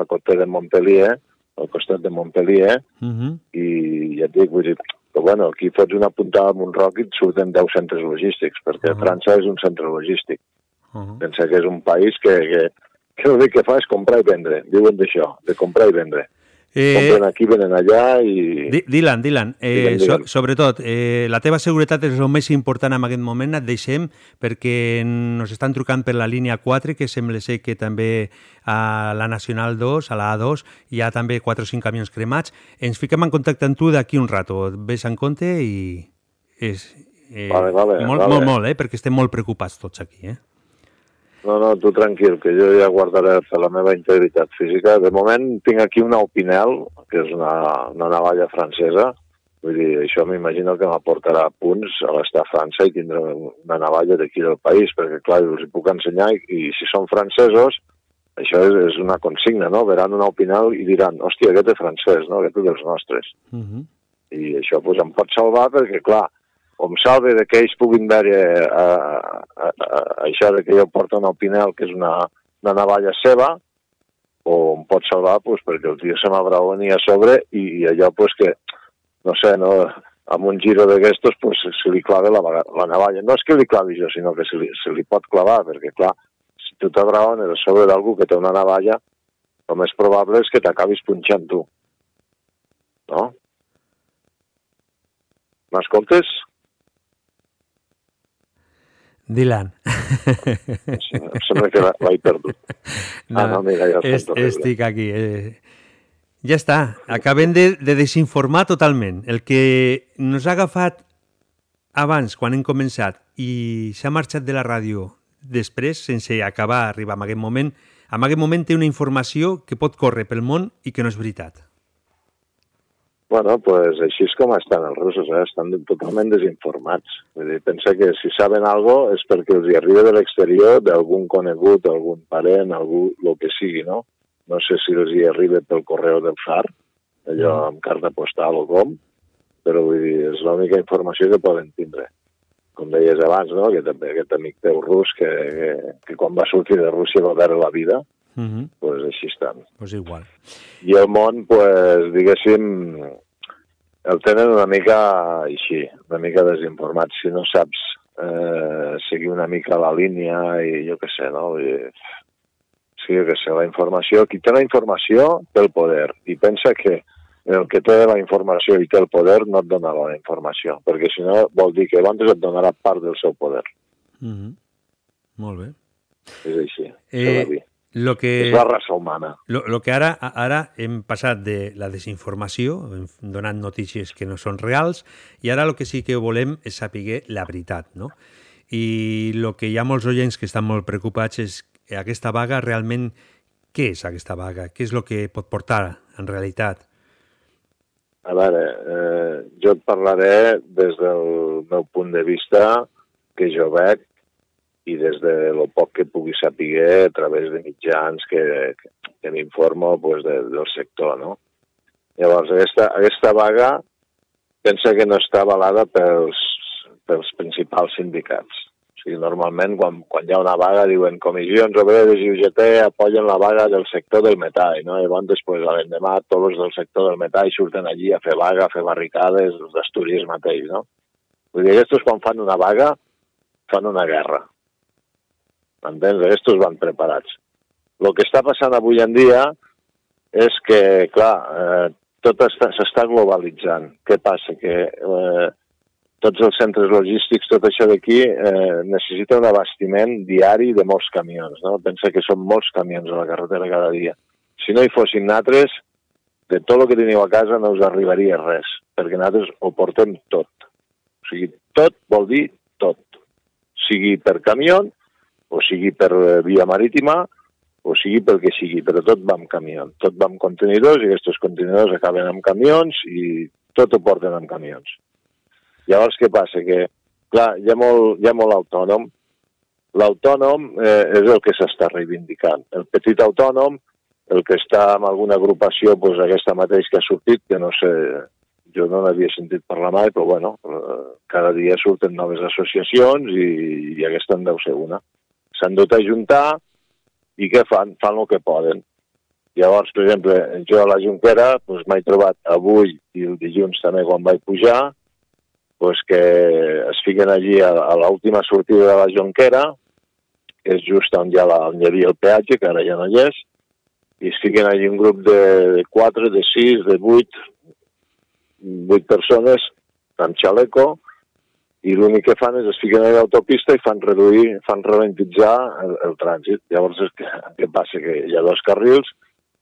a costat de Montpellier, al costat de Montpellier, Uh -huh. i ja et dic, vull dir, però bueno, aquí fots una puntada amb un roc i et surten 10 centres logístics, perquè uh -huh. França és un centre logístic. Uh -huh. Pensa que és un país que, que, que l'únic que fa és comprar i vendre. Diuen d'això, de comprar i vendre. Eh, Compren aquí, venen allà i... Dylan, Dylan, eh. So, sobretot, eh, la teva seguretat és el més important en aquest moment, et deixem perquè nos estan trucant per la línia 4, que sembla ser que també a la Nacional 2, a la A2, hi ha també 4 o 5 camions cremats. Ens fiquem en contacte amb tu d'aquí un rato, ves en compte i... És, eh, Vale, vale, molt, vale. molt, molt, eh, perquè estem molt preocupats tots aquí, eh? No, no, tu tranquil, que jo ja guardaré la meva integritat física. De moment tinc aquí una Opinel, que és una, una navalla francesa. Vull dir, això m'imagino que m'aportarà punts a l'estar a França i tindré una navalla d'aquí del país, perquè clar, us hi puc ensenyar i, i si són francesos, això és, és una consigna, no? Veran una Opinel i diran, hòstia, aquest és francès, no? Aquest és dels nostres. Uh -huh. I això pues, em pot salvar perquè, clar, o em salve de que ells puguin veure eh, a, a, a, això de que jo porto una Opinel, que és una, una navalla seva, o em pot salvar pues, perquè el tio se m'abraoni a sobre i, i allò pues, que, no sé, no, amb un giro d'aquestos pues, se li clava la, la navalla. No és que li clavi jo, sinó que se li, se li pot clavar, perquè, clar, si tu t'abraones a sobre d'algú que té una navalla, el més probable és que t'acabis punxant tu. No? M'escoltes? Dylan. Sí, em sembla que l'he perdut. Ah, no, mira, ja es, sento riure. estic aquí. Eh. Ja està, acabem de, de desinformar totalment. El que nos ha agafat abans, quan hem començat, i s'ha marxat de la ràdio després, sense acabar arribar a aquest moment, en aquest moment té una informació que pot córrer pel món i que no és veritat. Bueno, pues així és com estan els russos, eh? estan totalment desinformats. Vull dir, pensa que si saben algo és perquè els hi arriba de l'exterior d'algun conegut, algun parent, algú, el que sigui, no? No sé si els hi arriba pel correu del FAR, allò amb carta postal o com, però vull dir, és l'única informació que poden tindre. Com deies abans, no? Aquest, aquest amic teu rus que, que, que quan va sortir de Rússia va veure la vida, Uh -huh. pues així estan. Pues igual. I el món, pues, diguéssim, el tenen una mica així, una mica desinformat. Si no saps eh, seguir una mica la línia i jo què sé, no? I, sí, jo què sé, la informació... Qui té la informació té el poder i pensa que el que té la informació i té el poder no et donarà la informació, perquè si no vol dir que abans et donarà part del seu poder. Uh -huh. Molt bé. És així. Eh, lo que... és la raça humana. Lo, lo que ara, ara hem passat de la desinformació, hem donat notícies que no són reals, i ara el que sí que volem és saber la veritat, no? I el que hi ha molts oients que estan molt preocupats és aquesta vaga realment, què és aquesta vaga? Què és el que pot portar en realitat? A veure, eh, jo et parlaré des del meu punt de vista que jo veig i des de lo poc que pugui saber a través de mitjans que, que, m'informo pues, de, del sector, no? Llavors, aquesta, aquesta vaga pensa que no està avalada pels, pels principals sindicats. O sigui, normalment, quan, quan hi ha una vaga, diuen comissions obreres i UGT apoyen la vaga del sector del metall, no? I llavors, després, a l'endemà, tots els del sector del metall surten allí a fer vaga, a fer barricades, els d'Astúries mateix, no? Vull dir, aquests quan fan una vaga, fan una guerra. M'entens? Aquests van preparats. El que està passant avui en dia és que, clar, eh, tot està- s'està globalitzant. Què passa? Que eh, tots els centres logístics, tot això d'aquí, eh, necessita un abastiment diari de molts camions. No? Pensa que són molts camions a la carretera cada dia. Si no hi fossin natres, de tot el que teniu a casa no us arribaria res, perquè nosaltres ho portem tot. O sigui, tot vol dir tot. Sigui per camió, o sigui per eh, via marítima, o sigui pel que sigui, però tot va amb camió. Tot va amb contenidors i aquests contenidors acaben amb camions i tot ho porten amb camions. Llavors, què passa? Que, clar, hi ha molt, hi ha molt autònom. L'autònom eh, és el que s'està reivindicant. El petit autònom, el que està en alguna agrupació, doncs aquesta mateix que ha sortit, que no sé, jo no n'havia sentit parlar mai, però bueno, eh, cada dia surten noves associacions i, i aquesta en deu ser una. S'han dut a juntar i què fan? Fan el que poden. Llavors, per exemple, jo a la Junquera doncs, m'he trobat avui i el dilluns també quan vaig pujar doncs, que es fiquen allí a, a l'última sortida de la Jonquera, que és just on hi, ha la, on hi havia el peatge, que ara ja no hi és, i es fiquen allí un grup de, de 4, de 6, de 8, 8 persones amb xaleco, i l'únic que fan és es fiquen a l'autopista i fan reduir, fan ralentitzar el, el trànsit. Llavors, és que, què passa? Que hi ha dos carrils,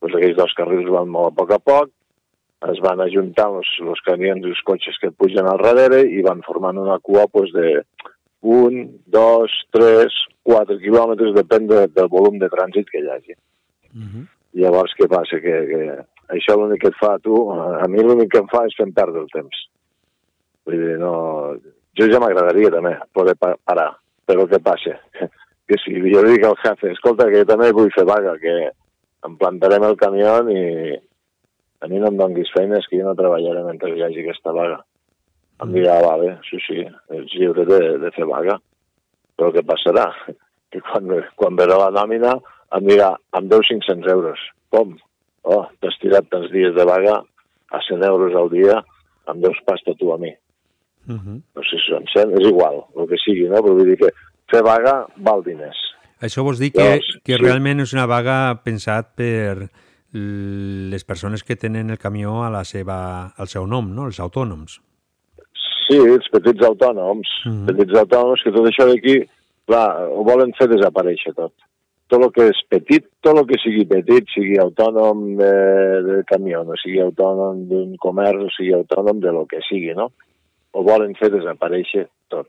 doncs aquells dos carrils van molt a poc a poc, es van ajuntant els, els camions i els cotxes que pugen al darrere i van formant una cua doncs, de un, dos, tres, quatre quilòmetres, depèn de, del volum de trànsit que hi hagi. Uh -huh. Llavors, què passa? Que, que això l'únic que et fa a tu, a mi l'únic que em fa és fent perdre el temps. Vull dir, no... Jo ja m'agradaria també poder pa parar, però què passa? Que si jo dic al jefe, escolta, que jo també vull fer vaga, que em plantarem el camió i a mi no em donguis feines que jo no treballaré mentre hi hagi aquesta vaga. Em dirà, va bé, sí, sí, ets lliure de, de fer vaga. Però què passarà? Que quan, quan verà la nòmina em dirà, em deu 500 euros. Com? Oh, t'has tirat tants dies de vaga a 100 euros al dia, em deus pasta tu a mi. Uh -huh. No sé si són 100, és igual, el que sigui, no? Però vull dir que fer vaga val diners. Això vols dir que, Llavors, que sí. realment és una vaga pensat per les persones que tenen el camió a la seva, al seu nom, no? els autònoms. Sí, els petits autònoms, mm -hmm. petits autònoms, que tot això d'aquí, clar, ho volen fer desaparèixer tot. Tot el que és petit, tot el que sigui petit, sigui autònom de, de camió, o sigui autònom d'un comerç, sigui autònom de lo que sigui, no? Ho volen fer desaparèixer tot.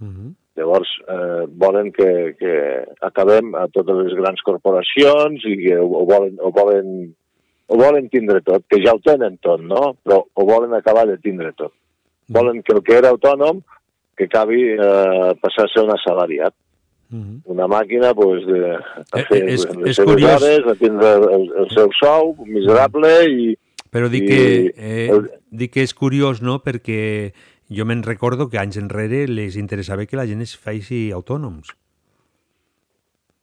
Uh -huh. Llavors, eh, volen que, que acabem a totes les grans corporacions i que ho, ho volen, ho volen ho volen tindre tot, que ja ho tenen tot, no? Però ho volen acabar de tindre tot. Volen que el que era autònom que acabi eh, passar a ser un assalariat. Una màquina pues, de, de fer és- les és seves curiós. hores, de tindre el, el seu sou miserable i... Però dic i que, eh, el- dic que és curiós, no?, perquè jo me'n recordo que anys enrere les interessava que la gent es faci autònoms.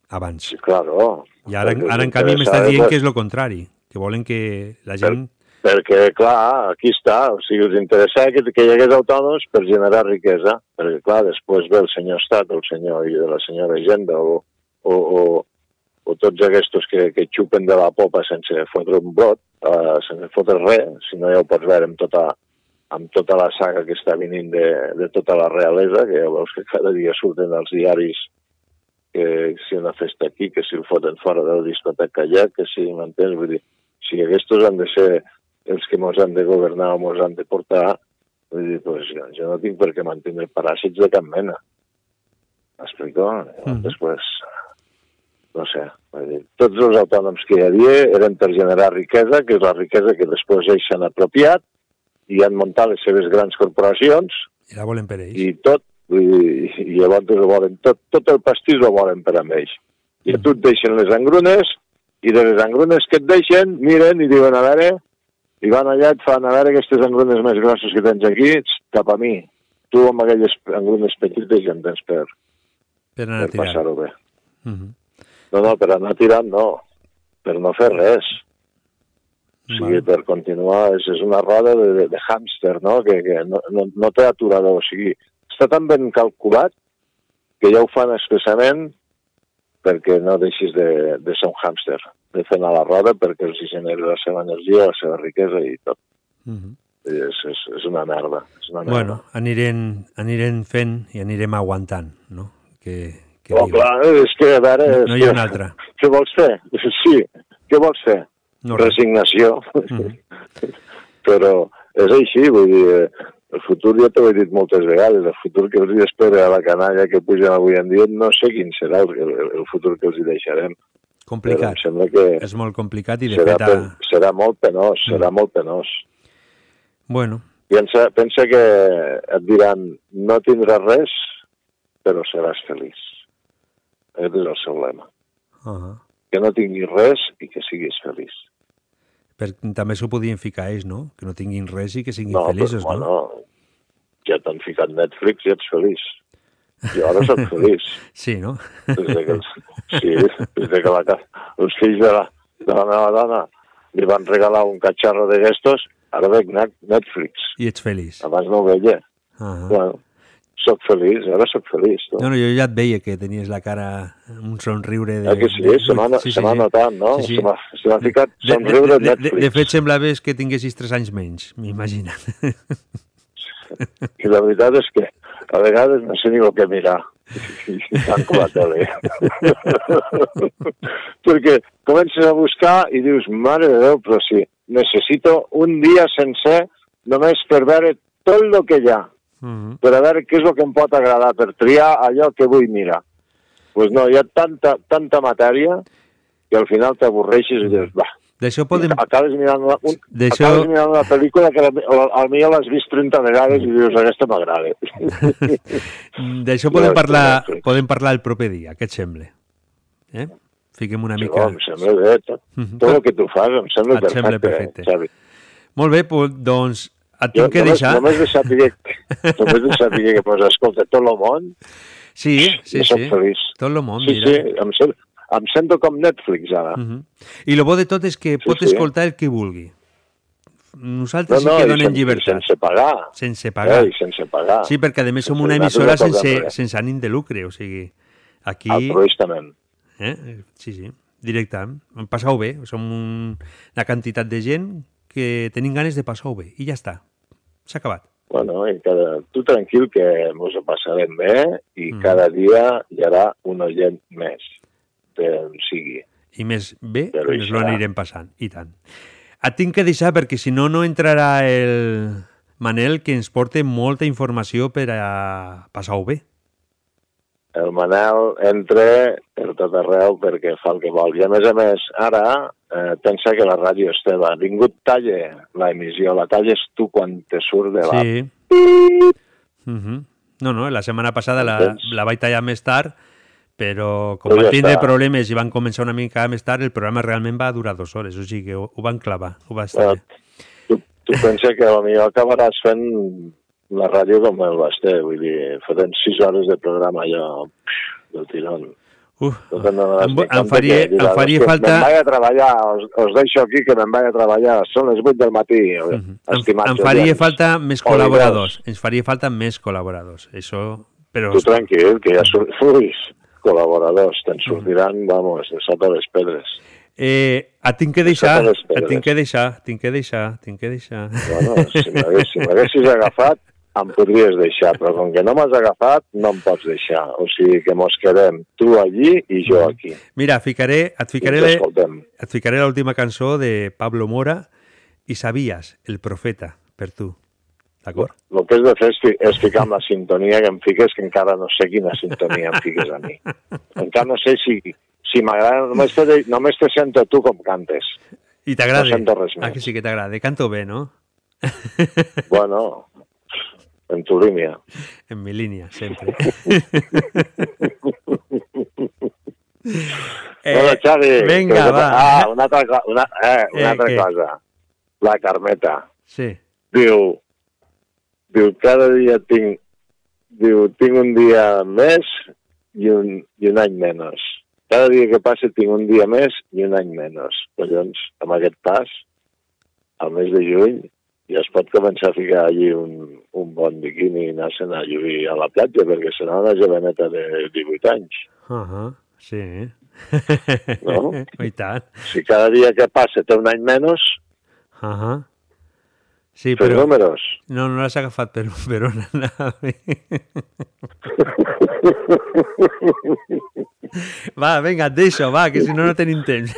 Abans. Sí, claro. I ara, ara en canvi interessava, dient que és el contrari, que volen que la gent... Perquè, clar, aquí està, o sigui, us interessava que, que hi hagués autònoms per generar riquesa, perquè, clar, després ve el senyor Estat, el senyor i la senyora Hisenda, o, o, o, o tots aquests que, que xupen de la popa sense fotre un brot, uh, sense fotre res, si no ja ho pots veure amb tota, amb tota la saga que està venint de, de tota la realesa, que ja veus que cada dia surten als diaris que si una festa aquí, que si ho foten fora de la discoteca allà, que si m'entens, vull dir, si aquests han de ser els que mos han de governar o mos han de portar, vull dir, pues, jo, jo no tinc per què mantenir paràsits de cap mena. M'explico? Mm. Després, no sé, tots els autònoms que hi havia eren per generar riquesa, que és la riquesa que després ells s'han apropiat i han muntat les seves grans corporacions I la volen per ells. i tot, dir, i llavors ho volen, tot, tot el pastís ho volen per amb ells. I a tu et deixen les engrunes, i de les engrunes que et deixen, miren i diuen, a veure, i van allà i et fan, a veure aquestes engrunes més grosses que tens aquí, cap a mi. Tu amb aquelles engrunes petites ja en tens per, Per per passar-ho bé. Mhm. No, no, per anar tirant no, per no fer res. O sigui, per continuar, és, és una roda de, de, de hàmster, no?, que, que no, no, no té aturador. O sigui, està tan ben calculat que ja ho fan expressament perquè no deixis de, de ser un hàmster, de fer anar la roda perquè els generi la seva energia, la seva riquesa i tot. Mhm. És, és, és una merda. És una merda. Bueno, anirem, anirem fent i anirem aguantant, no? Que, que Oh, diuen. clar, és que, a veure... No- hi ha una altra. Què vols fer? Sí, què vols fer? No res. Resignació. Mhm. Però és així, vull dir, eh, el futur ja t'ho he dit moltes vegades, el futur que els hi espera a la canalla que pugen avui en dia, no sé quin serà el, el, el futur que els hi deixarem. Complicat. Però em sembla que És molt complicat i de serà, fet... A... pen- serà molt penós, serà molt penós. Bueno, Pensa, pensa que et diran no tindràs res, però seràs feliç. Aquest és el seu lema. uh -huh. Que no tinguis res i que siguis feliç. per, també s'ho podien ficar ells, no? Que no tinguin res i que siguin No, feliços, però, no? bueno, ja t'han ficat Netflix i ets feliç. Jo ara soc feliç. Sí, no? Des de que, sí, des de que la, els fills de la, de la meva dona li van regalar un catxarro de gestos, ara veig Net- Netflix. I ets feliç. Abans no ho veia. Uh -huh. Bueno, soc feliç, ara soc feliç. No? No, no, jo ja et veia que tenies la cara, un somriure de... Eh que sí? de- Se m'ha sí, m'ha notat, no? Sí, sí. Se m'ha ficat De, de, somriure de, de, Netflix. de fet, semblaves que tinguessis 3 anys menys, m'imagina. I la veritat és que a vegades no sé ni el que mirar. Tanco la tele. Perquè comences a buscar i dius, mare de Déu, però sí, necessito un dia sencer només per veure tot el que hi ha, Mhm. per a veure què és el que em pot agradar, per triar allò que vull mirar. Doncs pues no, hi ha tanta, tanta matèria que al final t'avorreixes i dius, va, D'això podem... acabes mirant una, un, D'això- acabes mirant una pel·lícula que al millor l'has vist 30 vegades i dius, aquesta m'agrada. D'això Ja, podem parlar, sí. podem parlar el proper dia, què et sembla? Eh? Fiquem una Sí, mica... em sembla bé. Tot, Mhm. tot el que tu fas em sembla Et perfecte, sembla perfecte. Eh, Xavi. Molt bé, pues, doncs et tinc que només, deixar... només de saber, només de saber que mos escolta tot el món, Sí, sí, sí. feliç. Tot el món, sí, mira. sí, em, sent, em sento com Netflix ara. Mhm. I el bo de tot és que pot sí. escoltar el que vulgui. Nosaltres No, no, sí que donem sen- llibertat. sense pagar. Sense pagar. Eh, sense pagar. Sí, perquè a més som Sense una emissora sense, sense ànim de lucre, o sigui, aquí... Altruistament. Eh? Sí, sí, directe. Passau bé, som un, una quantitat de gent que tenim ganes de passar-ho bé, i ja està. S'ha acabat. Bueno, i cada, tu tranquil que ens ho passarem bé i Mm. cada dia hi haurà un oient més, per on sigui. I més bé, Però ens ho serà. anirem passant, i tant. Et tinc que deixar perquè si no, no entrarà el Manel que ens porta molta informació per a passar-ho bé. El Manel entra per tot arreu perquè fa el que vol. I a més a més, ara eh, pensa que la ràdio és teva. Ningú et talla la emissió, la talles tu quan te surt de la... Sí. Mhm. No, no, la setmana passada la, la vaig tallar més tard, però com van tindre està. problemes i van començar una mica més tard, el programa realment va durar dues hores, o sigui que ho, ho van clavar, ho va estar. Tu, tu pensa que potser acabaràs fent la ràdio com el Basté, vull dir, fotent sis hores de programa allò del tirón. Uf, No em, em faria, que em faria "Hòstia, falta... Me'n vaig a treballar, us, us deixo aquí que me'n vaig a treballar, són les 8 del matí, Em, estimats em faria oients. falta més col·laboradors. Ens faria falta més col·laboradors. Això... Però... Tu tranquil, que ja surt... Ui, col·laboradors, te'n sortiran, vamos, de sota les pedres. Eh, et tinc que deixar, et tinc que deixar, tinc que deixar, tinc que deixar. Bueno, si m'hagués- si m'haguessis agafat, em podries deixar, però com que no m'has agafat, no em pots deixar. O sigui que mos quedem tu allí i jo aquí. Mira, ficaré, et ficaré, et ficaré l'última cançó de Pablo Mora i Sabies, el profeta, per tu. D'acord? El que has de fer és, és ficar amb la sintonia que em fiques, que encara no sé quina sintonia em fiques a mi. Encara no sé si, si m'agrada, només, te, només te sento tu com cantes. I t'agrada? No sento res Ah, més. que sí que t'agrada. Canto bé, no? Bueno, en tu línia. En mi línia, sempre. bueno, Xavi, Eh, venga, que- va. Ah, una altra, una, eh, una Eh, altra què? cosa. La Carmeta. Sí. Diu, diu, cada dia tinc, diu, tinc un dia més i un, i un any menys. Cada dia que passa tinc un dia més i un any menys. Collons, amb aquest pas, al mes de juny, ja es pot començar a ficar allí un, un bon biquini i anar-se'n a lluir a la platja, perquè serà una joveneta de 18 anys. Uh -huh. Sí. No? I tant. Si cada dia que passa té un any menys, Uh -huh. Sí, Fes però... números. No, no l'has agafat per, per on anava. va, vinga, et deixo, va, que si no no tenim temps.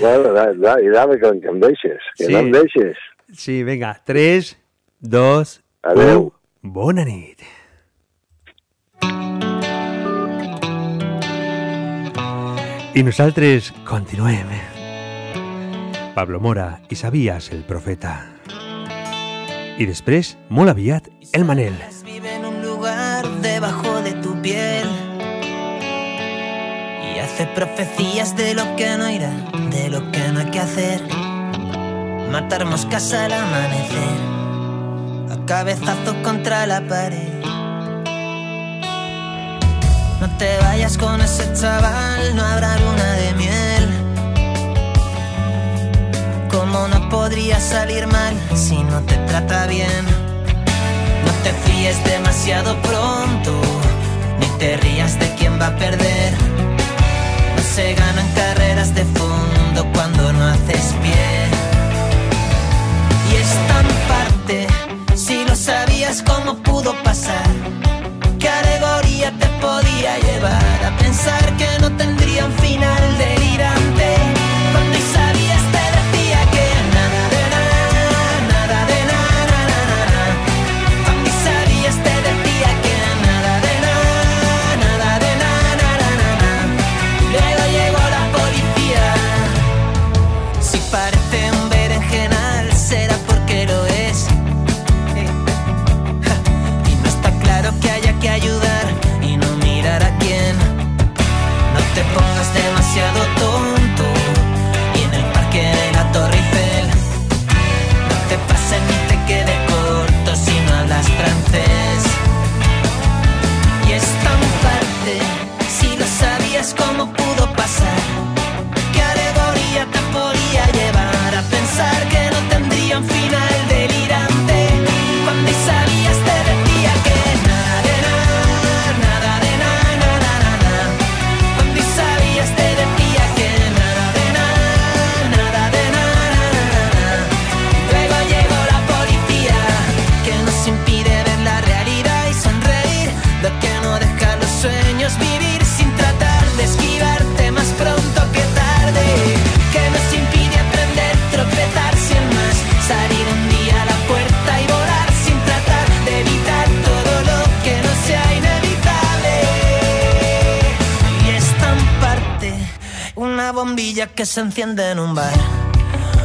bueno, da, da, i dame que, que em deixes, que Sí. no em deixes. Sí, vinga, 3, 2, Adeu. 1. Bona nit. I nosaltres continuem. Pablo Mora i Sabies, el profeta. I després, molt aviat, el Manel. Vive en un lugar debajo de tu piel y hace profecías de lo que no irá, de lo que no hay que hacer. Matar moscas al amanecer, a cabezazos contra la pared. No te vayas con ese chaval, no habrá luna de miel. ¿Cómo no podría salir mal si no te trata bien? No te fíes demasiado pronto, ni te rías de quien va a perder. No se ganan carreras de fondo cuando no haces pie. Cómo pudo pasar. ¿Qué alegoría te podía llevar a pensar que no tendría un final delirante? Que se enciende en un bar.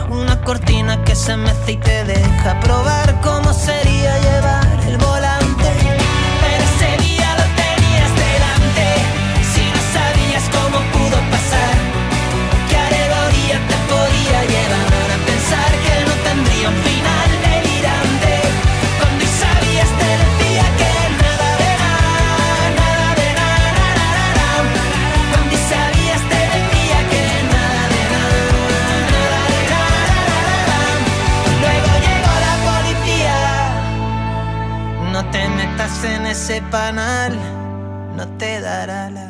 Una cortina que se mece y te deja probar ese panal, no te dará la.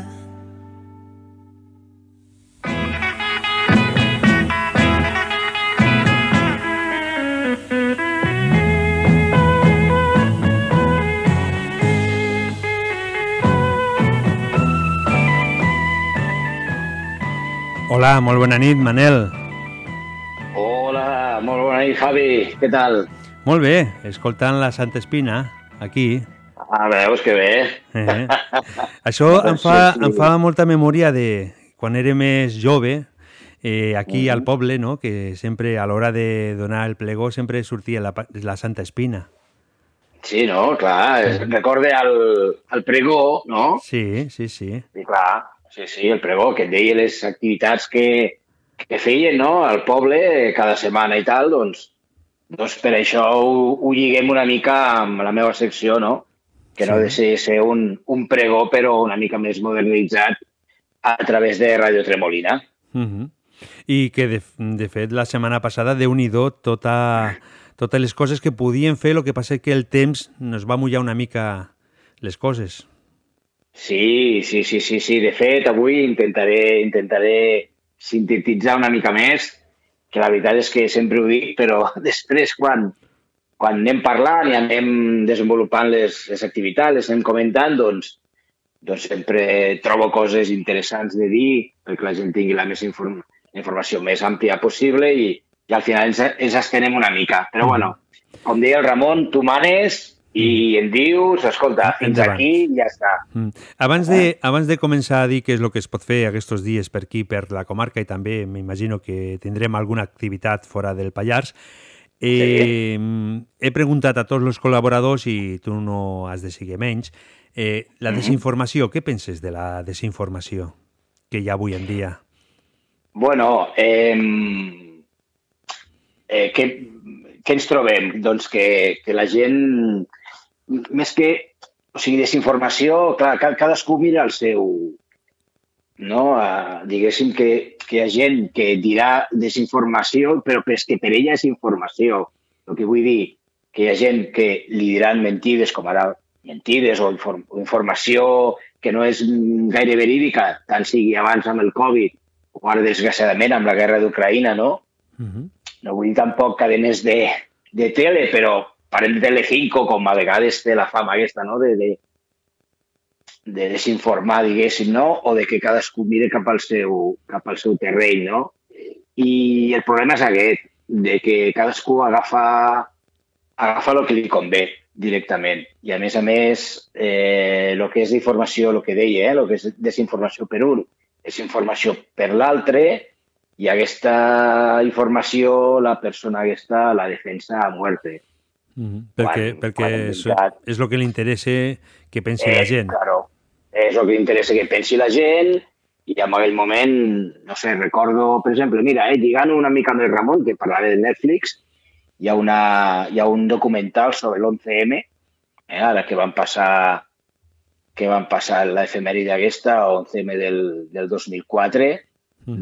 Hola, molt bona nit, Manel. Hola, molt bona nit, Javi. Què tal? Molt bé, escoltant la Santa Espina, aquí. Ah, veus que bé. Eh. Això em fa, em fa molta memòria de quan era més jove, eh, aquí al poble, no? que sempre a l'hora de donar el plegó sempre sortia la, la Santa Espina. Sí, no, clar, es recorde el, el pregó, no? Sí, sí, sí. I clar, sí, sí, el pregó, que et deia les activitats que, que feien, no?, al poble cada setmana i tal, doncs, doncs per això ho, ho lliguem una mica amb la meva secció, no?, que no ha de ser, un, un pregó, però una mica més modernitzat a través de Radio Tremolina. Uh I que, de, de fet, la setmana passada, déu nhi tota, totes les coses que podien fer, el que passa que el temps nos va mullar una mica les coses. Sí, sí, sí, sí, sí. De fet, avui intentaré, intentaré sintetitzar una mica més, que la veritat és que sempre ho dic, però després quan, quan anem parlant i anem desenvolupant les, les activitats, les anem comentant, doncs, doncs sempre trobo coses interessants de dir perquè la gent tingui la més inform informació més àmplia possible i, i al final ens, ens estenem una mica. Però bueno, com deia el Ramon, tu manes i em dius, escolta, fins Endavant. aquí i ja està. Mm. Abans, de, abans de començar a dir què és el que es pot fer aquests dies per aquí, per la comarca, i també m'imagino que tindrem alguna activitat fora del Pallars, eh, he preguntat a tots els col·laboradors, i tu no has de seguir menys, eh, la Mhm. desinformació, què penses de la desinformació que hi ha avui en dia? Bueno, eh, eh, què, què ens trobem? Doncs que, que la gent, més que, o sigui, desinformació, clar, ca- cadascú mira el seu, no? Uh, diguéssim que, que hi ha gent que dirà desinformació, però és que per ella és informació. El que vull dir, que hi ha gent que li diran mentides, com ara mentides o, inform informació que no és gaire verídica, tant sigui abans amb el Covid o ara desgraciadament amb la guerra d'Ucraïna, no? No vull dir tampoc cadenes de, de tele, però parem de Telecinco, com a vegades té la fama aquesta, no?, de, de, de desinformar, diguéssim, no? O de que cadascú mire cap al seu, cap al seu terreny, no? I el problema és aquest, de que cadascú agafa, agafa el que li convé directament. I a més a més, eh, el que és informació, el que deia, eh, el que és desinformació per un, és informació per l'altre, i aquesta informació la persona aquesta la defensa a muerte. Mm Perquè, Quan- perquè quan és, és el que li interessa que pensi la gent. Eh, Claro, és el que interessa que pensi la gent i en aquell moment, no sé, recordo, per exemple, mira, eh, lligant una mica amb el Ramon, que parlava de Netflix, hi ha, una, hi ha un documental sobre l'11M, eh, ara que van passar que van passar l'efemèride aquesta, 11M del, del 2004,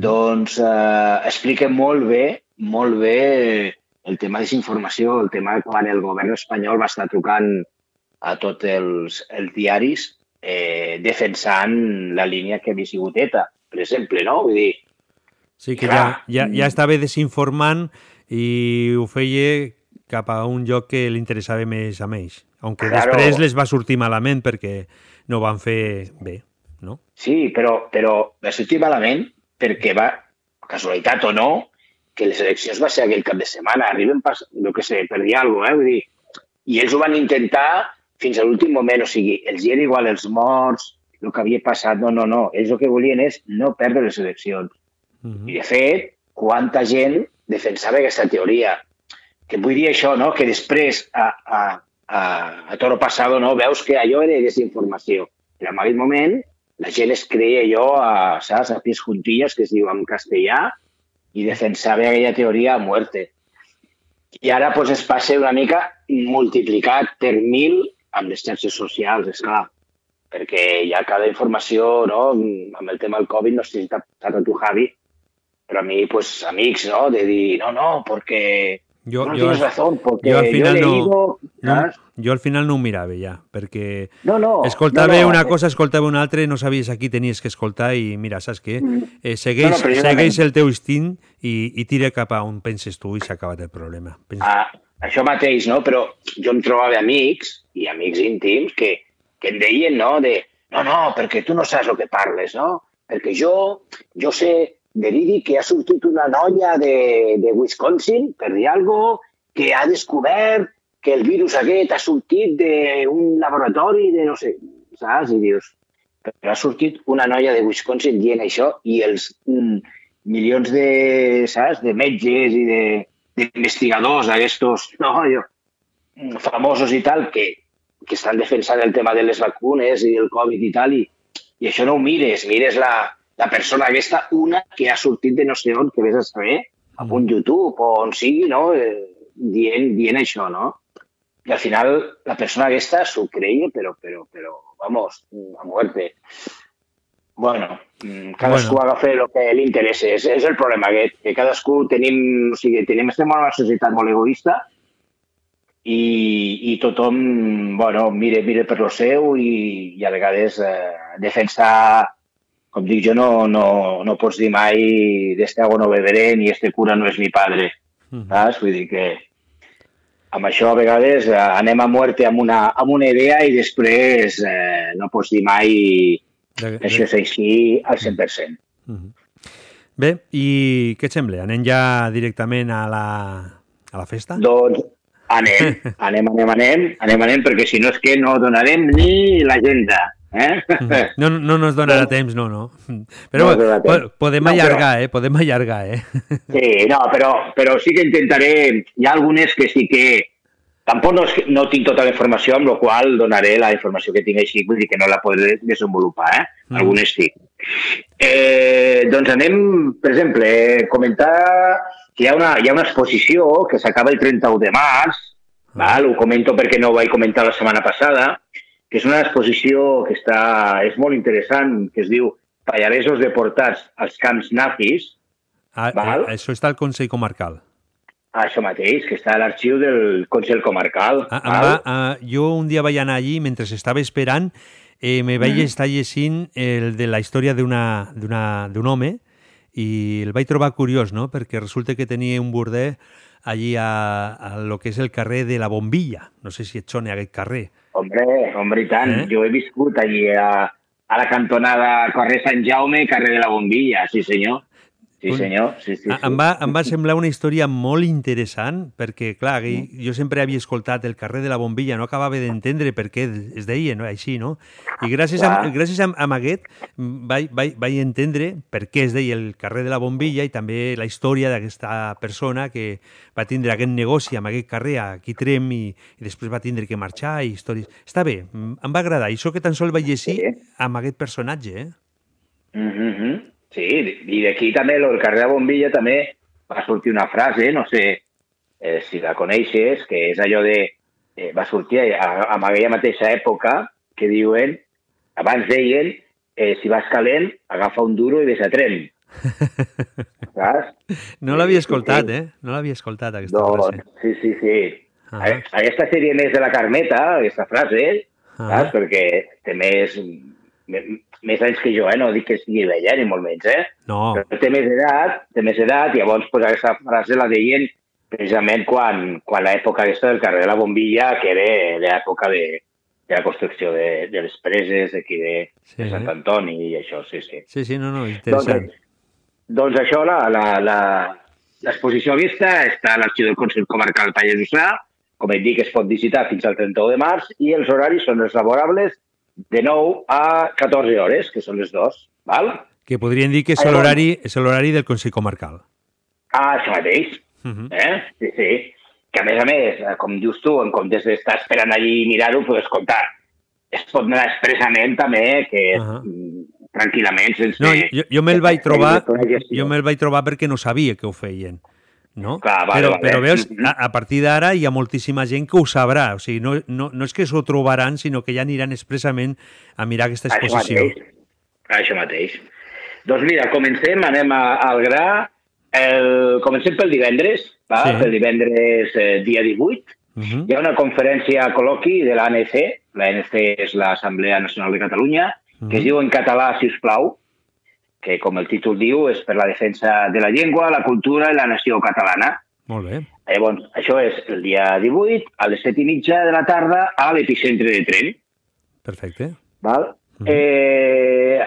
doncs eh, explica molt bé, molt bé el tema de desinformació, el tema quan el govern espanyol va estar trucant a tots els, els diaris eh, defensant la línia que havia sigut ETA, per exemple, no? Vull dir, Sí, que ja, ja, ja estava desinformant i ho feia cap a un lloc que li interessava més a ells. Aunque Claro. després les va sortir malament perquè no van fer bé, no? Sí, però, però va sortir malament perquè va, casualitat o no, que les eleccions va ser aquell cap de setmana, arriben, pas, no que sé, per dir alguna cosa, eh? Vull dir, i ells ho van intentar fins a l'últim moment, o sigui, els hi era igual els morts, el que havia passat, no, no, no, ells el que volien és no perdre les eleccions. I, de fet, quanta gent defensava aquesta teoria. Que vull dir això, no? que després, a, a, a, a Toro Passado, no? veus que allò era desinformació. Però en aquell moment la gent es creia allò a, saps, a pies juntillas, que es diu en castellà, i defensava aquella teoria a muerte. I ara pues, es passa una mica multiplicat per mil amb les xarxes socials, és clar, perquè ha cada informació, no? amb el tema del Covid, no sé si t'ha tu, Javi, però a mi, pues, amics, no? de dir, no, no, perquè Jo, no jo, tienes razón, porque jo al yo final he no, leído... no, ¿sabes? jo al final no ho mirava ja, perquè No, no, escoltava no, no, una cosa, escoltava una altra, i no sabies a qui tenies que escoltar i mira, saps què? Mm. Eh, segueix, No, no, segueix el teu instint i, i tira cap a on penses tu i s'ha acabat el problema. Pensa... Ah, això mateix, no? Però jo em trobava amics, i amics íntims, que, que em deien, no?, de no, no, perquè tu no saps el que parles, no? Perquè jo, jo sé verídic que ha sortit una noia de, de Wisconsin, per dir alguna cosa, que ha descobert que el virus aquest ha sortit d'un laboratori de no sé, saps? I dius, però ha sortit una noia de Wisconsin dient això i els mm, milions de, saps, de metges i de d'investigadors, aquests, no, jo, mm, famosos i tal, que, que estan defensant el tema de les vacunes i el Covid i tal, i, i això no ho mires, mires la, la persona aquesta, una que ha sortit de no sé on, que vés a saber, a un YouTube o on sigui, no? Eh, dient, dient això, no? I al final la persona aquesta s'ho creia, però, però, però, vamos, a muerte. Bueno, mm, cadascú Bueno. agafa el que li interessa. És, és el problema aquest, que cadascú tenim, o sigui, tenim, estem en una societat molt egoista i, i tothom, bueno, mire, mire per lo seu i, i a vegades eh, defensar, com dic jo, no, no, no pots dir mai d'este agua no beberé ni este cura no és mi padre. Saps? Vull dir que amb això a vegades eh, anem a muerte amb una, amb una idea i després eh, no pots dir mai De- de- això és així al 100%. Bé, i què et sembla? Anem ja directament a la, a la festa? Doncs anem, anem, anem, anem, anem, anem, perquè si no és que no donarem ni l'agenda. Eh? No, no nos donarà temps, no, no. Però No po- podem No, però- allargar, eh? Podem allargar, eh? Sí, no, però, però sí que intentaré... Hi ha algunes que sí que... Tampoc no, no tinc tota la informació, amb la qual donaré la informació que tinc així, vull dir que no la podré desenvolupar, eh? Mm. Algunes sí. Eh, doncs anem, per exemple, eh, comentar que hi ha una, hi ha una exposició que s'acaba el 31 de març, val? ho comento perquè no ho vaig comentar la setmana passada, que és una exposició que està, és molt interessant, que es diu Pallaresos deportats als camps nazis, Ah, Val. eh, això està al Consell Comarcal. Això mateix, que està a l'arxiu del Consell Comarcal. Ah, va, ah, jo un dia vaig anar allí, mentre estava esperant, eh, me vaig Mhm. estar llegint el de la història d'un home i el vaig trobar curiós, no? perquè resulta que tenia un border allí a, a lo que és el carrer de la Bombilla. No sé si et sona aquest carrer. Hombre, hombre, i tant. Eh? Jo he viscut allí a, a la cantonada carrer Sant Jaume, carrer de la Bombilla, sí senyor. Sí senyor, sí, sí. A- sí. Em va, em va semblar una història molt interessant perquè, clar, aquell- jo sempre havia escoltat el carrer de la Bombilla, no acabava d'entendre per què es deia no? així, no? I gràcies, a, gràcies a, a aquest mm, vaig, vaig, vaig entendre per què es deia el carrer de la Bombilla i també la història d'aquesta persona que va tindre aquest negoci amb aquest carrer aquí Trem i, i després va tindre que marxar i històries... Està bé, mm, em va agradar. I això que tan sol vaig llegir amb aquest personatge, eh? Mhm, mhm. Sí, i d'aquí també, el carrer de Bombilla també va sortir una frase, no sé eh, si la coneixes, que és allò de... Eh, va sortir a, en aquella mateixa època que diuen, abans deien, eh, si vas calent, agafa un duro i ves a tren. Saps? No l'havia escoltat, eh? No l'havia escoltat, aquesta frase. Doncs, sí, sí, sí. Ah. Aquesta sèrie més de la Carmeta, aquesta frase, Ah. saps? Perquè més, me- més anys que jo, eh? No dic que sigui vella, ni molt menys, eh? No. Però té més edat, té més edat, i llavors pues, aquesta frase la deien precisament quan, quan l'època aquesta del carrer de la Bombilla, que era l'època de, de la construcció de, de les preses d'aquí de, Sí. de Sant Antoni i això, sí, sí. Sí, sí, no, no, interessant. Doncs, doncs això, la- la- la- l'exposició aquesta està a l'arxiu del Consell Comarcal Pallars Jussà, com et dic, es pot visitar fins al 31 de març i els horaris són els laborables de 9 a 14 hores, que són les dos, val? Que podrien dir que és l'horari és l'horari del Consell Comarcal. Ah, això mateix. Mhm. Eh? Sí, sí. Que a més a més, eh, com dius tu, en comptes d'estar esperant allí i mirar-ho, pues, escoltar, es pot anar expressament també que uh tranquil·lament, sense... No, jo, jo me'l vaig trobar, gestió. jo me'l vaig trobar perquè no sabia que ho feien. No? Clar, vale, però, vale. però veus, a, a partir d'ara hi ha moltíssima gent que ho sabrà. O sigui, no, no, no és que s'ho trobaran, sinó que ja aniran expressament a mirar aquesta Això exposició. mateix. Això mateix. Doncs mira, comencem, anem a, al gra. El, comencem pel divendres, va? Sí. pel divendres eh, dia 18. Mhm. Hi ha una conferència col·loqui de l'ANC, l'ANC és l'Assemblea Nacional de Catalunya, que es Mhm. diu en català, si us plau, que com el títol diu és per la defensa de la llengua, la cultura i la nació catalana. Molt bé. Llavors, això és el dia 18, a les 7 i mitja de la tarda, a l'epicentre de tren. Perfecte. Val? eh,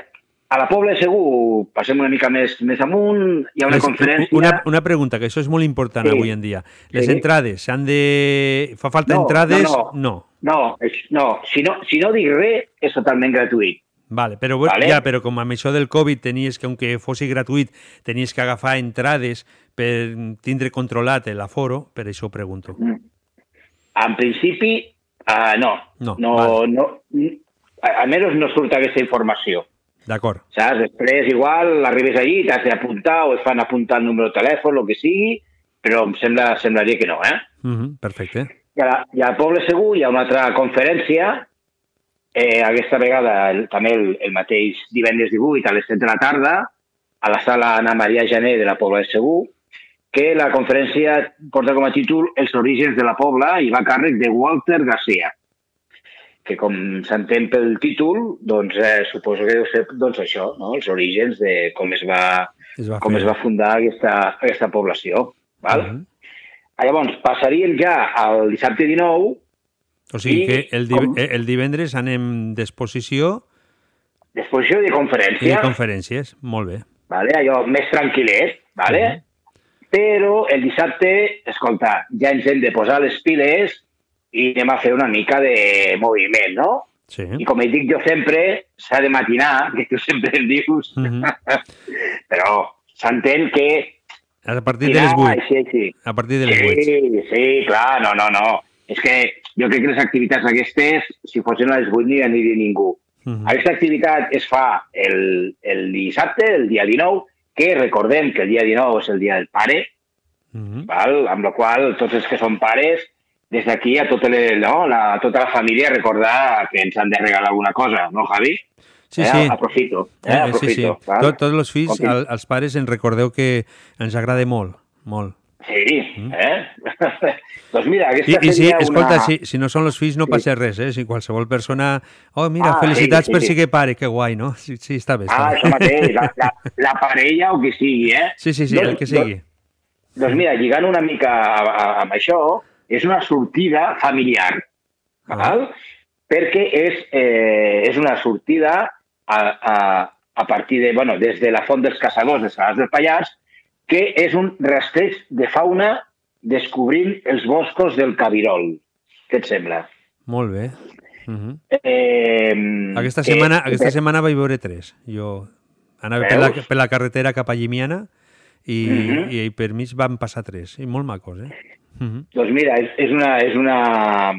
a la Pobla Segur, passem una mica més, més amunt, hi ha una Les- conferència... Una, una pregunta, que això és molt important Sí. avui en dia. Les Sí. entrades, s'han de... Fa falta No, entrades? no, no. No, és, no, si no, si no dic res, és totalment gratuït. Vale, però, vale. Ja, però com amb això del Covid tenies que, aunque fossi gratuït, tenies que agafar entrades per tindre controlat l'aforo, per això pregunto. Mm. En principi, uh, no. No, no, vale. no a- almenys no surt aquesta informació. D'acord. Saps? Després, igual, arribes allí, t'has d'apuntar o et fan apuntar el número de telèfon, el que sigui, però em sembla, semblaria que no, eh? Mhm, perfecte. I a, la, I al Poble Segur hi ha una altra conferència, eh, aquesta vegada el, també el, el mateix divendres 18 a les 7 de la tarda, a la sala Ana Maria Jané de la Pobla de Segur, que la conferència porta com a títol Els orígens de la Pobla i va a càrrec de Walter Garcia que com s'entén pel títol, doncs eh, suposo que deu ser doncs, això, no? els orígens de com es va, Es va com fer. es va fundar aquesta, aquesta població. Val? Mhm. Ah, Llavors, passaríem ja al dissabte 19, O sigui I que el, com- div eh, el divendres anem d'exposició d'exposició i de i conferència, de conferències. Molt bé. vale? allò més tranquil·let, vale? però el dissabte, escolta, ja ens hem de posar les piles i anem a fer una mica de moviment, no? Sí. I com et dic jo sempre, s'ha de matinar, que tu sempre em dius, Mhm. però s'entén que... A partir de les 8. Així, així. A partir de les 8. Sí, sí, clar, no, no, no. És que jo crec que les activitats aquestes, si fossin a les 8, no hi aniria ningú. Mhm. Aquesta activitat es fa el, el dissabte, el dia 19, que recordem que el dia 19 és el dia del pare, Mhm. val? amb la qual tots els que són pares, des d'aquí a tota, le, no? la, a tota la família recordar que ens han de regalar alguna cosa, no, Javi? Sí, eh? sí. Aprofito. Eh? Eh, sí, Aprofito. sí. val? Tot, tots els fills, al, als pares, en recordeu que ens agrada molt, molt. Sí, eh? doncs mira, aquesta Mm. I, i si, seria escolta, una... si, si no són els fills no Sí. passa res, eh? Si qualsevol persona... Oh, mira, Ah, felicitats sí, sí, per sí. ser que pare, que guai, no? Sí, sí està bé. Està Ah, bé. això mateix, la, la, la parella o que sigui, eh? Sí, sí, sí, el que sigui. Doncs, doncs mira, lligant una mica amb això, és una sortida familiar, Ah. val? perquè és, eh, és una sortida a, a, a partir de, bueno, des de la Font dels Caçadors de Salàs del Pallars, que és un rastreig de fauna descobrint els boscos del Cabirol. Què et sembla? Molt bé. Mhm. Eh, Aquesta, que- setmana, aquesta setmana vaig veure tres. Jo anava per la, Veus? per la carretera cap a Llimiana i, Mhm. i per mig van passar tres. I molt macos, eh? Mhm. Doncs mira, és, és, una, és, una,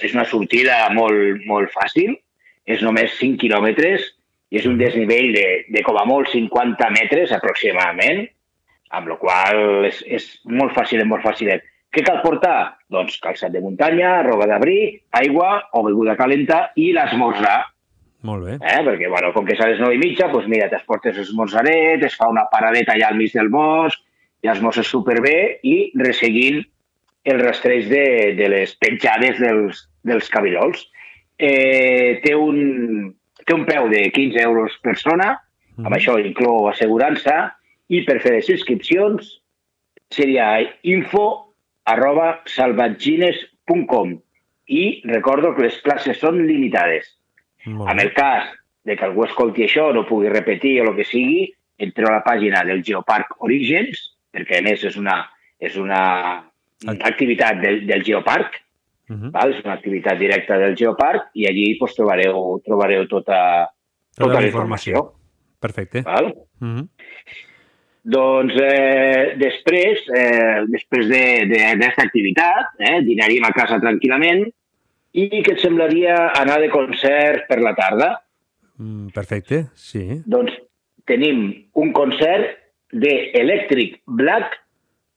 és una sortida molt, molt fàcil, és només 5 quilòmetres i és un desnivell de, de com a molt 50 metres aproximadament, amb la qual és, és molt fàcil, molt fàcil. Què cal portar? Doncs calçat de muntanya, roba d'abric, aigua o beguda calenta i l'esmorzar. Molt bé. Eh? Perquè, bueno, com que és a les 9 i mitja, doncs mira, t'esportes l'esmorzaret, es fa una paradeta allà al mig del bosc, i esmorzes superbé i resseguint el rastreig de, de les penjades dels, dels cabirols. Eh, té, un, té un preu de 15 euros persona, amb això inclou assegurança, i per fer les inscripcions seria info arroba salvatgines.com i recordo que les classes són limitades. En el cas de que algú escolti això, no pugui repetir o el que sigui, entreu a la pàgina del Geoparc Orígens, perquè a més és una, és una activitat del, del Geoparc, Mhm. val? és una activitat directa del Geoparc, i allí pues, trobareu, trobareu tota, tota, la informació. Perfecte. Val? Mm -hmm. Doncs eh, després, eh, després d'aquesta de, activitat, eh, dinaríem a casa tranquil·lament i què et semblaria anar de concert per la tarda? Mm, perfecte, sí. Doncs tenim un concert de Electric Black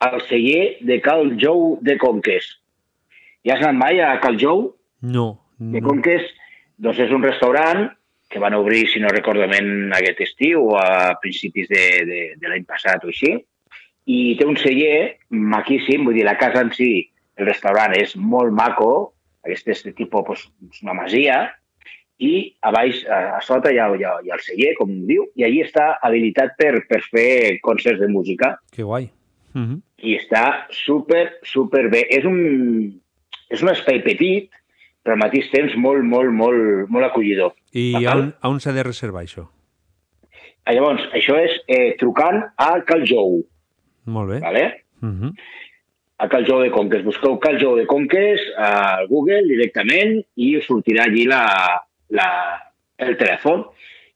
al celler de Cal Jou de Conques. Ja has anat mai a Cal Jou No. de no. Conques? Doncs és un restaurant que van obrir, si no recordo ben, aquest estiu o a principis de, de, de l'any passat o així, i té un celler maquíssim, vull dir, la casa en si, el restaurant és molt maco, aquest és de tipus, pues, és una masia, i a baix, a, a sota hi ha, hi, ha, hi ha el celler, com diu, i allí està habilitat per, per fer concerts de música, Que guai. Mm -hmm. i està super, super bé. És un, és un espai petit, però al mateix temps molt, molt, molt, molt acollidor. I a on, a on s'ha de reservar això? Ah, Llavors, això és eh, trucant a Cal Jou, Molt bé. ¿vale? Mm -hmm. a Cal Jou de Conques. Busqueu Cal Jou de Conques a Google directament i us sortirà allí la, la, el telèfon.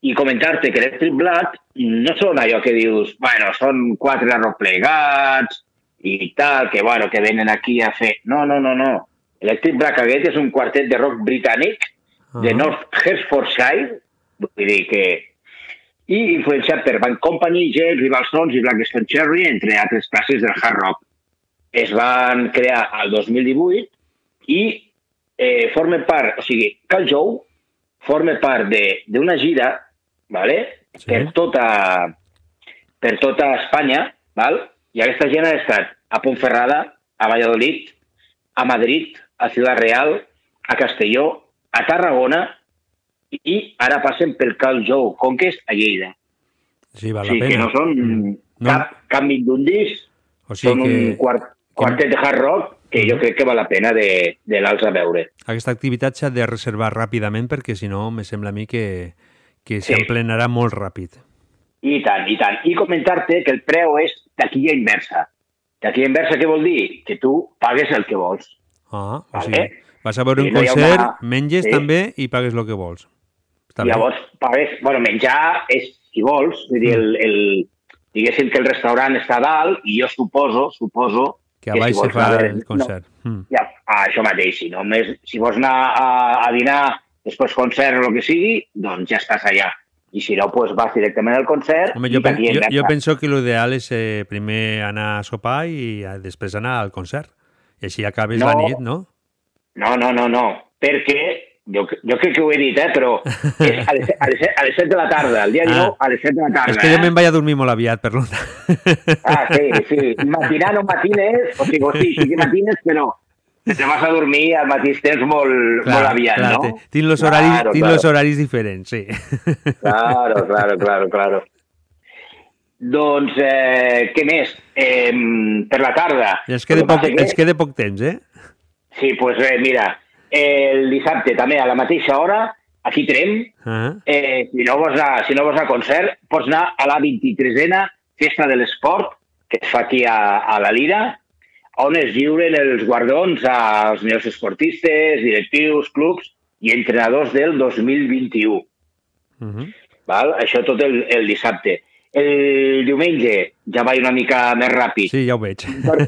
I comentar-te que Electric Black no són allò que dius, bueno, són quatre arroplegats i tal, que, bueno, que venen aquí a fer... No, no, no, no. Electric Black aquest és un quartet de rock britànic de Ah. North Hertfordshire, vull dir que i influenciat per Band Company, James, Rival Sons i Blackstone Cherry, entre altres classes del hard rock. Es van crear al 2018 i eh, formen part, o sigui, Cal Jou forma part de- d'una gira vale? Sí. per, tota, per tota Espanya, val? i aquesta gent ha estat a Pontferrada, a Valladolid, a Madrid, a Ciutat Real, a Castelló, a Tarragona i ara passen pel Cal Jou Conquest a Lleida. Sí, val o sigui la que pena. no són cap, cap d'un disc, O sigui són que un quart, quartet de hard rock que jo crec que val la pena de, de l'alts a veure. aquesta activitat s'ha de reservar ràpidament perquè si no me sembla a mi que, que Sí. s'emplenarà molt ràpid. I tant, i tant. I comentar-te que el preu és taquilla inversa. Taquilla inversa què vol dir? Que tu pagues el que vols. Ah, o Vale. sigui, vas a veure Sí, un concert, una- menges Sí. també i pagues el que vols. Està bé. Llavors, pagues... Bueno, menjar és, si vols, vull dir, el, el, diguéssim que el restaurant està a dalt i jo suposo, suposo... Que a baix si se fa anar el concert. Mm. No, ja, ah, això mateix, si, només, si vols anar a, a dinar després concert o el que sigui, doncs ja estàs allà. I si no, doncs vas directament al concert Home, jo, pen, jo, jo penso que l'ideal és eh, primer anar a sopar i eh, després anar al concert. I així acabes No. la nit, no? No, no, no, no, perquè jo, jo crec que ho he dit, eh, però és a les, a, les, set- a les 7 de la tarda, el dia 19 a les 7 de la tarda. És que jo eh? me'n vaig a dormir molt aviat, per. Ah, sí, sí. Matinar no matines, o sigui, o sí, sí que matines, però te vas a dormir al mateix temps molt, molt aviat, clar, no? Tinc los horaris, Claro, tinc claro. los horaris diferents, sí. Claro, claro, claro, claro. Doncs, eh, què més? Eh, per la tarda. I ens queda, poc, ens queda poc temps, eh? Sí, doncs pues, eh, mira, el dissabte també a la mateixa hora, aquí Trem, Ah, eh, si, no vols anar, si no vols anar a concert, pots anar a la 23a Festa de l'Esport, que es fa aquí a, a la Lira, on es lliuren els guardons als millors esportistes, directius, clubs i entrenadors del 2021. uh -huh. Val? Això tot el, el dissabte. El diumenge ja vaig una mica més ràpid. Sí, ja ho veig.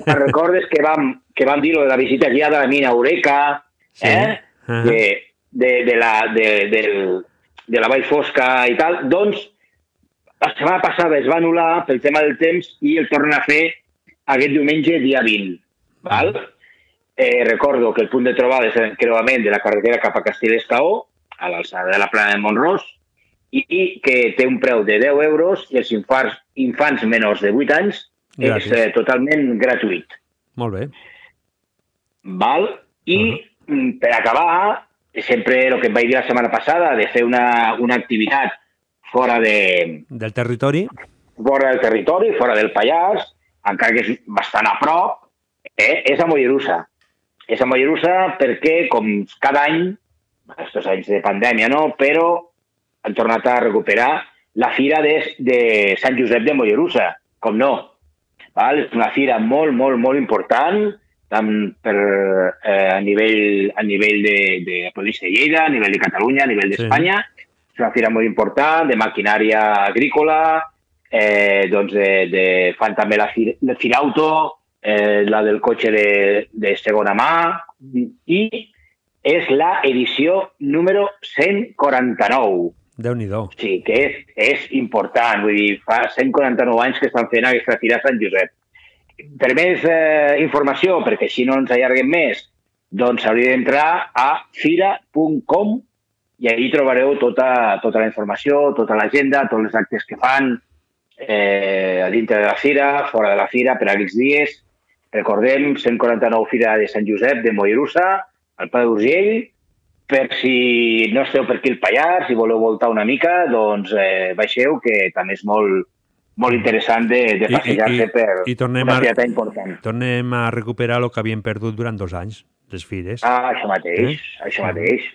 Recordes que vam, que vam dir lo de la visita guiada a la mina Eureka, Sí. eh? Ahà. de, de, de, la, de, del, de la Vall Fosca i tal, doncs la setmana passada es va anul·lar pel tema del temps i el tornen a fer aquest diumenge, dia 20. Val? Eh, recordo que el punt de trobada és l'encreuament de la carretera cap a Castellescaó, a l'alçada de la plana de Montrós, i, que té un preu de 10 euros i els infants, infants menors de 8 anys Gratis. és eh, totalment gratuït. Molt bé. Val? I uh per acabar, sempre el que et vaig dir la setmana passada, de fer una, una activitat fora de, Del territori? fora del territori, fora del Pallars, encara que és bastant a prop, eh, és a Mollerussa. És a Mollerussa perquè, com cada any, aquests anys de pandèmia, no? però han tornat a recuperar la fira de, de Sant Josep de Mollerussa, com no. Val? És una fira molt, molt, molt important, tant per, eh, a nivell, a nivell de, de província de Lleida, a nivell de Catalunya, a nivell d'Espanya, és una fira molt important de maquinària agrícola, eh, doncs de, de, fan també la fira, la fira auto, eh, la del cotxe de, de segona mà, i és la edició número 149. Déu-n'hi-do. Sí, que és, és important. Vull dir, fa 149 anys que estan fent aquesta fira a Sant Josep. Per més eh, informació, perquè així no ens allarguem més, doncs hauria d'entrar a fira.com i ahí trobareu tota, tota la informació, tota l'agenda, tots els actes que fan eh, a dintre de la fira, fora de la fira, per aquells dies. Recordem, 149 Fira de Sant Josep de Mollerussa, al Pla d'Urgell, per si no esteu per aquí el Pallars, si voleu voltar una mica, doncs eh, baixeu, que també és molt, molt interessant de, de passejar-se per i tornem una a, fiata important. tornem a recuperar el que havíem perdut durant dos anys, les fires. Ah, això mateix, Eh? això mateix.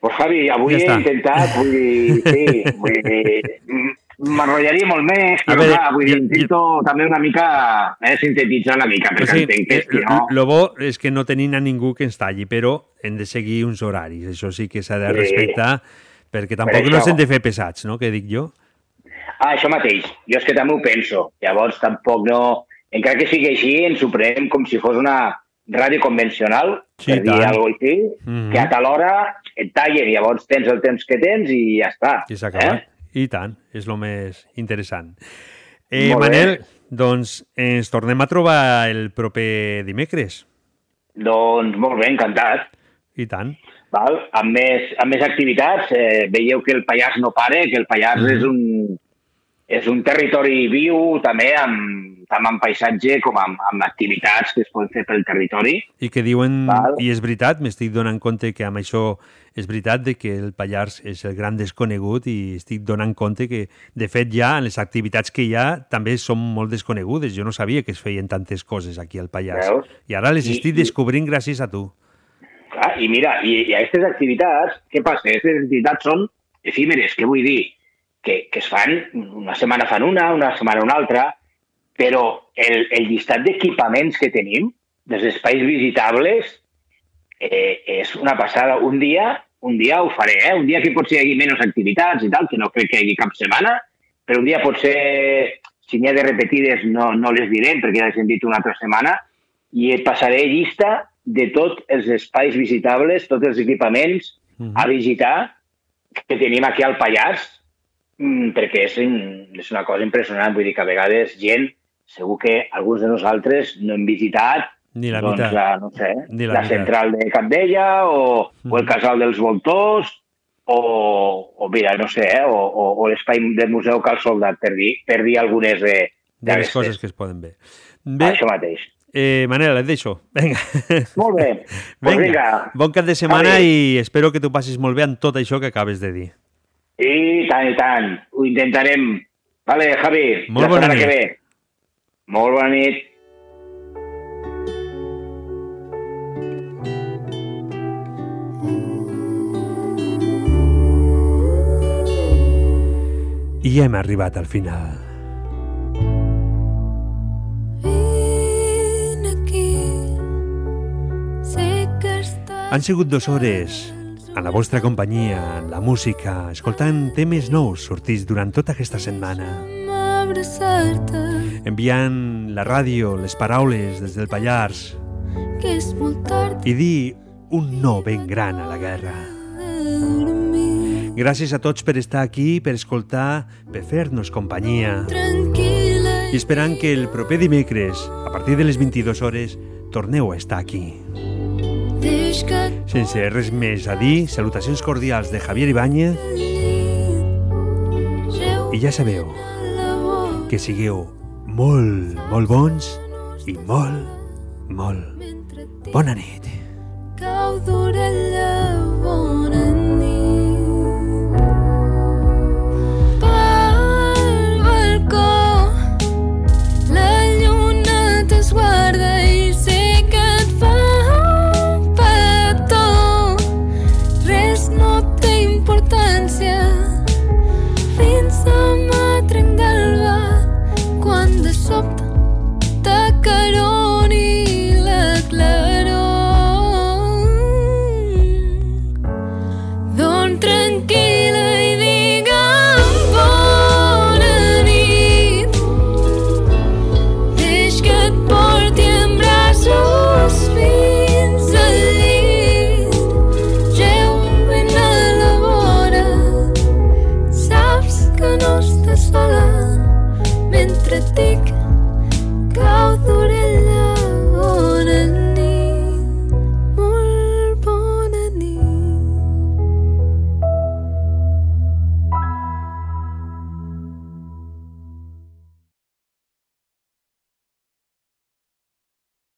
Pues Javi, avui Ja he intentat, vull dir, sí, vull dir, m- m'enrotllaria molt més, però veure, clar, vull dir, intento també una mica eh, sintetitzar una mica, perquè Sí, entenc que eh, si no... lo bo és que no tenim a ningú que ens talli, però hem de seguir uns horaris. Això sí que s'ha de Sí. respectar, perquè Per tampoc no això. s'hem de fer pesats, no?, que dic jo. Ah, això mateix. Jo és que també ho penso. Llavors, tampoc no... Encara que sigui així, ens ho prenem com si fos una ràdio convencional, Sí, per dir alguna cosa així, Mhm. que a tal hora et tallen, llavors tens el temps que tens i ja està. I s'ha acabat. Eh? I tant, és el més interessant. Eh. Manel, doncs ens tornem a trobar el proper dimecres. Doncs molt bé, encantat. I tant. Val? Amb, més, amb més activitats, eh, veieu que el Pallars no pare, que el Pallars Mhm. és, un, és un territori viu, també amb, tant amb paisatge com amb, amb activitats que es poden fer pel territori. I que diuen, Val. i és veritat, m'estic donant compte que amb això és veritat de que el Pallars és el gran desconegut i estic donant compte que, de fet, ja en les activitats que hi ha també són molt desconegudes. Jo no sabia que es feien tantes coses aquí al Pallars. Veus? I ara les I- estic i- descobrint gràcies a tu. Clar, I mira, i, i aquestes activitats, què passa? Aquestes activitats són efímeres, què vull dir? Que, que es fan, una setmana fan una, una setmana una altra, però el, el llistat d'equipaments que tenim, dels espais visitables, eh, és una passada. Un dia, un dia ho faré, eh? Un dia que potser hi hagi menys activitats i tal, que no crec que hi hagi cap setmana, però un dia potser, si n'hi ha de repetides, no, no les direm, perquè ja les hem dit una altra setmana, i et passaré llista de tots els espais visitables, tots els equipaments a visitar que tenim aquí al Pallars, mm, perquè és, és una cosa impressionant. Vull dir que a vegades gent, segur que alguns de nosaltres no hem visitat Ni la doncs, meitat. la, no sé, Ni la, la meitat. central de Capdella o, o el casal dels Voltors o, o mira, no sé, eh, o, o, o l'espai del Museu Cal Soldat, per dir, per dir algunes de, De les d'aquestes. coses que es poden ver. Bé, Això mateix. eh, Manel, et deixo. Vinga. Molt bé. Pues vinga. Bon cap de setmana i espero que t'ho passis molt bé amb tot això que acabes de dir. I tant, i tant. Ho intentarem. Vale, Javi. Molt bona nit. Que ve. Molt bona nit. I hem arribat al final. Han sigut dues hores en la vostra companyia, en la música, escoltant temes nous sortits durant tota aquesta setmana, a enviant la ràdio, les paraules des del Pallars. I dir un no ben gran a la guerra. Gràcies a tots per estar aquí, per escoltar, per fer-nos companyia. I esperant que el proper dimecres, a partir de les 22 hores, torneu a estar aquí. Sense res més a dir, salutacions cordials de Javier Ibáñez i ja sabeu que sigueu molt, molt bons i molt, molt bona nit. cau dura la